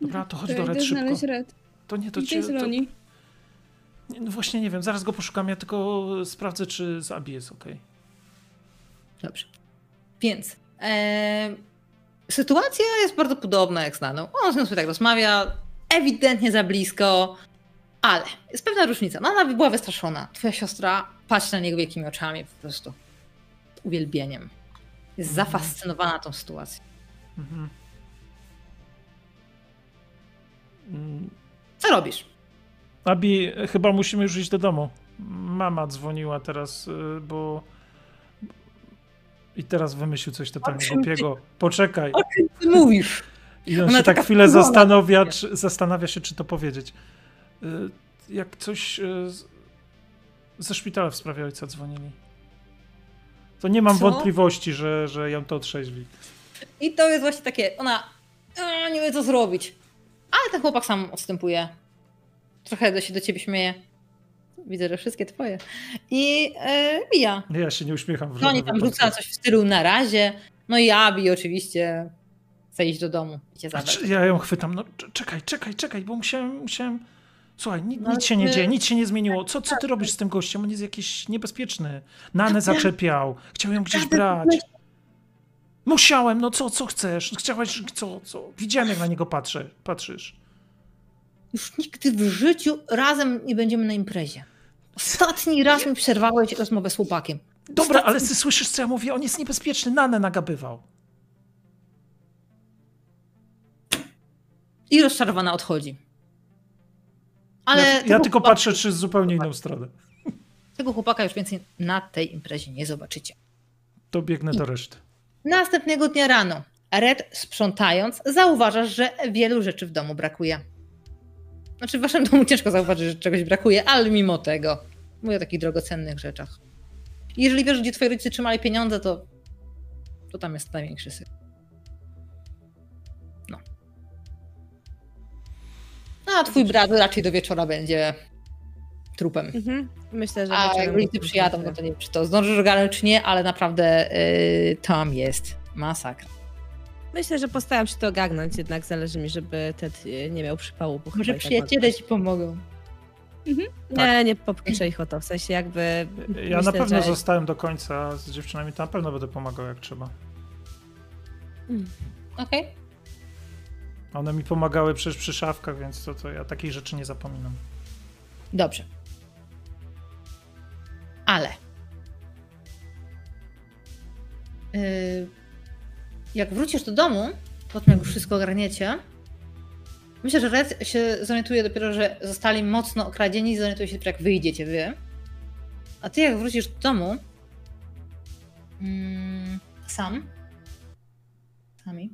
Dobra, to chodź To do idę Red szybko. znaleźć Red. To nie, to Gdzie cię... jest To, Loni? nie, no właśnie nie wiem, zaraz go poszukam, ja tylko sprawdzę, czy z Abi jest okej. Dobrze. Więc e, sytuacja jest bardzo podobna jak znaną. On z nią sobie tak rozmawia, ewidentnie za blisko, ale jest pewna różnica. No, ona była wystraszona. Twoja siostra patrzy na niego wielkimi oczami po prostu. Uwielbieniem. Jest Mhm. zafascynowana tą sytuacją. Mhm. Mm, Co robisz? Abi, chyba musimy już iść do domu. Mama dzwoniła teraz, y, bo... I teraz wymyślił coś totalnie głupiego. Poczekaj. O czym ty mówisz? I on Ona się tak chwilę zastanawia, czy, zastanawia się, czy to powiedzieć. Y, Jak coś y, ze szpitala w sprawie ojca dzwonili. To nie mam Co? wątpliwości, że, że ją to otrzeźwi. I to jest właśnie takie, ona "A, nie wie co zrobić. Ale ten chłopak sam odstępuje. Trochę do się do ciebie śmieje. Widzę, że wszystkie twoje. I e, mija. Ja się nie uśmiecham w No oni tam rzuca coś w stylu na razie. No i Abi oczywiście chce iść do domu i cię zabrać. Ja ją chwytam. No cz- czekaj, czekaj, czekaj, bo musiałem. musiałem... Słuchaj, ni- No nic się nie dzieje, nic się nie zmieniło. Co, co ty robisz z tym gościem? On jest jakiś niebezpieczny. Nanę zaczepiał. Chciał ją gdzieś brać. Musiałem, no co, co chcesz? Chciałaś, co, co? Widziałem, jak na niego patrzę, patrzysz. Już nigdy w życiu razem nie będziemy na imprezie. Ostatni raz mi przerwałeś rozmowę z chłopakiem. Dobra, ale ty słyszysz, co ja mówię? On jest niebezpieczny, Nanę nagabywał. I rozczarowana odchodzi. Ale ja ja tylko chłopaka- patrzę, czy z zupełnie inną stronę. Tego chłopaka już więcej na tej imprezie nie zobaczycie. To biegnę do reszty. Następnego dnia rano, Red sprzątając, zauważasz, że wielu rzeczy w domu brakuje. Znaczy w waszym domu ciężko zauważyć, że czegoś brakuje, ale mimo tego. Mówię o takich drogocennych rzeczach. I jeżeli wiesz, gdzie twoi rodzice trzymali pieniądze, to, to tam jest największy syf. No. A twój brat raczej do wieczora będzie trupem. Mhm. Myślę, że A jak rodzice przyjadą, no to nie wiem, czy to zdążysz ogarnąć, czy nie, ale naprawdę yy, tam jest masakra. Myślę, że postaram się to ogarnąć, jednak zależy mi, żeby Ted e, nie miał przypału. bo Może chyba i tak przyjaciele ci pomogą. ma- Nie, nie popiszę ich o to, w sensie jakby... Ja myślę, na pewno że... zostałem do końca z dziewczynami, to na pewno będę pomagał jak trzeba. Okej. One mi pomagały przecież przy szafkach, więc to, to ja takich rzeczy nie zapominam. Dobrze. Ale. Yy, jak wrócisz do domu, po tym jak już wszystko ogarniecie, myślę, że Red się zorientuje dopiero, że zostali mocno okradzieni i zorientuje się dopiero jak wyjdziecie wy. A ty jak wrócisz do domu, mm, sam, sami,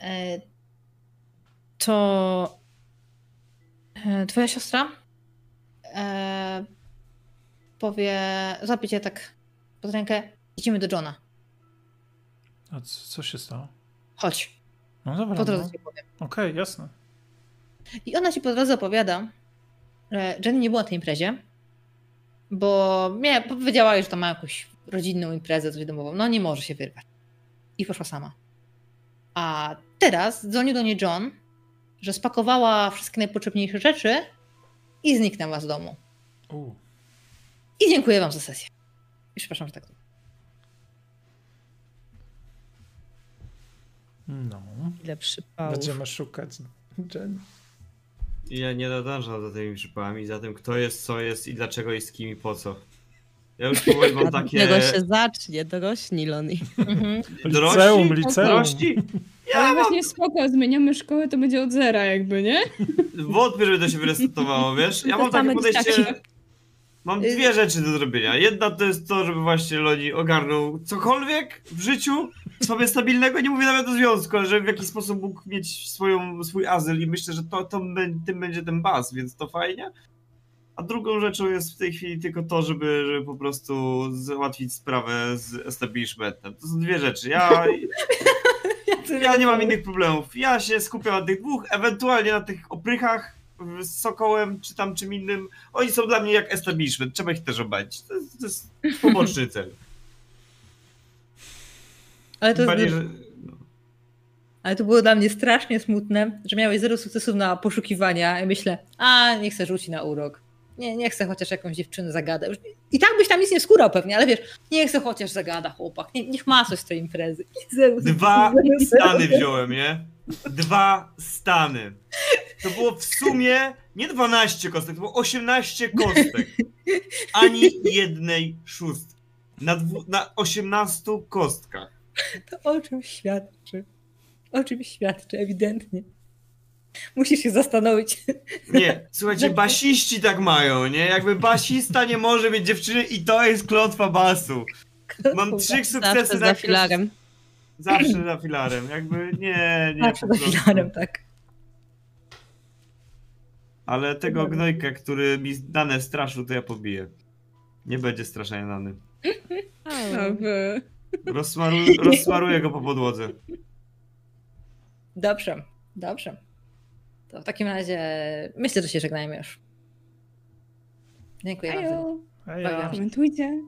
e, to e, twoja siostra e, powie, złapie cię tak pod rękę, idziemy do Johna. A co, co się stało? Chodź, No dobra, po no. drodze ci powiem. okej, jasne. I ona ci po drodze opowiada, że Jenny nie była na tej imprezie, bo mia- powiedziała jej, że to ma jakąś rodzinną imprezę, coś domową. No nie może się wyrwać. I poszła sama. A teraz dzwonił do niej John, że spakowała wszystkie najpotrzebniejsze rzeczy i zniknęła z domu. U. I dziękuję wam za sesję. I przepraszam, że tak. No, Ile przypałów. będziemy szukać Jenny. Ja nie nadążam za tymi przypałami, za tym kto jest, co jest i dlaczego i z kim i po co. Ja już powiem wam Od <laughs> takie... tego się zacznie, dorośni Loni. Mhm. <laughs> Liceum, liceum. Dorości? Ale Ja mam... właśnie spoko, zmieniamy szkołę, to będzie od zera jakby, nie? Wątpię, żeby to się wyresetowało, wiesz? Ja To mam takie podejście... Mam dwie rzeczy do zrobienia. Jedna to jest to, żeby właśnie Loni ogarnął cokolwiek w życiu sobie stabilnego, nie mówię nawet o związku, ale żeby w jakiś sposób mógł mieć swoją, swój azyl i myślę, że to, to tym będzie ten baz, więc to fajnie. A drugą rzeczą jest w tej chwili tylko to, żeby, żeby po prostu załatwić sprawę z establishmentem. To są dwie rzeczy. Ja, <laughs> ja nie mam innych problemów. Ja się skupiam na tych dwóch, ewentualnie na tych oprychach z Sokołem czy tam czym innym. Oni są dla mnie jak establishment, trzeba ich też obalić. To jest, to jest poboczny cel. <laughs> Ale, to jest, że... no. ale to było dla mnie strasznie smutne, że miałeś zero sukcesów na poszukiwania i myślę, a nie chcę rzucić na urok. Nie, nie chcę chociaż jakąś dziewczynę zagada. Już- I tak byś tam nic nie skórał pewnie, ale wiesz, nie chcę chociaż zagada chłopak. Nie, niech ma coś z tej imprezy. Zero Dwa <laughs> stany wziąłem, nie? Dwa stany. To było w sumie nie 12 kostek, to było 18 kostek. Ani jednej szóstki. Na, dwu, na 18 kostkach. To o czym świadczy? O czym świadczy, ewidentnie. Musisz się zastanowić. Nie, słuchajcie, <laughs> basiści tak mają, nie? Jakby basista nie może mieć dziewczyny i to jest klątwa basu. Mam trzy sukcesy na za filarem. Zawsze za filarem, jakby nie, nie. Zawsze za filarem, tak. Ale tego gnojka, który mi dane straszył, to ja pobiję. Nie będzie straszenia wy... Rozsmaru, <laughs> rozsmaruję go po podłodze. Dobrze, dobrze. To w takim razie myślę, że się żegnajmy już. Dziękuję bardzo. Ajo. Bawiłam się. komentujcie.